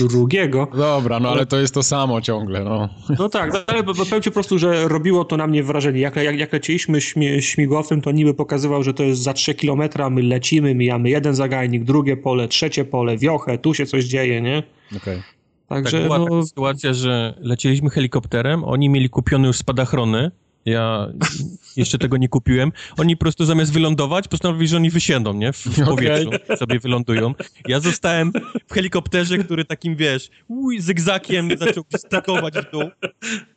drugiego. Dobra, no ale to jest to samo ciągle, no. No tak, no, ale powiem ci po prostu, że robiło to na mnie wrażenie. Jak, jak, jak lecieliśmy śmigłowcem, to niby pokazywał, że to jest za 3 kilometra, my lecimy, mijamy jeden zagajnik, drugie pole, trzecie pole, wiochę, tu się coś dzieje, nie? Okej. Także tak, była no, taka sytuacja, że lecieliśmy helikopterem, oni mieli kupione już spadachrony, ja jeszcze tego nie kupiłem. Oni po prostu zamiast wylądować, postanowili, że oni wysiądą, nie? W, w powietrzu sobie wylądują. Ja zostałem w helikopterze, który takim, wiesz, uj, zygzakiem zaczął skakować w dół.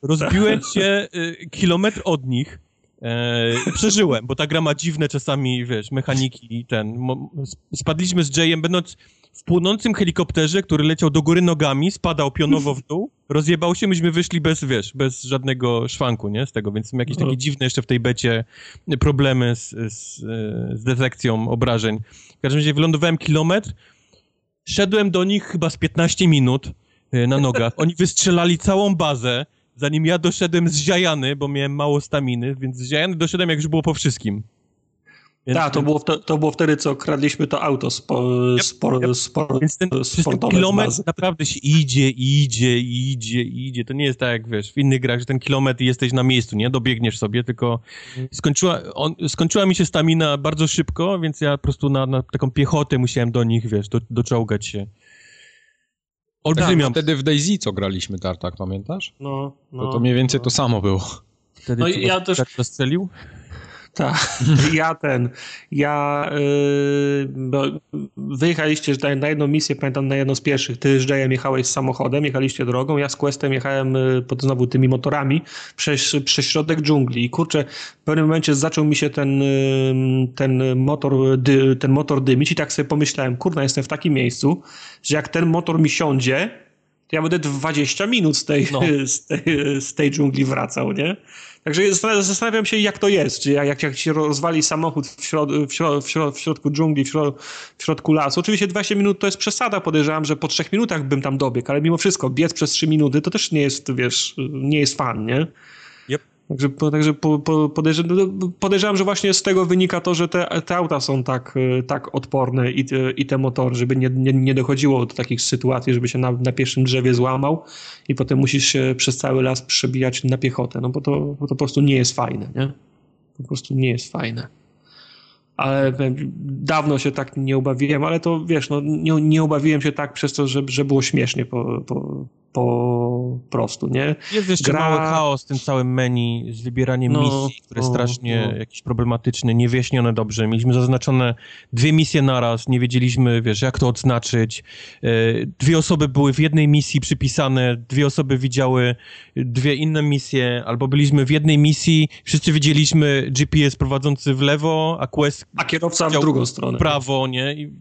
Rozbiłem się y, kilometr od nich. E, i przeżyłem, bo ta gra ma dziwne czasami, wiesz, mechaniki i ten. Spadliśmy z Jayem, będąc w płonącym helikopterze, który leciał do góry nogami, spadał pionowo w dół, rozjebał się, myśmy wyszli bez, wiesz, bez żadnego szwanku, nie, z tego, więc są jakieś No. takie dziwne jeszcze w tej becie problemy z, z, z detekcją obrażeń. W każdym razie wylądowałem kilometr, szedłem do nich chyba z 15 minut e, na nogach, oni wystrzelali całą bazę, zanim ja doszedłem zziajany, bo miałem mało staminy, więc zziajany doszedłem jak już było po wszystkim. Więc- Tak, to było, wte- to było wtedy, co kradliśmy to auto spo, Yep, spor, yep. spor, Więc ten, sportowe kilometr naprawdę się idzie, idzie, idzie, idzie. To nie jest tak jak wiesz, w innych grach, że ten kilometr i jesteś na miejscu, nie? Dobiegniesz sobie, tylko skończyła, on, skończyła mi się stamina bardzo szybko, więc ja po prostu na, na taką piechotę musiałem do nich, wiesz, do, doczołgać się. Olbrzymią. Wtedy w Daisy co graliśmy, Tartak, pamiętasz? No, no, To, to mniej więcej no. to samo było. Wtedy No i ja też- tak? Tak, ja ten, ja, yy, bo wyjechaliście na jedną misję, pamiętam na jedną z pierwszych, ty z Jayem jechałeś samochodem, jechaliście drogą, ja z Questem jechałem y, pod znowu tymi motorami przez, przez środek dżungli i kurczę, w pewnym momencie zaczął mi się ten, y, ten motor, dy, ten motor dymić i tak sobie pomyślałem, kurna, jestem w takim miejscu, że jak ten motor mi siądzie, to ja będę 20 minut z tej, No. z tej, z tej dżungli wracał, nie? Także zastan- zastanawiam się, jak to jest. Czy jak, jak się rozwali samochód w, środ, w, środ, w, środ, w środku dżungli, w, środ, w środku lasu. Oczywiście 20 minut to jest przesada. Podejrzewam, że po 3 minutach bym tam dobiegł, ale mimo wszystko biec przez 3 minuty to też nie jest, wiesz, nie jest fan, nie? Także, także po, podejrzewam, że właśnie z tego wynika to, że te, te auta są tak, y, tak odporne i, te- i te motory, żeby nie, nie, nie dochodziło do takich sytuacji, żeby się na, na pierwszym drzewie złamał i potem musisz się przez cały las przebijać na piechotę, no bo to, bo to po prostu nie jest fajne, nie? Po prostu nie jest fajne. Ale powiem, dawno się tak nie ubawiłem, ale to wiesz, no, nie, nie ubawiłem się tak przez to, że, że było śmiesznie po, po, po prostu, nie? Jest jeszcze Gra- mały chaos w tym całym menu z wybieraniem No, misji, które no, strasznie no. jakieś problematyczne, niewyjaśnione dobrze. Mieliśmy zaznaczone dwie misje naraz, nie wiedzieliśmy, wiesz, jak to odznaczyć. E, Dwie osoby były w jednej misji przypisane, dwie osoby widziały dwie inne misje, albo byliśmy w jednej misji, wszyscy widzieliśmy GPS prowadzący w lewo, a quest A kierowca w drugą stronę. w prawo, nie? I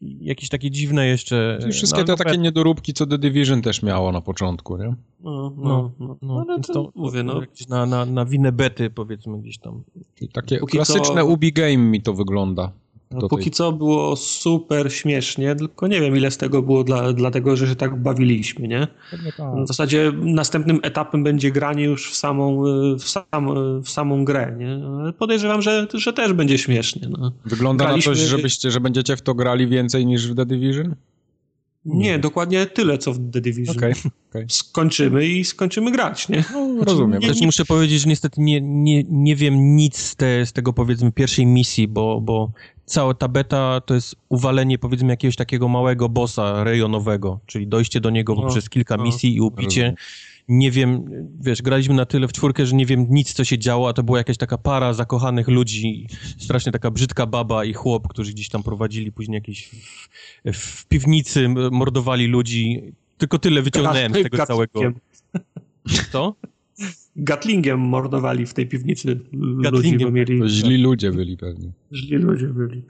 jakieś takie dziwne jeszcze... I wszystkie no, te no, takie niedoróbki, co The Division też miało na początku, nie? No, No, no, no. No, ale więc to, to, mówię, no. Jakieś na, na, na winę bety, powiedzmy, gdzieś tam. Czyli takie Póki klasyczne co- Ubi Game mi to wygląda. No, póki tej- co było super śmiesznie, tylko nie wiem ile z tego było dla, dlatego, że się tak bawiliśmy, nie? W zasadzie następnym etapem będzie granie już w samą, w sam, w samą grę, nie? Podejrzewam, że, że też będzie śmiesznie, no. Wygląda na Graliśmy- coś, żebyście, że będziecie w to grali więcej niż w The Division? Nie, dokładnie tyle, co w The Division. Okej, Skończymy i skończymy grać, nie? no, rozumiem. Też muszę powiedzieć, że niestety nie, nie, nie wiem nic z, te, z tego, powiedzmy, pierwszej misji, bo, bo cała ta beta to jest uwalenie, powiedzmy, jakiegoś takiego małego bossa rejonowego, czyli dojście do niego No, poprzez kilka no, misji i ubicie. rozumiem. Nie wiem, wiesz, graliśmy na tyle w czwórkę, że nie wiem nic, co się działo, a to była jakaś taka para zakochanych ludzi, strasznie taka brzydka baba i chłop, którzy gdzieś tam prowadzili później jakieś w, w piwnicy, mordowali ludzi. Tylko tyle wyciągnąłem z tego całego. Co? Gatlingiem mordowali w tej piwnicy ludzi, Gatlingiem, bo mieli... Źli ludzie byli pewnie. Źli ludzie byli.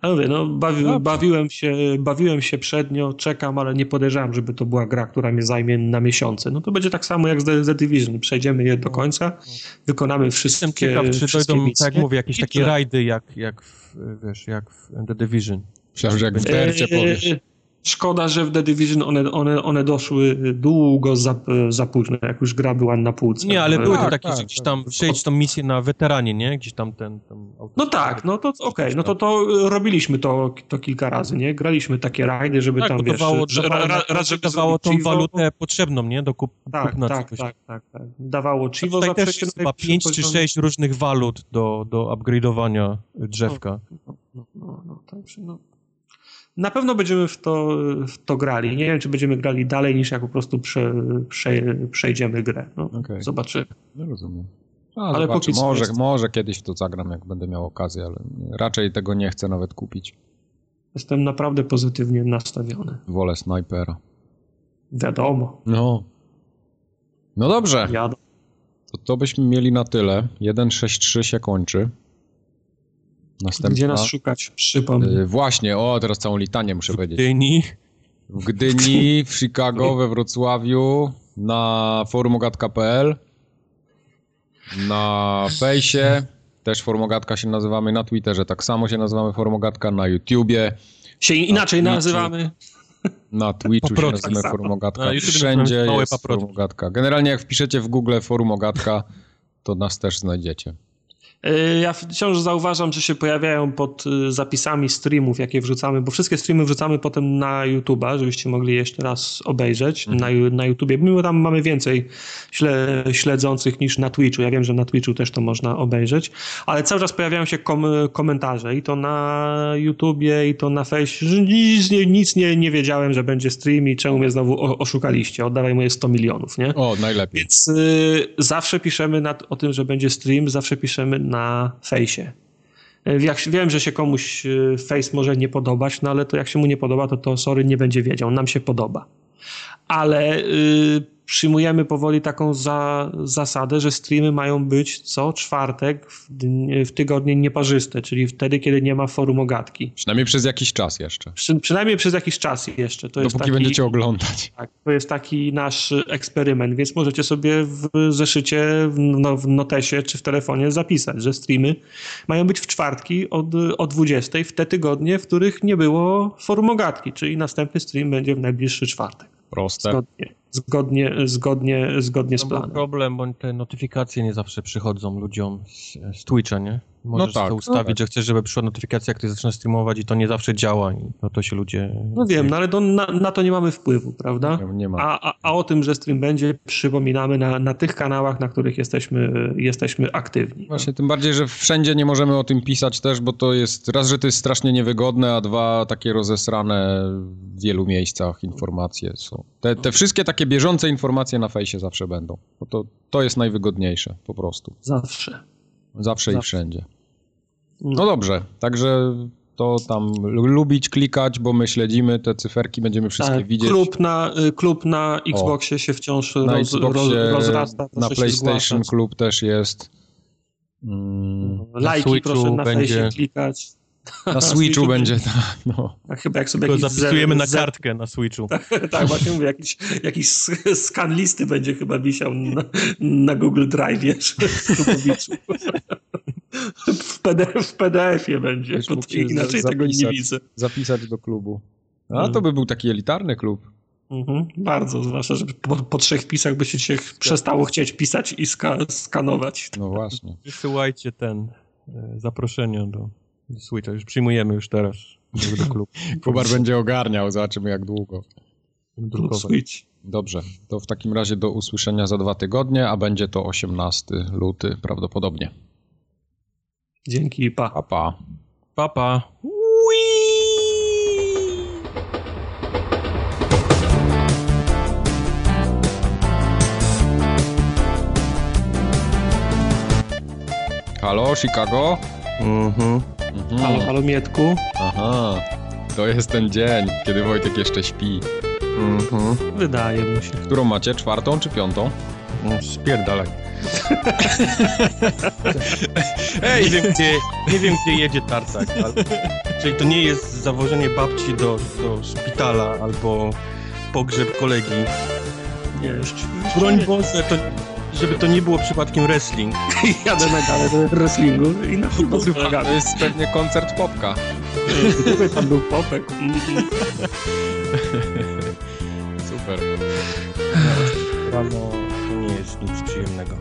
Ale mówię, no, bawi, bawiłem, się, bawiłem się przednio, czekam, ale nie podejrzewam, żeby to była gra, która mnie zajmie na miesiące. No to będzie tak samo jak z The, Division. Przejdziemy je do końca, wykonamy Jestem wszystkie, ciekaw, czy wszystkie dojdą, misje. tak jak mówię, jakieś i takie tyle. rajdy jak, jak, w, wiesz, jak w The Division. Myślałem, że jak w Bercie powiesz. Eee, Szkoda, że w The Division one, one, one doszły długo za, za późno, jak już gra była na półce. Nie, ale były Tak, to takie, tak, że gdzieś tak. tam przejdź tą misję na weteranie, nie? Gdzieś tam ten... ten No tak, no to okej, no to, to robiliśmy to, to kilka razy, nie? Graliśmy takie rajdy, żeby tak, tam, wiesz, dawało, że, dawało, ra- raz, żeby dawało tą chivo, walutę potrzebną, nie? Do kup, Tak, kupna tak, czegoś. tak, tak, tak. Dawało Chivo Tutaj za też chyba najwyższy 5 czy. 6 różnych walut do, do upgrade'owania drzewka. No, no, no, także no. Na pewno będziemy w to, w to grali. Nie wiem, czy będziemy grali dalej, niż jak po prostu prze, prze, przejdziemy grę. No, Okej. Zobaczymy. No, rozumiem. A, Ale co może, jest- może kiedyś w to zagram, jak będę miał okazję, ale raczej tego nie chcę nawet kupić. Jestem naprawdę pozytywnie nastawiony. Wolę snajpera. Wiadomo. No. No dobrze, to, to byśmy mieli na tyle. 1.6.3 się kończy. Następna. Gdzie nas szukać? Przypomnij. Y, Właśnie, o, teraz całą litanię muszę W powiedzieć. Gdyni. W Gdyni, w Chicago, we Wrocławiu, na forumogatka.pl, na fejsie, też forumogatka się nazywamy, na Twitterze tak samo się nazywamy forumogatka, na YouTubie, Się inaczej Twitchu. nazywamy. na Twitchu się nazywamy samo. forumogatka, Na YouTubie wszędzie jest paprotki. forumogatka. Generalnie jak wpiszecie w Google forumogatka, to nas też znajdziecie. E, Ja wciąż zauważam, że się pojawiają pod y, zapisami streamów, jakie wrzucamy, bo wszystkie streamy wrzucamy potem na YouTube'a, żebyście mogli jeszcze raz obejrzeć Mhm. na, na YouTubie. Mimo tam mamy więcej śle, śledzących niż na Twitchu. Ja wiem, że na Twitchu też to można obejrzeć, ale cały czas pojawiają się kom, komentarze i to na YouTubie, i to na Face, nic, nie, nic nie, nie wiedziałem, że będzie stream i czemu mnie znowu oszukaliście. Oddawaj moje 100 milionów, nie? O, najlepiej. Więc y, zawsze piszemy nad, o tym, że będzie stream, zawsze piszemy na fejsie. Y, Jak, wiem, że się komuś face może nie podobać, no ale to jak się mu nie podoba, to to sorry, nie będzie wiedział. Nam się podoba. Ale y, przyjmujemy powoli taką za, zasadę, że streamy mają być co czwartek w, w tygodnie nieparzyste, czyli wtedy, kiedy nie ma forum ogatki. Przynajmniej przez jakiś czas jeszcze. Przy, przynajmniej przez jakiś czas jeszcze. To jest Dopóki taki, będziecie oglądać. tak, to jest taki nasz eksperyment, więc możecie sobie w zeszycie, w, no, w notesie czy w telefonie zapisać, że streamy mają być w czwartki od, o 20 w te tygodnie, w których nie było forum ogatki, czyli następny stream będzie w najbliższy czwartek. Proste. Zgodnie, zgodnie, zgodnie, zgodnie z planem. problem, bo te notyfikacje nie zawsze przychodzą ludziom z, z Twitcha, nie? Możesz tak, to no ustawić, tak. że chcesz, żeby przyszła notyfikacja, jak ty zaczynasz streamować i to nie zawsze działa i no to się ludzie... No wiem, no ale to na, na to nie mamy wpływu, prawda? Nie, nie ma. A, a, a o tym, że stream będzie, przypominamy na, na tych kanałach, na których jesteśmy, jesteśmy aktywni. Właśnie, tym bardziej, że wszędzie nie możemy o tym pisać też, bo to jest raz, że to jest strasznie niewygodne, a dwa, takie rozesrane w wielu miejscach informacje są. Te, te wszystkie takie bieżące informacje na fejsie zawsze będą, bo to, to jest najwygodniejsze po prostu. Zawsze. Zawsze, i Zawsze. wszędzie. No dobrze, także to tam lu- lubić, klikać, bo my śledzimy te cyferki, będziemy wszystkie Tak, widzieć. klub, na, y, klub na Xboxie się wciąż na roz, roz, Xboxie, rozrasta. na PlayStation. Klub też jest. Mm, Lajki Switchu proszę na będzie- fejsie klikać. Na Switchu będzie, tak, no. A chyba jak sobie zapisujemy na kartkę na Switchu. tak, właśnie mówię, jakiś, jakiś skan listy będzie chyba wisiał na, na Google Drive, wiesz, w PDF, w PDF-ie będzie, bo się inaczej za- tego nie zapisać. widzę. zapisać do klubu. A Mm. to by był taki elitarny klub. Mhm, bardzo, zwłaszcza, że po, po trzech wpisach by się cię przestało chcieć pisać i ska, skanować. No właśnie. Wysyłajcie ten e, zaproszenie do Switcha. Już przyjmujemy już teraz do, do klubu. Kubar będzie ogarniał, zobaczymy jak długo. Drukować. Switch. Dobrze, to w takim razie do usłyszenia za dwa tygodnie, a będzie to 18 luty prawdopodobnie. Dzięki, pa. Pa, pa. Papa. Halo, Chicago? Mhm. Mhm. Halo, halo Mietku. Aha, to jest ten dzień, kiedy Wojtek jeszcze śpi. Mhm. Wydaje mu się. Którą macie, czwartą czy piątą? No, spierdalaj. Ej, nie wiem, gdzie, nie wiem, gdzie jedzie tartak. Ale, czyli to nie jest zawożenie babci do, do szpitala albo pogrzeb kolegi. Nie, jeszcze Broń nie. Boże, to, żeby to nie było przypadkiem wrestling. Jadę na galę do wrestlingu i na futbol To jest pewnie koncert Popka. Gdyby tam był popek. Super. Rano to nie jest nic przyjemnego.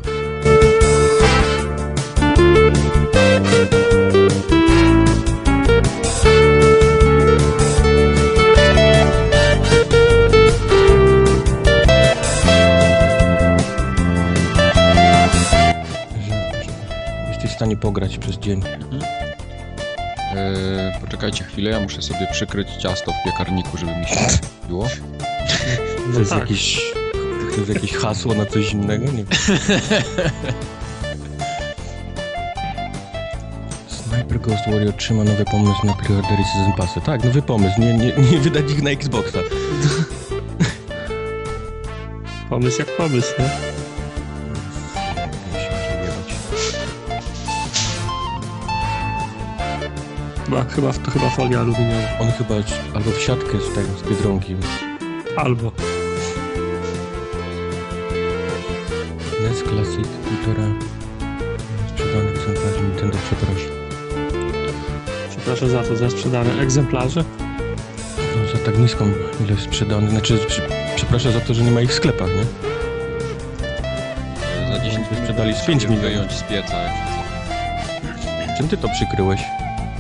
Stanie pograć przez dzień. Yy, poczekajcie chwilę, ja muszę sobie przykryć ciasto w piekarniku, żeby mi się było. To No jest tak. jakieś. To jest jakieś hasło na coś innego? Nie wiem. Sniper Ghost Warrior trzyma nowy pomysł na preordery Season Passy. Tak, nowy pomysł. Nie, nie, nie wydać ich na Xboxa. Pomysł jak pomysł, nie? Chyba, chyba, to chyba folia aluminiowa. On chyba albo w siatkę z tego, z Biedronki. Albo. NES Classic, półtora sprzedanych egzemplarzy Nintendo przeprosi. Przepraszam za to, za sprzedane egzemplarze. No, za tak niską ilość sprzedanych, znaczy przy, przepraszam za to, że nie ma ich w sklepach, nie? Za 10 By sprzedali z 5 milionów. z pieca, Czym ty to przykryłeś?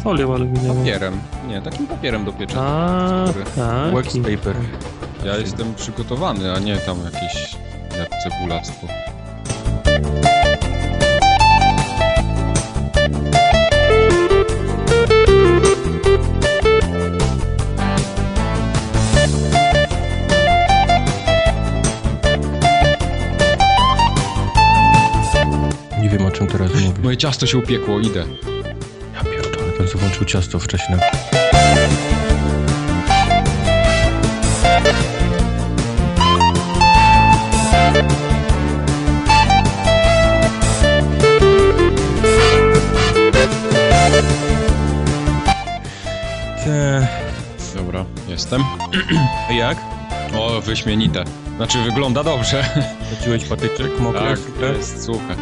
Folią aluminiową. Papierem. Nie, takim papierem do pieczenia. A, tak. Wax paper. Ja jestem przygotowany, a nie tam jakieś net cebulactwo. Nie wiem o czym teraz mówię. Moje ciasto się upiekło, idę. Co włączył ciasto wcześniej. Te... Dobra, jestem. A jak? O, wyśmienite. Znaczy, wygląda dobrze. Zaciłeś patyczek mokry? Tak, jest, słuchaj.